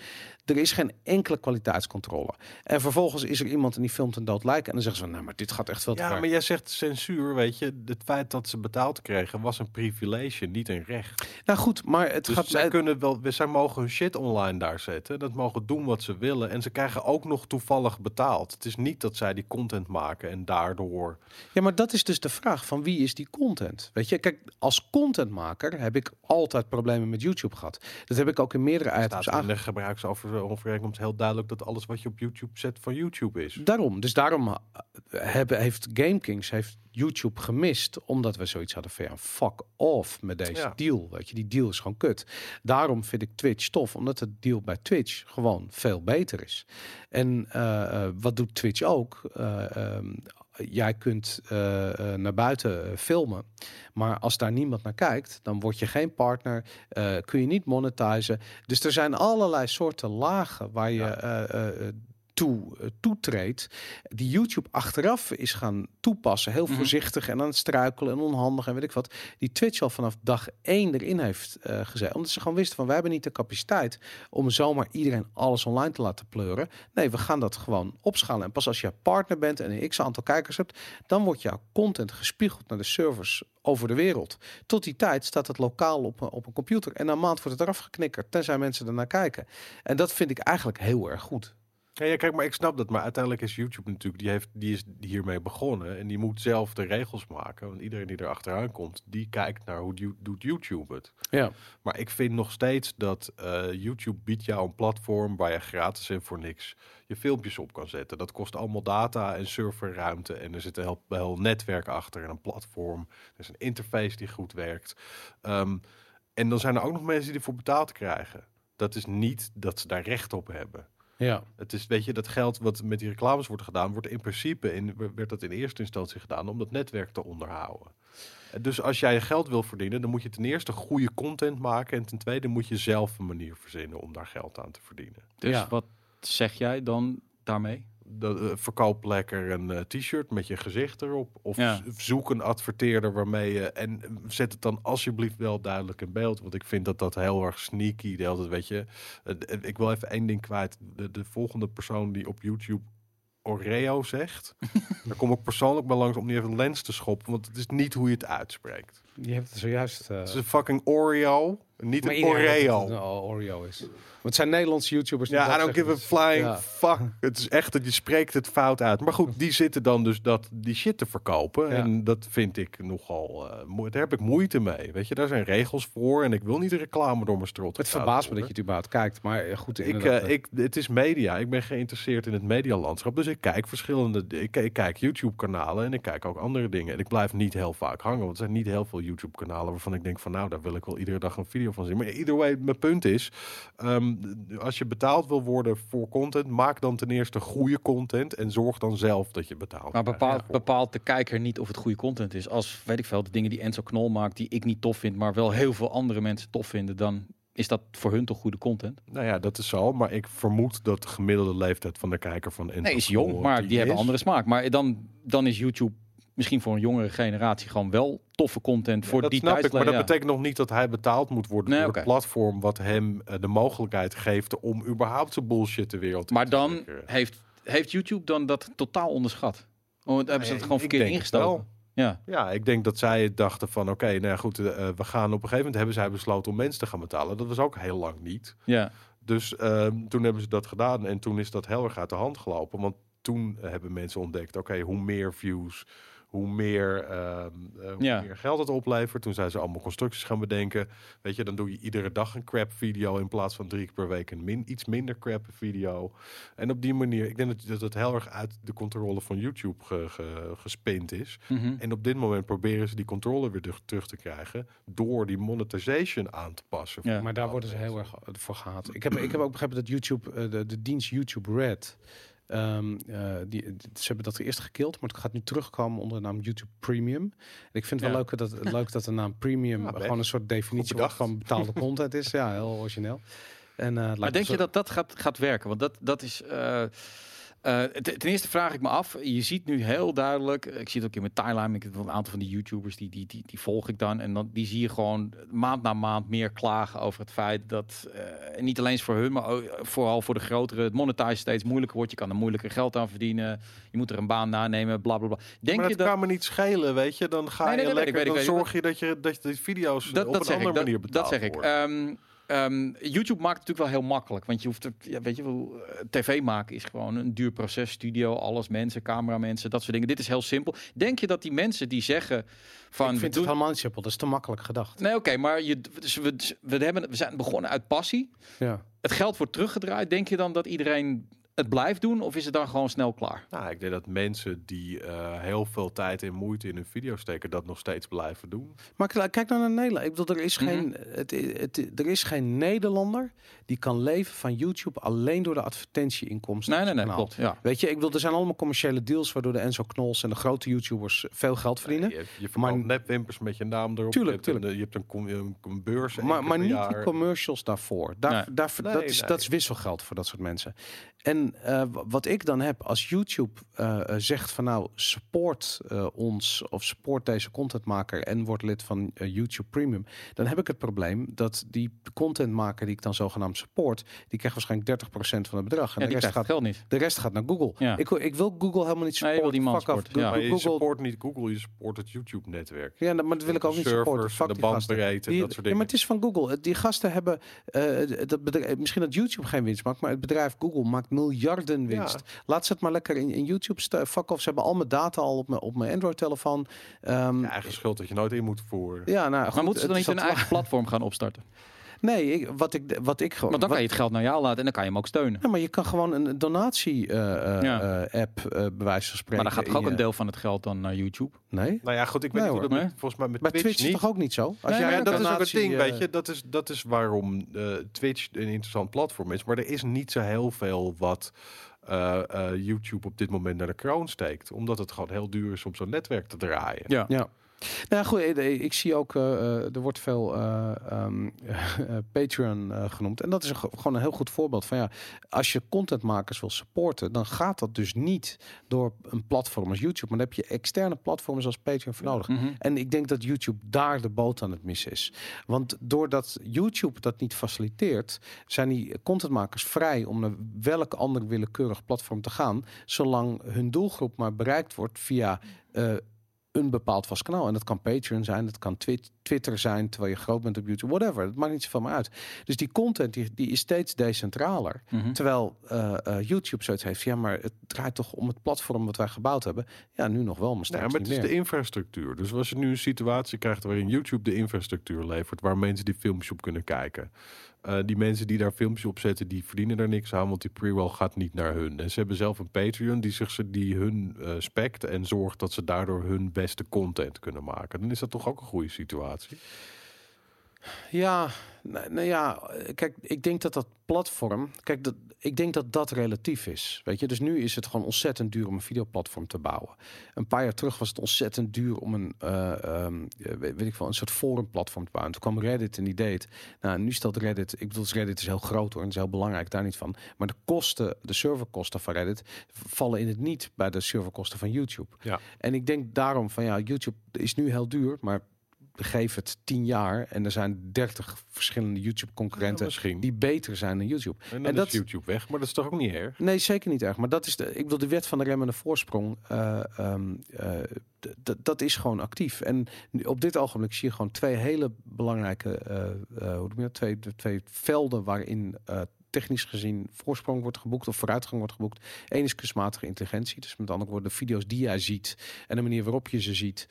Er is geen enkele kwaliteitscontrole. En vervolgens is er iemand en die filmt een dood lijk en dan zeggen ze, nou, maar dit gaat echt veel te Ja, ver. maar jij zegt censuur, weet je. Het feit dat ze betaald kregen, was een privilege, niet een recht. Nou goed, maar het Dus gaat zij kunnen wel, zij mogen hun shit online daar zetten. Dat mogen doen wat ze willen. En ze krijgen ook nog toevallig betaald. Het is niet dat zij die content maken en daardoor. Ja, maar dat is dus de vraag van wie is die content? Weet je, kijk, als contentmaker heb ik altijd problemen met YouTube gehad. Dat heb ik ook in meerdere items Staat gebruiksovereenkomst heel duidelijk dat alles wat je op YouTube zet van YouTube is. Daarom, dus daarom uh, hebben, heeft GameKings heeft YouTube gemist, omdat we zoiets hadden van ja, fuck off met deze Ja. deal. Weet je, die deal is gewoon kut. Daarom vind ik Twitch tof, omdat het deal bij Twitch gewoon veel beter is. En eh, eh, wat doet Twitch ook? Eh, ehm, jij kunt eh, eh, naar buiten eh, filmen, maar als daar niemand naar kijkt, dan word je geen partner, kun je niet monetizen. Dus er zijn allerlei soorten lagen waar je Ja. Toe, eh, toetreedt, die YouTube achteraf is gaan toepassen, heel Mhm. voorzichtig en aan het struikelen en onhandig en weet ik wat, die Twitch al vanaf dag één erin heeft eh gezet. Omdat ze gewoon wisten van, wij hebben niet de capaciteit om zomaar iedereen alles online te laten pleuren. Nee, we gaan dat gewoon opschalen. En pas als je partner bent en een x aantal kijkers hebt, dan wordt jouw content gespiegeld naar de servers over de wereld. Tot die tijd staat het lokaal op, een- op een computer en na een maand wordt het eraf geknikkerd, tenzij mensen ernaar kijken. En dat vind ik eigenlijk heel erg goed. Ja, ja, kijk, maar ik snap dat. Maar uiteindelijk is YouTube natuurlijk, die, heeft, die is hiermee begonnen. En die moet zelf de regels maken. Want iedereen die er achteraan komt, die kijkt naar hoe doet YouTube het. Ja. Maar ik vind nog steeds dat eh, YouTube biedt jou een platform waar je gratis en voor niks je filmpjes op kan zetten. Dat kost allemaal data en serverruimte. En er zit een heel, heel netwerk achter en een platform. Er is een interface die goed werkt. Ehm, en dan zijn er ook nog mensen die ervoor betaald krijgen. Dat is niet dat ze daar recht op hebben. Ja. Het is, weet je, dat geld wat met die reclames wordt gedaan, wordt in principe in, werd dat in eerste instantie gedaan om dat netwerk te onderhouden. En Dus als jij geld wil verdienen, dan moet je ten eerste goede content maken en ten tweede moet je zelf een manier verzinnen om daar geld aan te verdienen. Dus Ja. wat zeg jij dan daarmee? Dat, eh, verkoop lekker een eh, t-shirt met je gezicht erop. Of Ja. zoek een adverteerder waarmee je. En zet het dan alsjeblieft wel duidelijk in beeld. Want ik vind dat dat heel erg sneaky. De hele tijd, weet je. Eh, ik wil even één ding kwijt. De, de volgende persoon die op YouTube Oreo zegt. daar kom ik persoonlijk maar langs om niet even lens te schoppen. Want het is niet hoe je het uitspreekt. Je hebt het zojuist. eh, Het is een fucking Oreo. Niet maar een Oreo. het een Oreo is. Want het zijn Nederlandse YouTubers. die Ja, I don't give a flying Ja. fuck. Het is echt dat je spreekt het fout uit. Maar goed, die zitten dan dus dat die shit te verkopen. Ja. En dat vind ik nogal. moe- daar heb ik moeite mee. Weet je, daar zijn regels voor. En ik wil niet reclame door mijn strot. Het verbaast me dat je het überhaupt kijkt. Maar goed, Ik, eh, ik, het is media. Ik ben geïnteresseerd in het medialandschap. Dus ik kijk verschillende. Ik, ik kijk YouTube-kanalen en ik kijk ook andere dingen. En ik blijf niet heel vaak hangen. Want er zijn niet heel veel YouTube-kanalen waarvan ik denk van nou, daar wil ik wel iedere dag een video van zien. Maar ieder way, mijn punt is, ehm, als je betaald wil worden voor content, maak dan ten eerste goede content en zorg dan zelf dat je betaalt. Maar bepaalt, bepaalt de kijker niet of het goede content is. Als, weet ik veel, de dingen die Enzo Knol maakt, die ik niet tof vind, maar wel heel veel andere mensen tof vinden, dan is dat voor hun toch goede content? Nou ja, dat is zo. Maar ik vermoed dat de gemiddelde leeftijd van de kijker van Enzo Nee, is jong, maar die, die hebben andere smaak. Maar dan, dan is YouTube misschien voor een jongere generatie gewoon wel toffe content voor Ja, dat die snap ik, maar dat ja. betekent nog niet dat hij betaald moet worden Nee, door het platform wat hem eh, de mogelijkheid geeft om überhaupt zijn bullshit de wereld Maar te dan heeft, heeft YouTube dan dat totaal onderschat? Oh, hebben ze het gewoon ik verkeerd ingestoken? Ja. Ja, ik denk dat zij dachten van oké, nou goed, eh, we gaan op een gegeven moment hebben zij besloten om mensen te gaan betalen. Dat was ook heel lang niet. ja. Dus ehm, toen hebben ze dat gedaan en toen is dat heel erg uit de hand gelopen. Want toen hebben mensen ontdekt, oké, hoe meer views, hoe meer, ehm, eh, hoe Ja. meer geld het oplevert. Toen zijn ze allemaal constructies gaan bedenken. Weet je, dan doe je iedere dag een crap video in plaats van drie keer per week een min, iets minder crap video. En op die manier, ik denk dat, dat het heel erg uit de controle van YouTube ge, ge- gespeend is. Mhm. En op dit moment proberen ze die controle weer terug- terug te krijgen door die monetization aan te passen. Ja. Maar daar worden ze heel erg voor gehaald. Ik heb, ik heb ook begrepen dat YouTube, eh, de, de dienst YouTube Red, ehm, eh, die, ze hebben dat eerst gekild, maar het gaat nu terugkomen onder de naam YouTube Premium. En ik vind het wel leuk dat, leuk dat de naam Premium Ja, gewoon een soort definitie van betaalde content is. Ja, heel origineel. En, eh, Maar denk je dat dat gaat, gaat werken? Want dat, dat is. eh, Eh, ten eerste vraag ik me af, je ziet nu heel duidelijk, ik zie het ook in mijn timeline, ik heb een aantal van die YouTubers, die, die, die, die volg ik dan. En dan, die zie je gewoon maand na maand meer klagen over het feit dat, eh, niet alleen voor hun, maar ook, vooral voor de grotere, het monetize steeds moeilijker wordt. Je kan er moeilijker geld aan verdienen, je moet er een baan nanemen, bla bla bla. Denk maar je dat dat... kan me niet schelen, weet je. Dan ga Nee, nee, je dat ik, lekker, weet dan ik. zorg je dat je dat je die video's dat, op dat een andere ik, dat, manier dat betaald zeg ik. worden. Ehm, YouTube maakt het natuurlijk wel heel makkelijk. Want je hoeft er, ja, weet je wel, eh, tv maken is gewoon een duur proces. Studio, alles, mensen, cameramensen, dat soort dingen. Dit is heel simpel. Denk je dat die mensen die zeggen van... ik vind doen- het helemaal niet simpel. Dat is te makkelijk gedacht. Nee, oké, maar je, dus we, we, hebben, we zijn begonnen uit passie. Ja. Het geld wordt teruggedraaid. Denk je dan dat iedereen het blijft doen? Of is het dan gewoon snel klaar? Nou, ik denk dat mensen die eh, heel veel tijd en moeite in hun video steken, dat nog steeds blijven doen. Maar kijk nou naar Nederland. Ik bedoel, er is, Mhm. geen, het, het, er is geen Nederlander die kan leven van YouTube alleen door de advertentieinkomsten. Nee, nee, nee, klopt. Ja. Weet je, ik bedoel, er zijn allemaal commerciële deals waardoor de Enzo Knols en de grote YouTubers veel geld verdienen. Je, je Maar- nepwimpers met je naam erop. Tuurlijk, je hebt een, je hebt een, com- een, een beurs. maar maar niet jaar. die commercials daarvoor. Daar, Nee. daar, Nee, dat, is, nee. dat is wisselgeld voor dat soort mensen. En eh, wat ik dan heb als YouTube eh, eh, zegt van nou support eh, ons of support deze contentmaker en wordt lid van YouTube Premium, dan heb ik het probleem dat die contentmaker die ik dan zogenaamd support, die krijgt waarschijnlijk 30% van het bedrag en Ja, de, rest gaat, geld niet. de rest gaat naar Google. Ja. Ik, ik wil Google helemaal niet Nee, je wil supporten. die man supporten, ja. Maar je Google, support niet Google, je support het YouTube-netwerk. ja, maar dat wil ik ook niet supporten. servers, Fuck de bandbreedte, Die- dat soort Ja, dingen. maar het is van Google. Die gasten hebben eh, dat bedrijf, misschien dat YouTube geen winst maakt, maar het bedrijf Google maakt miljarden winst. Laat ze het maar lekker in, in YouTube fuck off. Ze hebben al mijn data al op mijn, op mijn Android-telefoon. Ehm, Je eigen schuld dat je nooit in moet voeren. ja, nou, Maar goed, moeten ze dan niet wat- eigen platform gaan opstarten? Nee, ik, wat ik, wat ik gewoon. Want dan wat- kan je het geld naar jou laten en dan kan je hem ook steunen. Ja, maar je kan gewoon een donatie-app, Ja. bij wijze van spreken. Maar dan gaat toch ook een deel van het geld dan naar YouTube? Nee? Nou ja, goed, ik weet Nee, niet hoe hoor. dat met- Nee? volgens mij met Bij Twitch, Twitch, is toch ook niet zo? Als Nee, jij ja, dat is ook het ding, eh, weet je. Dat is, dat is waarom eh, Twitch een interessant platform is. Maar er is niet zo heel veel wat eh, eh, YouTube op dit moment naar de kroon steekt. Omdat het gewoon heel duur is om zo'n netwerk te draaien. Ja. Ja. Nou goed, eh, ik zie ook, eh, eh, er wordt veel eh, ehm, eh, Patreon eh, genoemd. En dat is een, ge- gewoon een heel goed voorbeeld van ja, als je contentmakers wil supporten, dan gaat dat dus niet door een platform als YouTube. Maar dan heb je externe platforms als Patreon voor nodig. Mhm. En ik denk dat YouTube daar de boot aan het missen is. Want doordat YouTube dat niet faciliteert, zijn die contentmakers vrij om naar welk ander willekeurig platform te gaan, zolang hun doelgroep maar bereikt wordt via eh, een bepaald vast kanaal. En dat kan Patreon zijn, dat kan Twi- Twitter zijn, terwijl je groot bent op YouTube, whatever. Dat maakt niet zoveel meer uit. Dus die content die, die is steeds decentraler. Mhm. Terwijl eh, eh, YouTube zoiets heeft, ja, maar het draait toch om het platform wat wij gebouwd hebben. Ja, nu nog wel, maar Ja, straks maar het is meer. de infrastructuur. Dus als je nu een situatie krijgt waarin YouTube de infrastructuur levert, waar mensen die filmpjes op kunnen kijken. Eh, die mensen die daar filmpjes op zetten, die verdienen er niks aan, want die pre-roll gaat niet naar hun. En ze hebben zelf een Patreon die, zich, die hun eh spect en zorgt dat ze daardoor hun beste content kunnen maken. Dan is dat toch ook een goede situatie. Ja, nou, nou ja, kijk, ik denk dat dat platform, kijk, dat, ik denk dat dat relatief is. Weet je, dus nu is het gewoon ontzettend duur om een videoplatform te bouwen. Een paar jaar terug was het ontzettend duur om een, ehm, eh, weet, ik wel, een soort forumplatform te bouwen. Toen kwam Reddit en die deed. Nou, nu stelt Reddit, ik bedoel, Reddit is heel groot hoor, en is heel belangrijk, daar niet van. Maar de kosten, de serverkosten van Reddit, vallen in het niet bij de serverkosten van YouTube. Ja. En ik denk daarom van ja, YouTube is nu heel duur, maar geef het tien jaar en er zijn 30 verschillende YouTube-concurrenten die beter zijn dan YouTube. En dan en is dat- YouTube weg, maar dat is toch ook niet erg? Nee, zeker niet erg. Maar dat is de, ik bedoel, de wet van de remmende voorsprong. d- d- dat is gewoon actief. En op dit ogenblik zie je gewoon twee hele belangrijke, eh, hoe noem je dat? Twee, twee velden waarin technisch gezien voorsprong wordt geboekt of vooruitgang wordt geboekt. Eén is kunstmatige intelligentie. Dus met andere woorden, de video's die jij ziet en de manier waarop je ze ziet,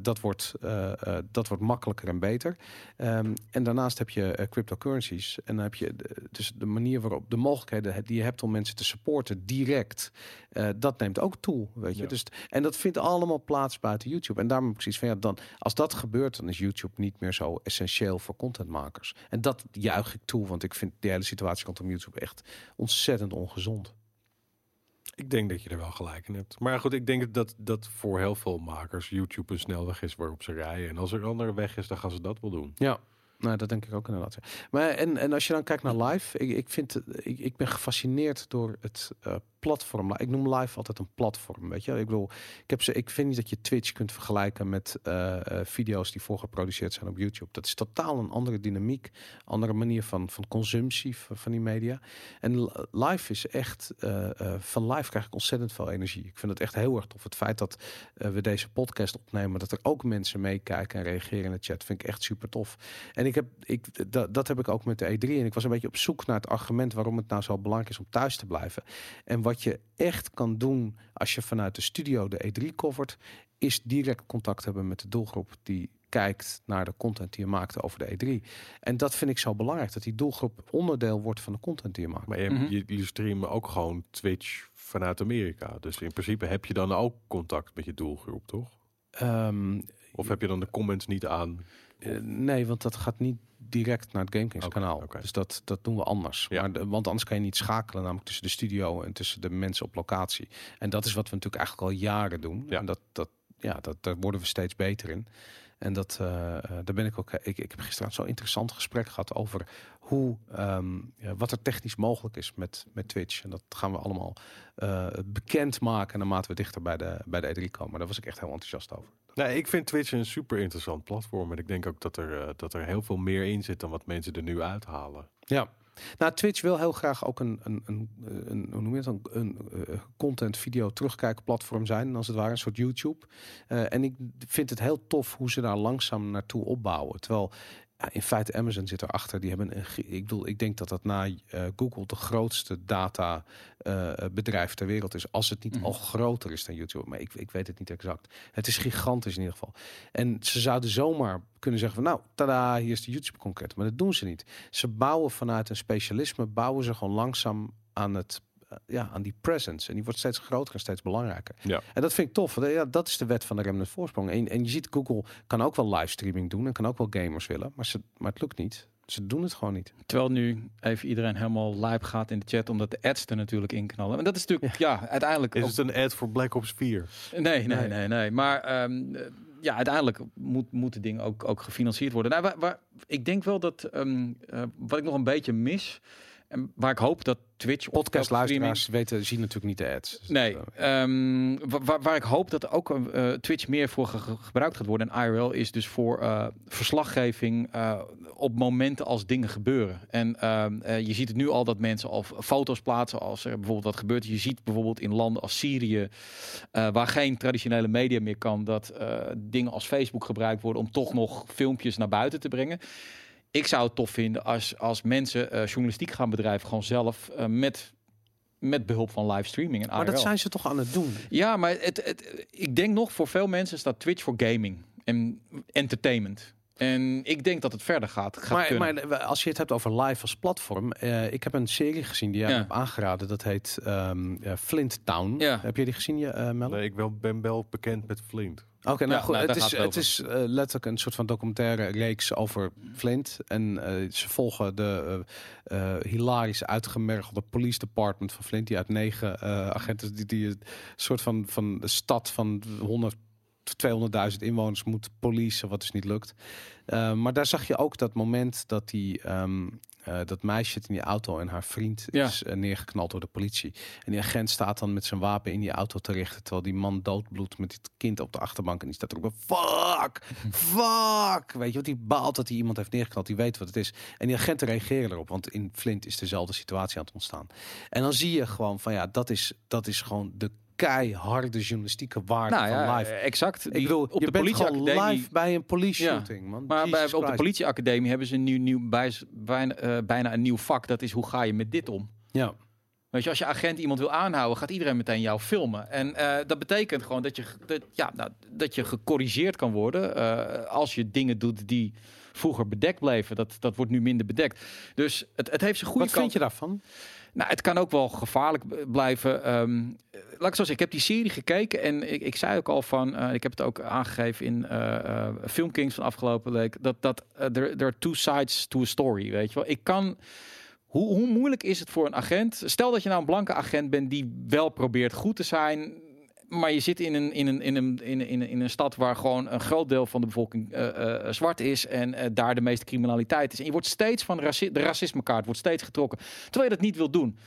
dat, wordt, eh, eh, dat wordt makkelijker en beter. Ehm, en daarnaast heb je eh, cryptocurrencies. En dan heb je de, dus de manier waarop de mogelijkheden die je hebt om mensen te supporten direct, eh, dat neemt ook toe. Weet je? Ja. Dus, en dat vindt allemaal plaats buiten YouTube. En daarom precies van ja, dan, als dat gebeurt, dan is YouTube niet meer zo essentieel voor contentmakers. En dat juich ik toe, want ik vind die hele situatie rondom YouTube echt ontzettend ongezond. Ik denk dat je er wel gelijk in hebt. Maar goed, ik denk dat, dat voor heel veel makers YouTube een snelweg is waarop ze rijden. En als er een andere weg is, dan gaan ze dat wel doen. Ja. Nou, dat denk ik ook inderdaad. Maar en, en als je dan kijkt naar live, ik, ik vind ik, ik ben gefascineerd door het eh, platform. Ik noem live altijd een platform, weet je. Ik bedoel, ik, heb ze, ik vind niet dat je Twitch kunt vergelijken met uh, video's die voorgeproduceerd zijn op YouTube. Dat is totaal een andere dynamiek, andere manier van, van consumptie van, die media. En live is echt, uh, van live krijg ik ontzettend veel energie. Ik vind het echt heel erg tof. Het feit dat we deze podcast opnemen, dat er ook mensen meekijken en reageren in de chat, vind ik echt super tof. En ik heb, ik, dat, dat heb ik ook met de E3. En ik was een beetje op zoek naar het argument waarom het nou zo belangrijk is om thuis te blijven. En wat je echt kan doen als je vanuit de studio de E3 covert, is direct contact hebben met de doelgroep die kijkt naar de content die je maakt over de E3. En dat vind ik zo belangrijk, dat die doelgroep onderdeel wordt van de content die je maakt. Maar je, mm je, je streamen ook gewoon Twitch vanuit Amerika. Dus in principe heb je dan ook contact met je doelgroep, toch? Um, of heb je dan de comments niet aan? Uh, nee, want dat gaat niet direct naar het GameKings okay, kanaal. Okay. Dus dat, dat doen we anders. Ja. Maar de, want anders kan je niet schakelen, namelijk tussen de studio en tussen de mensen op locatie. En dat is wat we natuurlijk eigenlijk al jaren doen. Ja. En dat, dat, ja, dat, daar worden we steeds beter in. En dat, uh, daar ben ik ook. Ik, ik heb gisteren zo'n interessant gesprek gehad over hoe, um, ja, wat er technisch mogelijk is met, met Twitch. En dat gaan we allemaal uh, bekend maken naarmate we dichter bij de, bij de E3 komen. Daar was ik echt heel enthousiast over. Nee, ik vind Twitch een super interessant platform. En ik denk ook dat er, uh, dat er heel veel meer in zit dan wat mensen er nu uithalen. Ja. Nou, Twitch wil heel graag ook een, een, een, een hoe noem je het, een, een uh, content video terugkijkplatform zijn, als het ware een soort YouTube. Uh, en ik vind het heel tof hoe ze daar langzaam naartoe opbouwen. Terwijl in feite Amazon zit erachter. Die hebben een, ik bedoel, ik denk dat dat na uh, Google de grootste data uh, bedrijf ter wereld is. Als het niet mm. al groter is dan YouTube. Maar ik, ik weet het niet exact. Het is gigantisch in ieder geval. En ze zouden zomaar kunnen zeggen van nou, tada, hier is de YouTube concreet. Maar dat doen ze niet. Ze bouwen vanuit een specialisme, bouwen ze gewoon langzaam aan het ja, aan die presence. En die wordt steeds groter en steeds belangrijker. Ja. En dat vind ik tof. Ja, dat is de wet van de remnant voorsprong. En, en je ziet, Google kan ook wel livestreaming doen en kan ook wel gamers willen, maar, ze, maar het lukt niet. Ze doen het gewoon niet. Terwijl nu even iedereen helemaal live gaat in de chat, omdat de ads er natuurlijk in knallen. En dat is natuurlijk, ja, uiteindelijk. Is het een ad voor Black Ops 4? Nee, nee, nee, nee. Maar um, ja, uiteindelijk moet, moeten dingen ook, ook gefinancierd worden. Nou, waar, waar, ik denk wel dat um, uh, wat ik nog een beetje mis. En waar ik hoop dat Twitch podcast luisteraars weten zien natuurlijk niet de ads. Dus nee, um, waar, waar, ik hoop dat ook uh, Twitch meer voor ge gebruikt gaat worden en IRL is dus voor uh, verslaggeving uh, op momenten als dingen gebeuren. En ehm, je ziet het nu al dat mensen al foto's plaatsen als er bijvoorbeeld wat gebeurt. Je ziet bijvoorbeeld in landen als Syrië, waar geen traditionele media meer kan, dat dingen als Facebook gebruikt worden om toch nog filmpjes naar buiten te brengen ik zou het tof vinden als, als mensen uh, journalistiek gaan bedrijven, gewoon zelf uh, met, met behulp van livestreaming. En maar dat zijn ze toch aan het doen? Ja, maar het, het, ik denk nog voor veel mensen staat Twitch voor gaming en entertainment. En ik denk dat het verder gaat. gaat maar, maar, als je het hebt over live als platform. Uh, ik heb een serie gezien die jij ja. hebt aangeraden. Dat heet um, Flint Town. Ja. Heb je die gezien, uh, Mel? Nee, ik ben wel bekend met Flint. Oké, okay, nou ja, goed. Nou, het, is, het is uh, letterlijk een soort van documentaire reeks over Flint. En uh, ze volgen de uh, hilarisch uitgemergelde police department van Flint. Die uit negen agenten, die, die een soort van, van de stad van 100 200.000 inwoners moet policen, wat dus niet lukt. Uh, maar daar zag je ook dat moment dat die um, uh, dat meisje zit in die auto en haar vriend ja. is uh, neergeknald door de politie. En die agent staat dan met zijn wapen in die auto te richten, terwijl die man doodbloedt met dit kind op de achterbank en die staat erop. Fuck, fuck, weet je wat? Die baalt dat hij iemand heeft neergeknald. Die weet wat het is. En die agenten reageren erop, want in Flint is dezelfde situatie aan het ontstaan. En dan zie je gewoon van ja, dat is dat is gewoon de keiharde journalistieke waarde nou, ja, van live. Exact. Ik bedoel, op je de politieacademie live bij een police shooting, ja. man. Maar bij, op de politieacademie hebben ze een nieuw, nieuw bij, bijna, uh, bijna een nieuw vak. Dat is hoe ga je met dit om? Ja. Weet je, als je agent iemand wil aanhouden, gaat iedereen meteen jou filmen. En uh, dat betekent gewoon dat je, dat, ja, nou, dat je gecorrigeerd kan worden uh, als je dingen doet die vroeger bedekt bleven. Dat, dat wordt nu minder bedekt. Dus het, het heeft zijn goede Wat vind je daarvan? Nou, het kan ook wel gevaarlijk blijven. Um, laat ik zo zeggen, ik heb die serie gekeken en ik, ik zei ook al van, uh, ik heb het ook aangegeven in uh, uh, Filmkings van afgelopen week, dat dat er are two sides to a story, weet je wel. Ik kan, hoe, hoe moeilijk is het voor een agent? Stel dat je nou een blanke agent bent die wel probeert goed te zijn, maar je zit in een, in, een, in, een, in, in een stad waar gewoon een groot deel van de bevolking uh, uh, zwart is en daar de meeste criminaliteit is. En je wordt steeds van raci de racismekaart wordt steeds getrokken, terwijl je dat niet wil doen.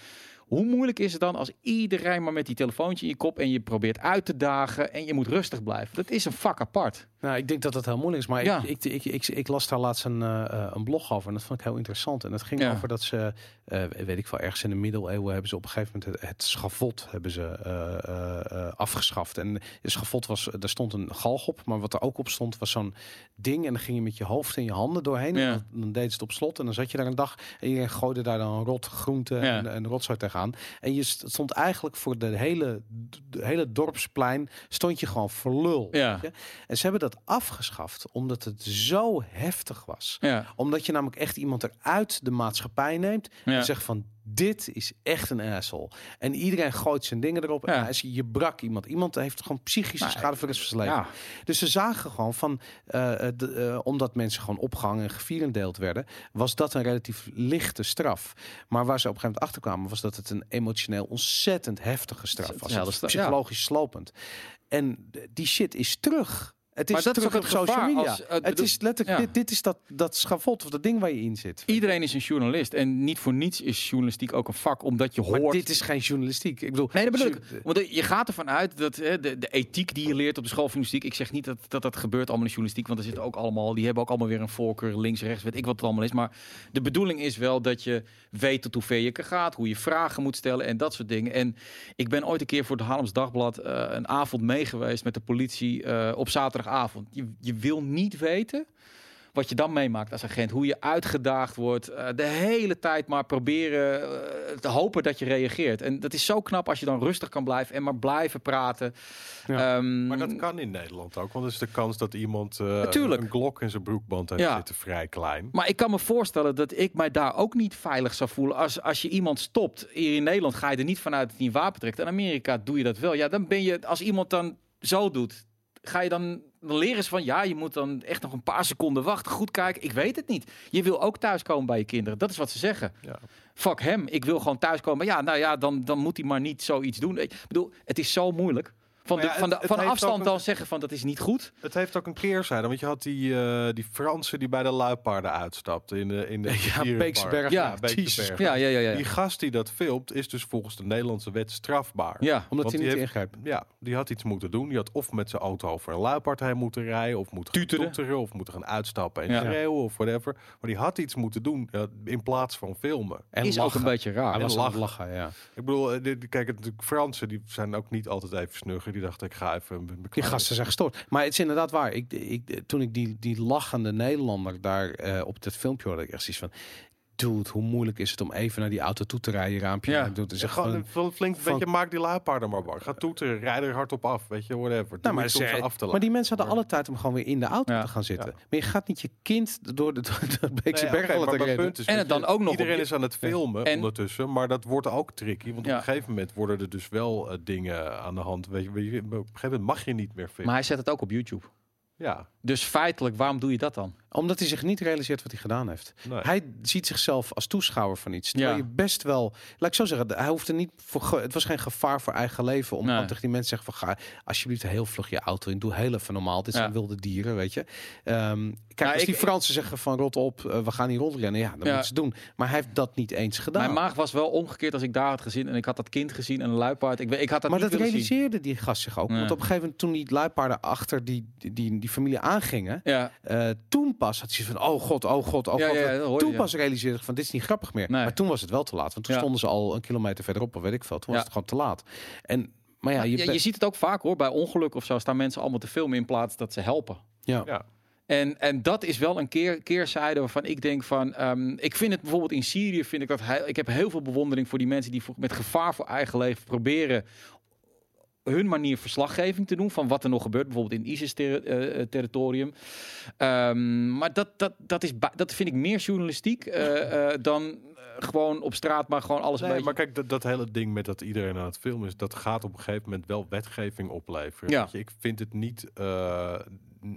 Hoe moeilijk is het dan als iedereen maar met die telefoontje in je kop en je probeert uit te dagen en je moet rustig blijven? Dat is een vak apart. Nou, ik denk dat dat heel moeilijk is. Maar Ja. ik, ik, ik, ik, ik las daar laatst een, eh, eh, een blog over. En dat vond ik heel interessant. En dat ging Ja. over dat ze, eh, weet ik wel, ergens in de middeleeuwen hebben ze op een gegeven moment het, het schavot hebben ze, afgeschaft. En het schavot was, daar stond een galg op. Maar wat er ook op stond was zo'n ding. En dan ging je met je hoofd en je handen doorheen. Ja. En dan, deed ze het op slot. En dan zat je daar een dag en je gooide daar dan rot groente en, en rotzooi tegenaan. En je st- stond eigenlijk voor de hele, de hele dorpsplein stond je gewoon voor lul. En ze hebben dat afgeschaft omdat het zo heftig was. Ja. Omdat je namelijk echt iemand eruit de maatschappij neemt Ja. en zegt van dit is echt een asshole. En iedereen gooit zijn dingen erop. Ja. En is- je brak iemand. Iemand heeft gewoon psychische Nou, schade voor zijn leven. Ja. Dus ze zagen gewoon van, eh, eh, de, eh, omdat mensen gewoon opgehangen en gevierendeeld werden, was dat een relatief lichte straf. Maar waar ze op een gegeven moment achter kwamen, was dat het een emotioneel ontzettend heftige straf was. Ja, dat is- psychologisch slopend. En die shit is terug. Het is Maar dat is terug ook op het social media. als- eh, het is letterlijk, ja. dit, dit is dat, dat schavot of dat ding waar je in zit. Iedereen is een journalist en niet voor niets is journalistiek ook een vak, omdat je Maar hoort. dit is geen journalistiek. Ik bedoel, Nee, dat bedoel ik. Want je gaat ervan uit dat hè, de, de ethiek die je leert op de school van journalistiek. Ik zeg niet dat dat, dat gebeurt allemaal in journalistiek, want er zitten ook allemaal, die hebben ook allemaal weer een voorkeur links, rechts, weet ik wat het allemaal is. Maar de bedoeling is wel dat je weet tot hoe ver je gaat, hoe je vragen moet stellen en dat soort dingen. En ik ben ooit een keer voor het Haarlems Dagblad eh, een avond mee geweest met de politie eh, op zaterdagavond. Je, je wil niet weten wat je dan meemaakt als agent. Hoe je uitgedaagd wordt. eh, de hele tijd maar proberen eh, te hopen dat je reageert. En dat is zo knap als je dan rustig kan blijven en maar blijven praten. Ja. Ehm, Maar dat kan in Nederland ook, want is de kans dat iemand eh, Natuurlijk. een glok in zijn broekband heeft Ja. zitten vrij klein. Maar ik kan me voorstellen dat ik mij daar ook niet veilig zou voelen. Als, als je iemand stopt. Hier in Nederland ga je er niet vanuit dat hij een wapen trekt. In Amerika doe je dat wel. Ja, dan ben je, als iemand dan zo doet, ga je dan, dan leren ze van ja, je moet dan echt nog een paar seconden wachten. Goed kijken. Ik weet het niet. Je wil ook thuiskomen bij je kinderen. Dat is wat ze zeggen. Ja. Fuck hem. Ik wil gewoon thuiskomen. Maar ja, nou ja, dan, dan moet hij maar niet zoiets doen. Ik bedoel, het is zo moeilijk. Van, de, ja, van, de, van afstand een- dan zeggen van dat is niet goed. Het heeft ook een keerzijde, want je had die, eh, die Fransen die bij de luipaarden uitstapten in de in de Ja. Beeksberg. Ja, Ja, Beeksberg. Ja, ja, ja. ja. Die gast die dat filmt is dus volgens de Nederlandse wet strafbaar. ja. Omdat hij die niet heeft- ingrijpt. Ja, die had iets moeten doen. Die had of met zijn auto over een luipaard heen moeten rijden, of moeten Tuteren. toeteren, of moeten gaan uitstappen en Ja. schreeuwen, of whatever. Maar die had iets moeten doen ja, in plaats van filmen. En is ook een beetje raar. Hij was En het lachen. lachen, ja. Ik bedoel, eh, kijk, het, natuurlijk Fransen die zijn ook niet altijd even snugger. Die dachten, ik ga even mijn Die gasten zijn gestoord. Maar het is inderdaad waar. Ik, ik, toen ik die, die lachende Nederlander daar eh, op dat filmpje hoorde, ik echt zoiets van... Dude, hoe moeilijk is het om even naar die auto toe te rijden, raampje Ja. Zeg zeggen gewoon een flink van- beetje, maak die luipaarden maar bang. Ga toeteren, rijd er hard op af, weet je, whatever. Doe Nou, maar, ze- ze af te maar die mensen hadden alle tijd om gewoon weer in de auto Ja. te gaan zitten. Ja. Maar je gaat niet je kind door de, door de Beekse Nee, Bergen oké, maar laten mijn rennen. punt is, En het dan je, ook nog Iedereen op je- is aan het filmen En- ondertussen, maar dat wordt ook tricky. Want Ja. op een gegeven moment worden er dus wel eh, dingen aan de hand. Weet je, weet je, op een gegeven moment mag je niet meer filmen. Maar hij zet het ook op YouTube. ja, Dus feitelijk, waarom doe je dat dan? Omdat hij zich niet realiseert wat hij gedaan heeft. nee. Hij ziet zichzelf als toeschouwer van iets. Terwijl Ja. je best wel, laat ik zo zeggen, hij hoefde niet voor, het was geen gevaar voor eigen leven om Nee. tegen die mensen te zeggen van ga alsjeblieft heel vlug je auto in, doe heel even normaal. Dit Ja. zijn wilde dieren, weet je. Ehm, kijk, Nou, als ik- die Fransen zeggen van rot op, eh, we gaan hier rondrennen, ja, dan Ja. moeten ze doen. Maar hij heeft dat niet eens gedaan. Mijn maag was wel omgekeerd als ik daar had gezien en ik had dat kind gezien en een luipaard. Ik, weet- ik had dat maar niet dat willen zien. realiseerde die gast zich ook. Nee. Want op een gegeven moment toen die luipaarden achter die, die, die, die familie aangingen, Ja, eh, toen pas had hij van, oh god, oh god, oh Ja, god. ja, dat hoorde toen je. pas realiseerde ik van, dit is niet grappig meer. Nee. Maar toen was het wel te laat. Want toen Ja. stonden ze al een kilometer verderop, of weet ik veel. Toen was het gewoon te laat. En, maar ja, Ja, je, je, ziet het ook vaak hoor, bij ongeluk of zo staan mensen allemaal te filmen in plaats dat ze helpen. ja. ja. En, en dat is wel een keer, keerzijde waarvan ik denk van... ehm, ik vind het bijvoorbeeld in Syrië, vind ik dat... he- ik heb heel veel bewondering voor die mensen die voor- met gevaar voor eigen leven proberen hun manier verslaggeving te doen van wat er nog gebeurt, bijvoorbeeld in ISIS-territorium. maar dat, dat, dat, is, dat vind ik meer journalistiek eh, eh, dan eh, gewoon op straat, maar gewoon alles Nee, beetje... maar kijk, dat, dat hele ding met dat iedereen aan het filmen is, dat gaat op een gegeven moment wel wetgeving opleveren. Ja. Weet je, ik vind het niet. eh,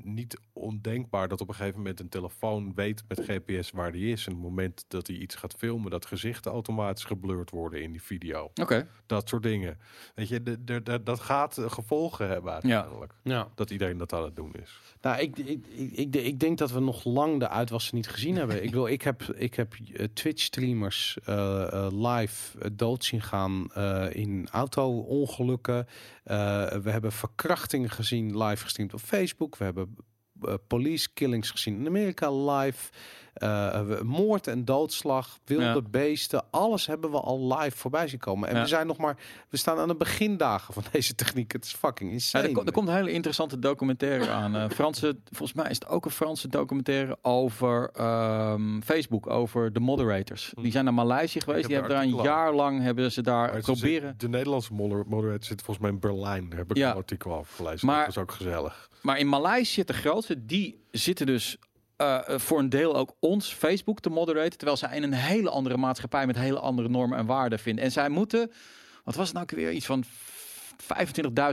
niet ondenkbaar dat op een gegeven moment een telefoon weet met GPS waar die is. En op het moment dat hij iets gaat filmen, dat gezichten automatisch geblurred worden in die video. Oké. Dat soort dingen. Weet je, de, de, de- dat gaat eh, gevolgen hebben uiteindelijk. Ja. Dat iedereen dat aan het doen is. Nou, ik, ik, ik, ik, ik denk dat we nog lang de uitwassen niet gezien hebben. ik, wil, ik heb, ik heb eh, Twitch-streamers eh, eh, live dood zien gaan eh, in auto-ongelukken. Eh, we hebben verkrachtingen gezien live gestreamd op Facebook. We hebben eh, police killings gezien in Amerika live. Eh, moord en doodslag, wilde Ja. beesten, alles hebben we al live voorbij zien komen. En Ja. we zijn nog maar, we staan aan de begindagen van deze techniek. Het is fucking Ja, insane. er, ko- er komt een hele interessante documentaire aan. Eh, Franse, volgens mij is het ook een Franse documentaire over ehm, Facebook, over de moderators. Die zijn naar Maleisië geweest. heb Die er hebben daar een jaar lang hebben ze daar Maar proberen. zit- de Nederlandse moder- moderator zit volgens mij in Berlijn. Daar heb ik Ja. een artikel over gelezen. Maar- dat was ook gezellig. Maar in Maleisië, de grootste, die zitten dus eh, eh, voor een deel ook ons Facebook te moderaten. Terwijl zij in een hele andere maatschappij met hele andere normen en waarden vinden. En zij moeten, wat was het nou weer, iets van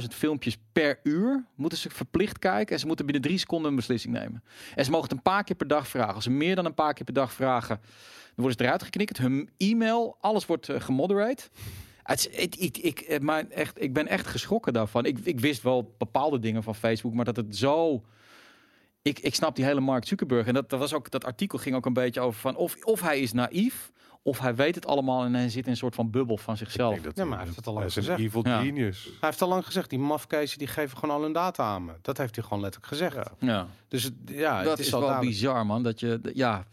25.000 filmpjes per uur moeten ze verplicht kijken. En ze moeten binnen drie seconden een beslissing nemen. En ze mogen het een paar keer per dag vragen. Als ze meer dan een paar keer per dag vragen, dan worden ze eruit geknikt. Hun e-mail, alles wordt gemoderate. Het ik, ik, maar echt, ik ben echt geschrokken daarvan. Ik, ik wist wel bepaalde dingen van Facebook, maar dat het zo. Ik, ik snap die hele Mark Zuckerberg. En dat, dat, was ook, dat artikel ging ook een beetje over van of, of hij is naïef, of hij weet het allemaal en hij zit in een soort van bubbel van zichzelf. dat Ja, maar hij heeft het al lang hij is een gezegd. evil Ja. genius. Hij heeft al lang gezegd, die mafkezen die geven gewoon al hun data aan me. Dat heeft hij gewoon letterlijk gezegd. Ja. Ja, Dus het- ja, dat het is, is, al wel bizar, man. Dat je, ja.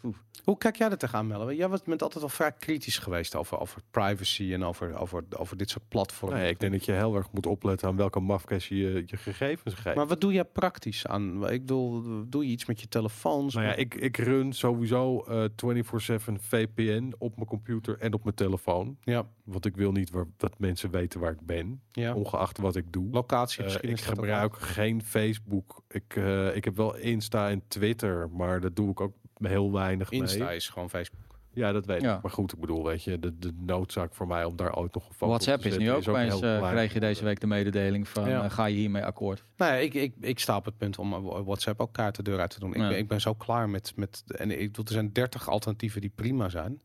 Hoe kijk jij er tegenaan, Melle? Jij bent altijd wel vrij kritisch geweest over, over privacy en over, over, over dit soort platforms. Nee, ik denk dat je heel erg moet opletten aan welke mafkes je je gegevens geeft. Maar wat doe jij praktisch aan? Ik bedoel, doe je iets met je telefoons? Nou ja, ik, ik run sowieso eh 24/7 VPN op mijn computer en op mijn telefoon. ja, Want ik wil niet waar, dat mensen weten waar ik ben, ja. ongeacht wat ik doe. Locatie misschien ik gebruik geen Facebook. Ik, eh, ik heb wel Insta en Twitter, maar dat doe ik ook heel weinig. Insta mee. is gewoon Facebook. Ja, dat weet Ja. ik. Maar goed, ik bedoel, weet je, de, de noodzaak voor mij om daar ooit nog een foto WhatsApp te is nu ook opeens, heel eh, klein. kreeg je deze week de mededeling van, Ja. eh, ga je hiermee akkoord? Nou ja, ik, ik, ik sta op het punt om eh, WhatsApp ook kaart de deur uit te doen. Ik, Ja. ben, ik ben zo klaar met, met... En ik bedoel, er zijn 30 alternatieven die prima zijn.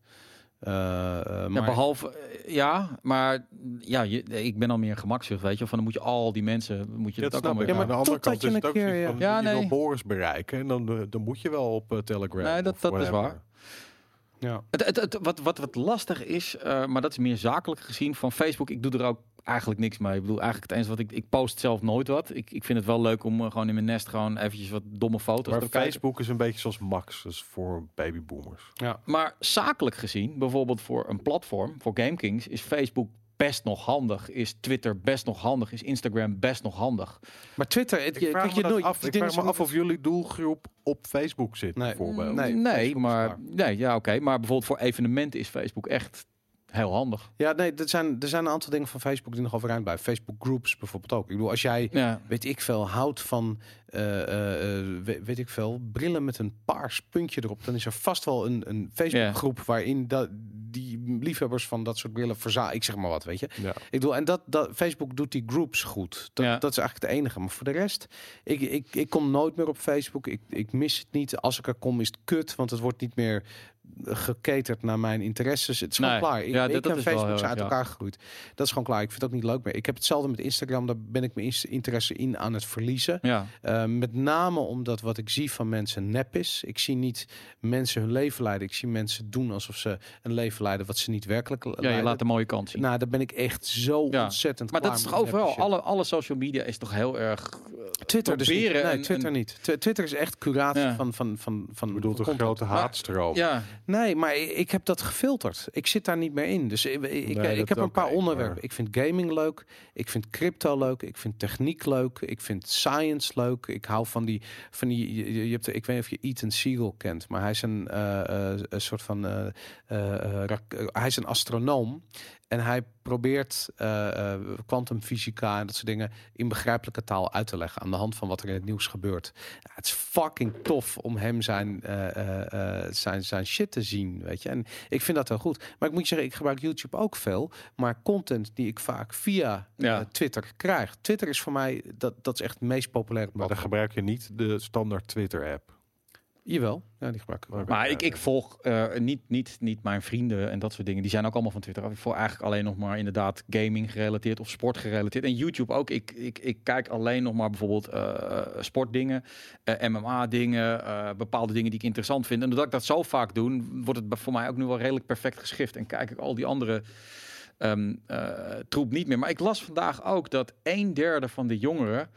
Ja, maar behalve, eh, ja, maar ja, je, ik ben al meer gemakzucht, weet je. Van dan moet je al die mensen, moet je Ja, dat dat allemaal ik. Ja, maar aan de andere totdat kant je is een het ook keer, ja. van, Ja, je nee. wil Boris bereiken en dan, dan moet je wel op Telegram. Nee, dat- dat is waar. Ja. Het, het, het- wat, wat, wat lastig is, eh, maar dat is meer zakelijk gezien van Facebook. Ik doe er ook eigenlijk niks mee. Ik bedoel, eigenlijk het eens wat ik, ik post zelf nooit wat. Ik, ik vind het wel leuk om eh, gewoon in mijn nest gewoon eventjes wat domme foto's Maar te kijken. Facebook is een beetje zoals Max, dus voor babyboomers. Maar zakelijk gezien, bijvoorbeeld voor een platform, voor GameKings, is Facebook best nog handig. Is Twitter best nog handig. Is Instagram best nog handig. Maar Twitter, het, Ik je, vraag kijk, me, je nooit, af, ik dingen vraag me af of jullie doelgroep op Facebook zit, Nee. bijvoorbeeld. Nee, Nee, maar nee, ja, oké. Maar bijvoorbeeld voor evenementen is Facebook echt heel handig. Ja, nee, er zijn, er zijn een aantal dingen van Facebook die nog overeind blijven. Facebook groups bijvoorbeeld ook. Ik bedoel, als jij, Ja, weet ik veel, houdt van, eh, eh, eh, we- weet ik veel, brillen met een paars puntje erop, dan is er vast wel een, een Facebook groep waarin dat, die liefhebbers van dat soort brillen verzamelen. Ik zeg maar wat, weet je. Ja. Ik bedoel, en dat, dat Facebook doet die groups goed. Dat, Ja. dat is eigenlijk het enige. Maar voor de rest, ik, ik, ik kom nooit meer op Facebook. Ik, ik mis het niet. Als ik er kom, is het kut, want het wordt niet meer geketerd naar mijn interesses. Het is gewoon Nee. klaar. Ik, Ja, ik dat- en Facebook zijn uit ja. elkaar gegroeid. Dat is gewoon klaar. Ik vind het ook niet leuk meer. Ik heb hetzelfde met Instagram. Daar ben ik mijn interesse in aan het verliezen. ja. Uh, met name omdat wat ik zie van mensen nep is. Ik zie niet mensen hun leven leiden. Ik zie mensen doen alsof ze een leven leiden wat ze niet werkelijk ja, je laat de mooie kant zien. Nou, daar ben ik echt zo Ja. ontzettend maar dat is toch overal? Alle, alle social media is toch heel erg... eh, Twitter dus niet. Nee, Twitter niet. Tw- Twitter is echt curatie Ja. van, van, van, van Je bedoelt van een content. grote haatstroom. Ja, Nee, maar ik, heb dat gefilterd. Ik zit daar niet meer in. Dus ik, ik, Nee, heb een paar onderwerpen. maar- Ik vind gaming leuk. Ik vind crypto leuk. Ik vind techniek leuk. Ik vind science leuk. Ik hou van die... Van die je, hebt, ik weet niet of je Ethan Siegel kent, maar hij is een, eh, eh, een soort van... eh, hij is een astronoom. En hij probeert eh, eh, kwantumfysica en dat soort dingen in begrijpelijke taal uit te leggen aan de hand van wat er in het nieuws gebeurt. Ja, het is fucking tof om hem zijn, eh, eh, eh, zijn, zijn shit te zien, weet je. En ik vind dat heel goed. Maar ik moet je zeggen, ik gebruik YouTube ook veel, maar content die ik vaak via Ja. Twitter krijg. Twitter is voor mij dat dat is echt het meest populaire. Maar dan gebruik je niet de standaard Twitter-app. Jawel, ja, die gebruik ik. Maar ik, ik volg eh, niet, niet, niet mijn vrienden en dat soort dingen. Die zijn ook allemaal van Twitter af. Ik volg eigenlijk alleen nog maar inderdaad gaming gerelateerd of sport gerelateerd. En YouTube ook. Ik, ik, ik kijk alleen nog maar bijvoorbeeld eh, sportdingen, eh, MMA dingen, eh, bepaalde dingen die ik interessant vind. En doordat ik dat zo vaak doe, wordt het voor mij ook nu wel redelijk perfect geschift. En kijk ik al die andere ehm, eh, troep niet meer. Maar ik las vandaag ook dat een derde van de jongeren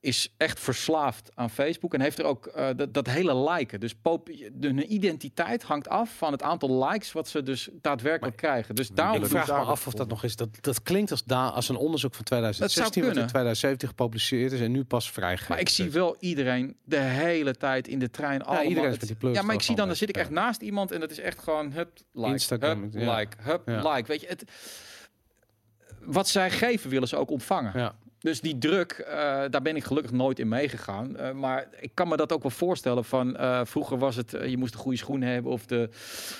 is echt verslaafd aan Facebook en heeft er ook eh, dat, dat hele liken. Dus pop, de, hun identiteit hangt af van het aantal likes wat ze dus daadwerkelijk krijgen. Dus daarom Ik vraag dus me daar af of dat nog is. Dat, dat klinkt als, da als een onderzoek van 2016 wat in kunnen. 2017 gepubliceerd is en nu pas vrijgegeven. Maar ik zie wel iedereen de hele tijd in de trein. allemaal iedereen het- met die Ja, maar ik zie dan, dan zit ik echt naast iemand en dat is echt gewoon hup, like, Instagram, hup, ja. like, hup, Ja. like. Weet je, het, wat zij geven willen ze ook ontvangen. Ja. Dus die druk, eh, daar ben ik gelukkig nooit in meegegaan. Eh, maar ik kan me dat ook wel voorstellen van eh, vroeger was het je moest de goede schoenen hebben of de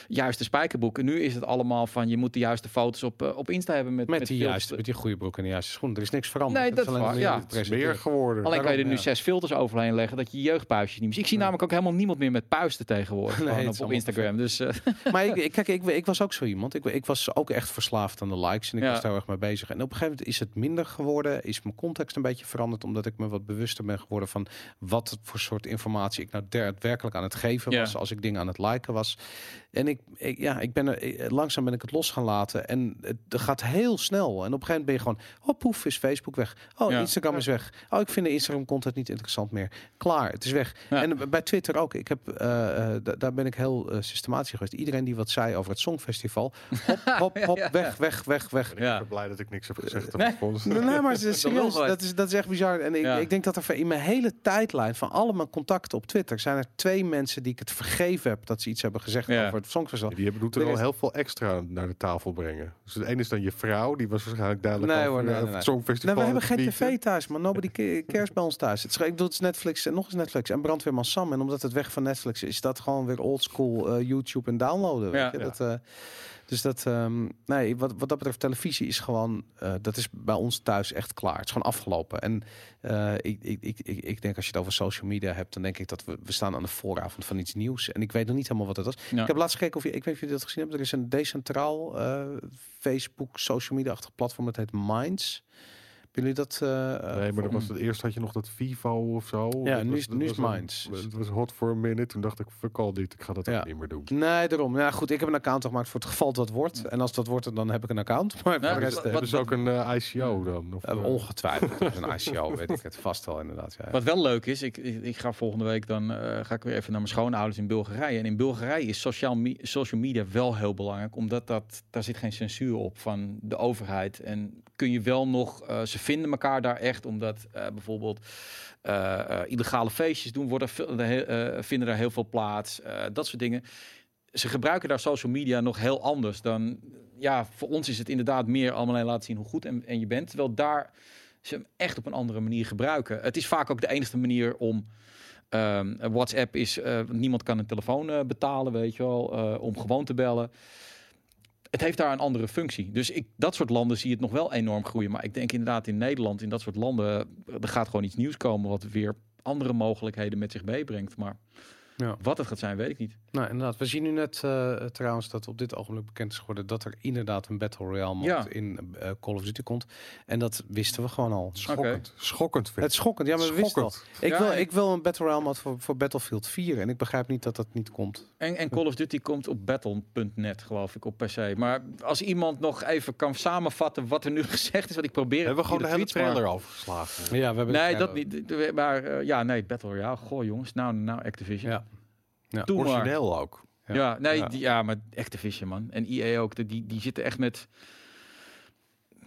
juiste spijkerboeken. Nu is het allemaal van je moet de juiste foto's op, op Insta hebben met, met, met die filters. juiste, met die goede broek en de juiste schoen. Er is niks veranderd. Nee, Het dat is waar, ja. meer geworden. Alleen kan je er nu ja. zes filters overheen leggen dat je je jeugdpuistjes niet meer ziet. Ik zie namelijk ook helemaal niemand meer met puisten tegenwoordig Nee, op, op Instagram. Dus eh, Maar ik, ik- kijk, ik, ik was ook zo iemand. Ik, ik was ook echt verslaafd aan de likes en ik Ja. was daar erg mee bezig. En op een gegeven moment is het minder geworden. Is mijn context een beetje veranderd, omdat ik me wat bewuster ben geworden van wat voor soort informatie ik nou daadwerkelijk aan het geven Ja. was als ik dingen aan het liken was. En ik, ik- ja, ik ben er, langzaam ben ik het los gaan laten en het, het gaat heel snel. En op een gegeven moment ben je gewoon, oh poef, is Facebook weg. Oh, Ja. Instagram is weg. Oh, ik vind de Instagram content niet interessant meer. Klaar, het is weg. Ja. En bij Twitter ook. Ik heb, eh, eh, da- daar ben ik heel eh, systematisch geweest. Iedereen die wat zei over het Songfestival, hop, hop, hop, ja, weg, weg, weg, weg. Ik ben blij dat ik niks heb gezegd. Nee. Nee, maar het Dat is, dat is echt bizar. En ik, Ja. ik denk dat er in mijn hele tijdlijn van alle mijn contacten op Twitter zijn er twee mensen die ik het vergeven heb dat ze iets hebben gezegd Ja. over het Songfestival. Die hebben, doet er al heel veel extra naar de tafel brengen. Dus de ene is dan je vrouw, die was waarschijnlijk duidelijk Nee, over, hoor, nee, eh, nee, het. Songfestival. Nee, we hebben geen het tv thuis, maar nobody cares bij ons thuis. Het is, ik doe het is Netflix en nog eens Netflix en Brandweerman Sam. En omdat het weg van Netflix is, is dat gewoon weer oldschool eh YouTube en downloaden. Ja. weet je? Dat, eh, dus dat, ehm, nee, wat, wat dat betreft, televisie is gewoon, eh, dat is bij ons thuis echt klaar. Het is gewoon afgelopen. En eh, ik, ik, ik, ik, denk als je het over social media hebt, dan denk ik dat we, we staan aan de vooravond van iets nieuws. En ik weet nog niet helemaal wat het was. Ja. Ik heb laatst gekeken of je, ik weet niet of jullie dat gezien hebben. Er is een decentraal eh, Facebook social media-achtig platform. Dat heet Minds. Hebben jullie dat? eh, eh, Nee, maar voor- dat was het eerst had je nog dat Vivo of zo. Ja, Dat nu is- dat nu is was een- Minds. Het was hot for a minute. Toen dacht ik, fuck all dit. Ik ga dat Ja. ook niet meer doen. Nee, daarom. Ja, goed, ik heb een account gemaakt voor het geval het wat wordt. En als dat wordt, dan heb ik een account. Maar voor de rest, wat- Hebben ze ook een eh, ICO dan? Of, ongetwijfeld. Dat is een ICO, weet ik het vast wel inderdaad. Ja. Wat wel leuk is, ik, ik, ik ga volgende week dan eh, ga ik weer even naar mijn schoonouders in Bulgarije. En in Bulgarije is sociaal me- social media wel heel belangrijk, omdat dat, daar zit geen censuur op van de overheid. En kun je wel nog, eh, ze vinden elkaar daar echt, omdat eh, bijvoorbeeld eh, illegale feestjes doen, worden, vinden daar heel veel plaats, dat soort dingen. Ze gebruiken daar social media nog heel anders dan, ja, voor ons is het inderdaad meer allemaal laten zien hoe goed en, en je bent. Terwijl daar ze echt op een andere manier gebruiken. Het is vaak ook de enige manier om. ehm, WhatsApp is, eh, niemand kan een telefoon betalen, weet je wel, om gewoon te bellen. Het heeft daar een andere functie. Dus ik, dat soort landen zie je het nog wel enorm groeien. Maar ik denk inderdaad in Nederland, in dat soort landen, er gaat gewoon iets nieuws komen wat weer andere mogelijkheden met zich meebrengt. Maar Ja. wat het gaat zijn, weet ik niet. Nou, inderdaad. We zien nu net eh, trouwens dat op dit ogenblik bekend is geworden dat er inderdaad een Battle Royale mode Ja. in eh, Call of Duty komt. En dat wisten we gewoon al. Schokkend. Schokkend vind Het is schokkend. Ja, maar we wisten al. Schokkend. Ik, Ja, wil, ik- wil een Battle Royale mode voor, voor Battlefield 4. En ik begrijp niet dat dat niet komt. En, en Call of Duty komt op battle.net, geloof ik, op PC. Maar als iemand nog even kan samenvatten wat er nu gezegd is, wat ik probeer. Hebben we gewoon de via hele tweets, maar- trailer overgeslagen? Ja, we hebben Nee, dat niet. De- Maar eh, ja, nee, Battle Royale. Goh, jongens. Nou, nou, Activision. Ja. Ja. Doe maar. Origineel ook. Ja, nee, Ja. Die, ja, maar Activision, man. En EA ook. Die, die zitten echt met...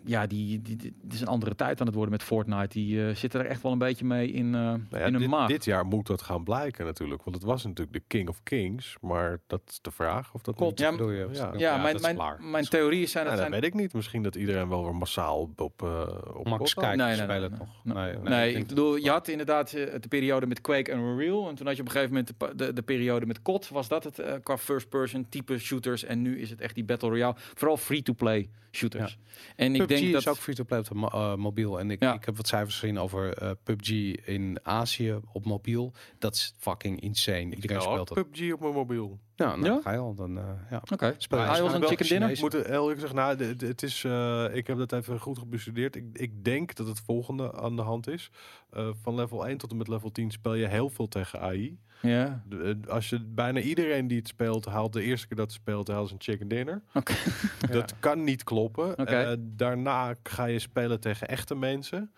ja, die, die, die- het is een andere tijd aan het worden met Fortnite. Die eh, zitten er echt wel een beetje mee in, eh, Nou ja, in hun dit, maag. dit jaar moet dat gaan blijken natuurlijk. Want het was natuurlijk de King of Kings. Maar dat is de vraag of dat niet- Ja, bedoel je? ja. ja, mijn, mijn, mijn theorieën zijn... Ja, dat weet ik niet. Misschien dat iedereen wel weer massaal op, uh, op Max kijken Nee, nee, spelen nee, nog. Nee, Nee, Nee, ik bedoel, je had inderdaad eh, de periode met Quake en Unreal. En toen had je op een gegeven moment de, de, de periode met COD. Was dat het eh, qua first-person type shooters. En nu is het echt die Battle Royale. Vooral free-to-play shooters. En ik PUBG denk dat... is ook free-to-play op de eh, mobiel. En ik, Ja. ik heb wat cijfers gezien over eh, PUBG in Azië op mobiel. Dat is fucking insane. Iedereen Ja, speelt dat. PUBG op mijn mobiel. Ja, nou Ja? ga je al. Dan, eh, ja. Oké. Speel je Hij was een chicken dinner. Ik moet er eerlijk zeggen, nou, de- de- het is, eh, ik heb dat even goed gebestudeerd. Ik, ik denk dat het volgende aan de hand is. Eh, van level 1 tot en met level 10 speel je heel veel tegen AI. Ja. Eh, als je bijna iedereen die het speelt, haalt de eerste keer dat het speelt, haalt ze een chicken dinner. Oké. Dat kan niet kloppen. Eh, daarna ga je spelen tegen echte mensen.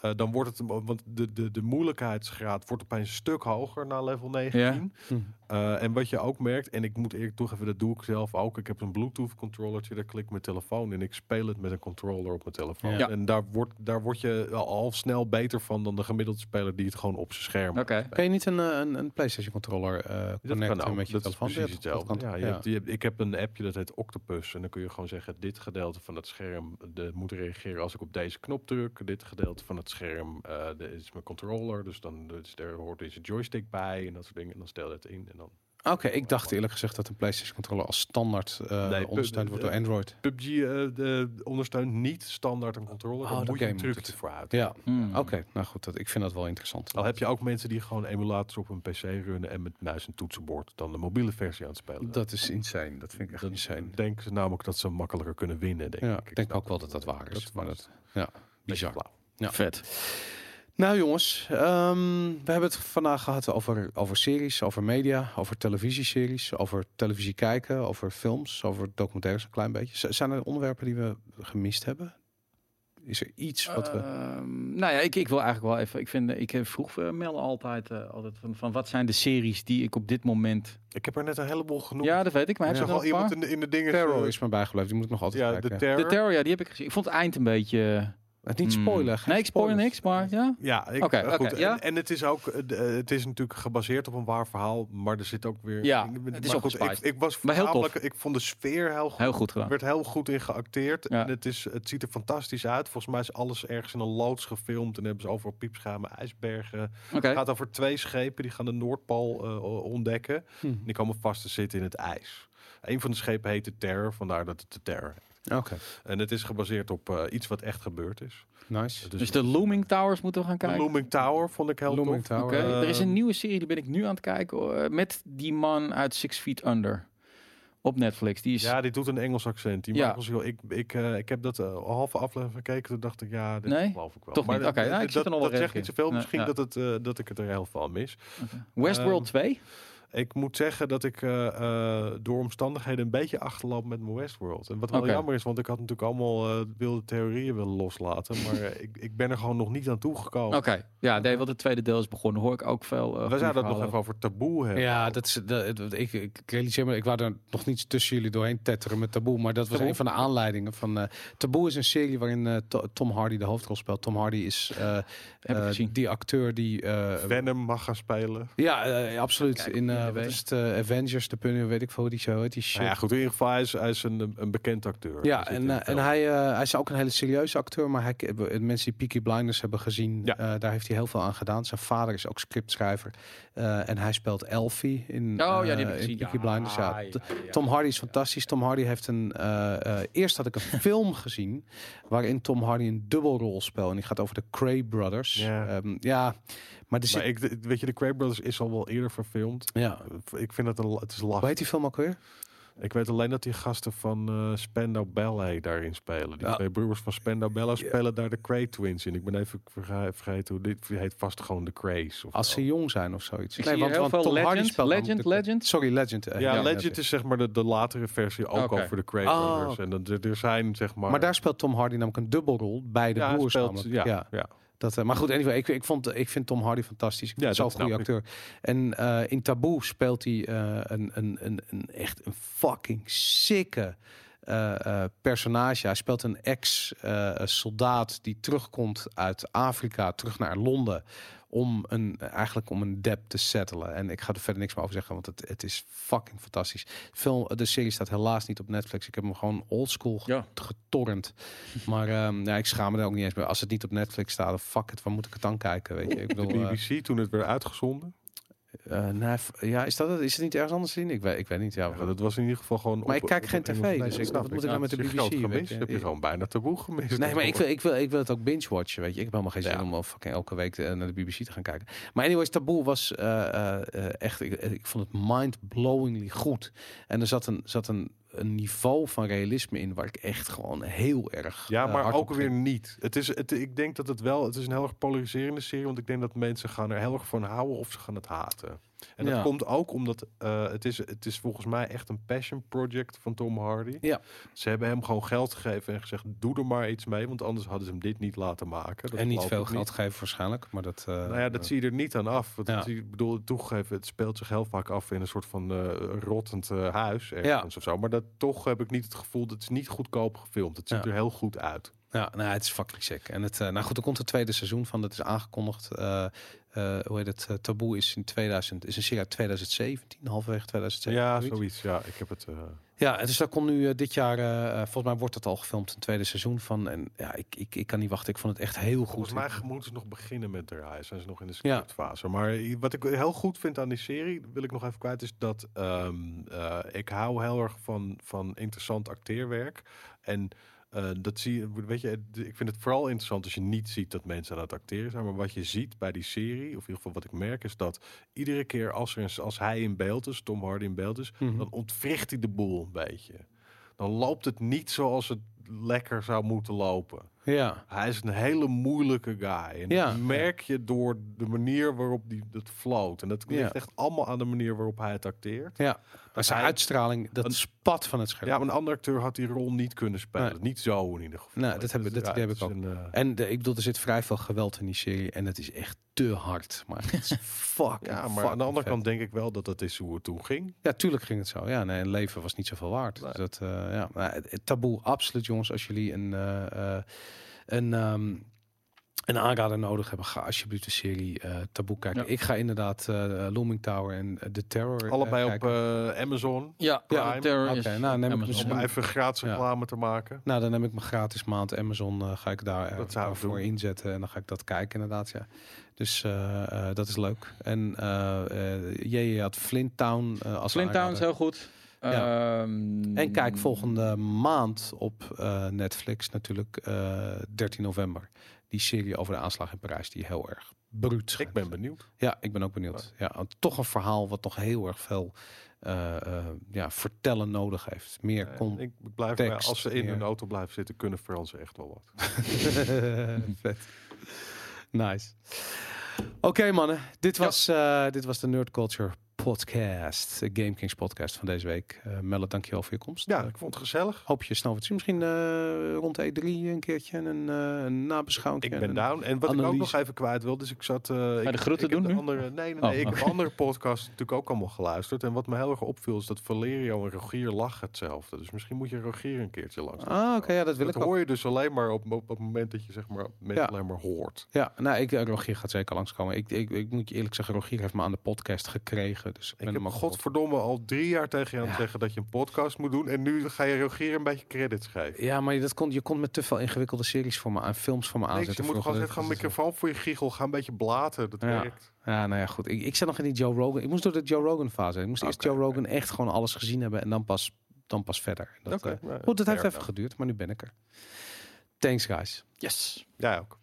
Eh, dan wordt het, want de, de, de moeilijkheidsgraad wordt opeens een stuk hoger na level 19. Hm. Eh, en wat je ook merkt, en ik moet eerlijk toegeven, dat doe ik zelf ook. Ik heb een Bluetooth controllertje, daar klik ik mijn telefoon en ik speel het met een controller op mijn telefoon. Ja. En daar wordt, daar word je al, snel beter van dan de gemiddelde speler die het gewoon op zijn scherm Oké. Kan je niet een, eh, een, een PlayStation controller eh dat connecten met je dat is telefoon? precies Ja, dat hetzelfde. kan. Ja, je Hebt, je hebt- ik heb een appje dat heet Octopus. En dan kun je gewoon zeggen, dit gedeelte van het scherm de, moet reageren als ik op deze knop druk. Dit gedeelte van het scherm eh dit is mijn controller. Dus dan dus er hoort deze joystick bij en dat soort dingen. En dan stel je het in. Oké, ik dacht eerlijk gezegd dat een PlayStation controller als standaard eh Nee, ondersteund wordt door eh, Android. PUBG eh, de, ondersteunt niet standaard een controller. Oh, moet je het. voor uit. Ja, Hmm. oké. Nou goed, dat, ik vind dat wel interessant. Al heb je ook mensen die gewoon emulators op een PC runnen en met muis en toetsenbord dan de mobiele versie aan het spelen. Dat is insane. Dat vind ik echt Dan insane. denken ze namelijk dat ze makkelijker kunnen winnen. Denk Ja, ik. ik denk ook wel dat dat waar is. Dat maar dat, ja, bizar. Ja. Vet. Nou jongens, ehm, we hebben het vandaag gehad over, over series, over media, over televisieseries, over televisie kijken, over films, over documentaires een klein beetje. Z- zijn er onderwerpen die we gemist hebben? Is er iets wat we... Ehm, nou ja, ik, ik wil eigenlijk wel even. Ik vind, ik eh, vroeg uh, Mel altijd, eh, altijd van, van wat zijn de series die ik op dit moment. Ik heb er net een heleboel genoemd. Ja, dat weet ik. Maar ik heb zag je al er nog iemand in de, in de dingen. Terror eh, is me bijgebleven, die moet ik nog altijd ja, kijken. de? Terror. De Terror, ja, die heb ik gezien. Ik vond het eind een beetje. Het niet hmm. spoilen. geen Nee, ik spoil niks, maar ja. Ja, ik, Oké, eh, goed. ja. En, en het is ook, eh, eh, het is natuurlijk gebaseerd op een waar verhaal, maar er zit ook weer. Ja, het is goed, opgespiced. ik, ik was Maar heel tof. voornamelijk, ik vond de sfeer heel goed. Heel goed gedaan. Er werd heel goed in geacteerd. Ja. En het, is, het ziet er fantastisch uit. Volgens mij is alles ergens in een loods gefilmd. En hebben ze overal piepschuimen, ijsbergen. Het gaat over twee schepen die gaan de Noordpool ontdekken. Hm. En die komen vast te zitten in het ijs. Een van de schepen heet de Terror, vandaar dat het de Terror heet. Oké, En het is gebaseerd op eh, iets wat echt gebeurd is. nice. Dus de Looming Towers moeten we gaan de kijken. Looming Tower vond ik heel Looming tof. Tower. Oké, er is een nieuwe serie, die ben ik nu aan het kijken. eh, met die man uit Six Feet Under. Op Netflix. Die is. Ja, die doet een Engels accent. Die Ja. mag ik, ik, eh, ik heb dat eh, een halve aflevering gekeken. Toen dacht ik, ja, dit Nee? geloof ik wel. Toch maar niet? dat- Oké, nou, ik dat, zit er nog wel dat zegt niet zoveel. Misschien Ja, dat, het, eh, dat ik het er heel veel aan mis. Westworld Ehm, 2. Ik moet zeggen dat ik eh, eh, door omstandigheden een beetje achterloop met mijn Westworld. En wat wel jammer is, want ik had natuurlijk allemaal eh, wilde theorieën willen loslaten. Maar eh, ik, ik ben er gewoon nog niet aan toegekomen. Oké, ja, nee, want het tweede deel is begonnen. Hoor ik ook veel. uh, We zouden het nog even over taboe hebben. Ja, dat is, dat, het- ik, ik realiseer me, ik wou er nog niet tussen jullie doorheen tetteren met Taboe, maar dat was Taboe? een van de aanleidingen van... eh Taboe is een serie waarin eh, To- Tom Hardy de hoofdrol speelt. Tom Hardy is Heb ik gezien. die acteur die... eh, Venom mag gaan spelen. ja, eh, absoluut. Kijk, in IMDb. wat is het, eh, Avengers, de punt, weet ik veel hoe die show heet. Die shit. Nou ja, goed, in ieder geval, hij is, hij is een, een bekend acteur. Ja, en, eh, en hij, eh, hij is ook een hele serieuze acteur, maar hij, mensen die Peaky Blinders hebben gezien, Ja. eh, daar heeft hij heel veel aan gedaan. Zijn vader is ook scriptschrijver eh, en hij speelt Elfie in, Oh ja, die heb ik in gezien. Peaky Ja, Blinders. Ja. ja, ja, ja. Tom Hardy is fantastisch. Tom Hardy heeft een. eh, eh, eerst had ik een film gezien waarin Tom Hardy een dubbelrol speelt en die gaat over de Cray Brothers. Ja. Ehm, ja maar er zit, Maar ik, weet je, de Craig Brothers is al wel eerder verfilmd. ja. Ik vind het, een, het is Hoe lastig. heet die film ook weer? Ik weet alleen dat die gasten van eh Spandau Ballet daarin spelen. Die Ja. twee broers van Spandau Ballet spelen daar de Cray Twins in. Ik ben even verge- vergeten hoe dit heet vast gewoon de Craze. Of Als ze jong zijn of zoiets. Ik zie hier heel veel Tom Hardy Legend, Legend, de- Legend. Sorry, Legend. eh, ja, ja, Legend is zeg maar de, de latere versie ook over de Cray Oh. Brothers. En dan, er, zijn zeg maar... Maar daar speelt Tom Hardy namelijk een dubbelrol bij de broers. speelt, ja, ja. Dat, eh, maar goed, anyway, ik, ik, vond, ik vind Tom Hardy fantastisch. Ik Ja, dat zo'n goede acteur. En eh, in Taboe speelt hij eh, een, een, een, een echt een fucking sikke eh, personage. Hij speelt een ex-soldaat die terugkomt uit Afrika, terug naar Londen. Om een, eigenlijk om een debt te settelen. En ik ga er verder niks meer over zeggen, want het, het is fucking fantastisch. Film, de serie staat helaas niet op Netflix. Ik heb hem gewoon oldschool Ja. getorrent. Maar ehm, ja, ik schaam me er ook niet eens meer. Als het niet op Netflix staat, fuck it, waar moet ik het dan kijken? Weet je? Ik De bedoel, eh, BBC toen het werd uitgezonden. Eh, ja, is dat het? Is het niet ergens anders zien? Ik weet, ik weet niet. Ja, Ja, dat was in ieder geval gewoon. Maar ik kijk geen een tv, dus ik- snap wat moet ik nou met de BBC, groot gemist? Heb je gewoon bijna taboe gemist. Nee, maar ik wil, ik, wil, ik wil het ook binge-watchen, weet je. Ik heb helemaal geen zin Ja. om fucking elke week eh, naar de BBC te gaan kijken. Maar anyways, Taboe was eh, echt... Ik, ik vond het mind-blowingly goed. En er zat een, zat een, een niveau van realisme in... waar ik echt gewoon heel erg Ja, eh, maar ook weer niet. Het is, het, ik denk dat het wel, het is een heel erg polariserende serie, want ik denk dat mensen gaan er heel erg van houden of ze gaan het haten. En dat Ja. komt ook omdat eh, het, is, het is volgens mij echt een passion project van Tom Hardy. Ja. Ze hebben hem gewoon geld gegeven en gezegd, doe er maar iets mee, want anders hadden ze hem dit niet laten maken. Dat En niet veel geld geven waarschijnlijk, maar dat... eh, Nou ja, dat zie je er niet aan af. Want Ja. ik bedoel, toegegeven, het speelt zich heel vaak af in een soort van eh, rottend eh, huis ergens of zo. Maar dat toch heb ik niet het gevoel, dat het is niet goedkoop gefilmd. Het ziet er heel goed uit. Ja, nou, het is fucking sick. En het, eh, nou goed, er komt het tweede seizoen van. Dat is aangekondigd. eh, eh, hoe heet het? Taboe is in 2000, is een serie uit 2017, halverwege 2017. Ja, zoiets. zoiets. Ja, ik heb het. Ja, dus daar komt nu dit jaar, volgens mij wordt het al gefilmd, een tweede seizoen van. En ja, ik, ik, ik kan niet wachten. Ik vond het echt heel goed. Volgens mij moeten ze nog beginnen met draaien. Zijn ze nog in de Ja. scriptfase. Maar wat ik heel goed vind aan die serie, wil ik nog even kwijt, is dat ehm, eh, ik hou heel erg van, van interessant acteerwerk. En eh, dat zie je, weet je, ik vind het vooral interessant als je niet ziet dat mensen aan het acteren zijn. Maar wat je ziet bij die serie, of in ieder geval wat ik merk, is dat iedere keer als, er, een- als hij in beeld is, Tom Hardy in beeld is, Mhm. dan ontwricht hij de boel een beetje. Dan loopt het niet zoals het lekker zou moeten lopen. Ja, Hij is een hele moeilijke guy. En Ja. dat merk je door de manier waarop die het floot. En dat ligt Ja. echt allemaal aan de manier waarop hij het acteert. ja. Maar zijn hij- uitstraling, dat een- spat van het scherm. Ja, maar een andere acteur had die rol niet kunnen spelen. Nee. Niet zo in ieder geval. Nee, dat heb ik- dat idee heb ik is een, eh, En de, ik bedoel, er zit vrij veel geweld in die serie. En het is echt te hard. Maar het is fucking ja, maar aan de andere vet. kant denk ik wel dat dat is hoe het toen ging. Ja, tuurlijk ging het zo. Ja, nee, een leven was niet zoveel waard. Nee. Dus dat, eh, ja, maar taboe, absoluut jongens. Als jullie een, eh, een, ehm, een aanrader nodig hebben, ga alsjeblieft de serie eh, Taboe kijken. Ja. Ik ga inderdaad eh, Looming Tower en eh, The Terror eh, Allebei op eh, Amazon. Ja, Prime. Terror Oké, is nou, neem ik Amazon. Om even gratis Ja. reclame te maken. Nou, dan neem ik mijn gratis maand Amazon, eh, ga ik daar Dat zou voor doen. inzetten en dan ga ik dat kijken inderdaad, ja. Dus eh, eh, dat is leuk. En eh eh, jij had Flint Town eh, als Flint Town is heel goed. Ja. Ehm, En kijk volgende maand op eh, Netflix natuurlijk eh 13 november. Die serie over de aanslag in Parijs die heel erg bruut Ik ben benieuwd. Ja, ik ben ook benieuwd. Ja, toch een verhaal wat nog heel erg veel eh, eh, ja, vertellen nodig heeft. Meer kon. ik blijf tekst, bij- als ze in meer. hun auto blijven zitten, kunnen Fransen echt wel wat. Vet. Nice. Oké mannen, dit Ja. was, eh, dit was de Nerd Culture podcast. De Game Kings podcast van deze week. Uh, Melle, dankjewel voor je komst. Ja, Eh, ik vond het gezellig. Hoop je snel wat te zien. Misschien eh, rond E3 een keertje een, eh een nabeschouwing. Ik en ben down. En wat ik ook nog even kwijt wil, dus ik zat... eh ik, de groeten doen de nu? Andere, nee, nee, Oh, ik oké. heb andere podcasts natuurlijk ook allemaal geluisterd. En wat me heel erg opviel is dat Valerio en Rogier lachen hetzelfde. Dus misschien moet je Rogier een keertje langs. Ah, oké, ja, dat wil dat ik ook. hoor je dus alleen maar op, op, op het moment dat je zeg maar mensen Ja. alleen maar hoort. Ja, nou, ik, eh, Rogier gaat zeker langskomen. Ik, ik, ik moet je eerlijk zeggen, Rogier heeft me aan de podcast gekregen. Dus ik Ik heb godverdomme al drie jaar tegen je aan het Ja. zeggen dat je een podcast moet doen. En nu ga je Rogier een beetje credits geven. Ja, maar dat kon, je kon met te veel ingewikkelde series voor me aan, films voor me aanzetten. je moet gewoon gewoon een microfoon voor je giegel. Ga een beetje blaten. Dat Ja. werkt. Ja, nou ja, goed. Ik, ik zat nog in die Joe Rogan. Ik moest door de Joe Rogan fase. Ik moest eerst Joe. Rogan echt gewoon alles gezien hebben en dan pas, dan pas verder. Dat, Oké, eh, nou, goed, dat heeft even geduurd, maar nu ben ik er. Thanks, guys. Yes. Jij ook.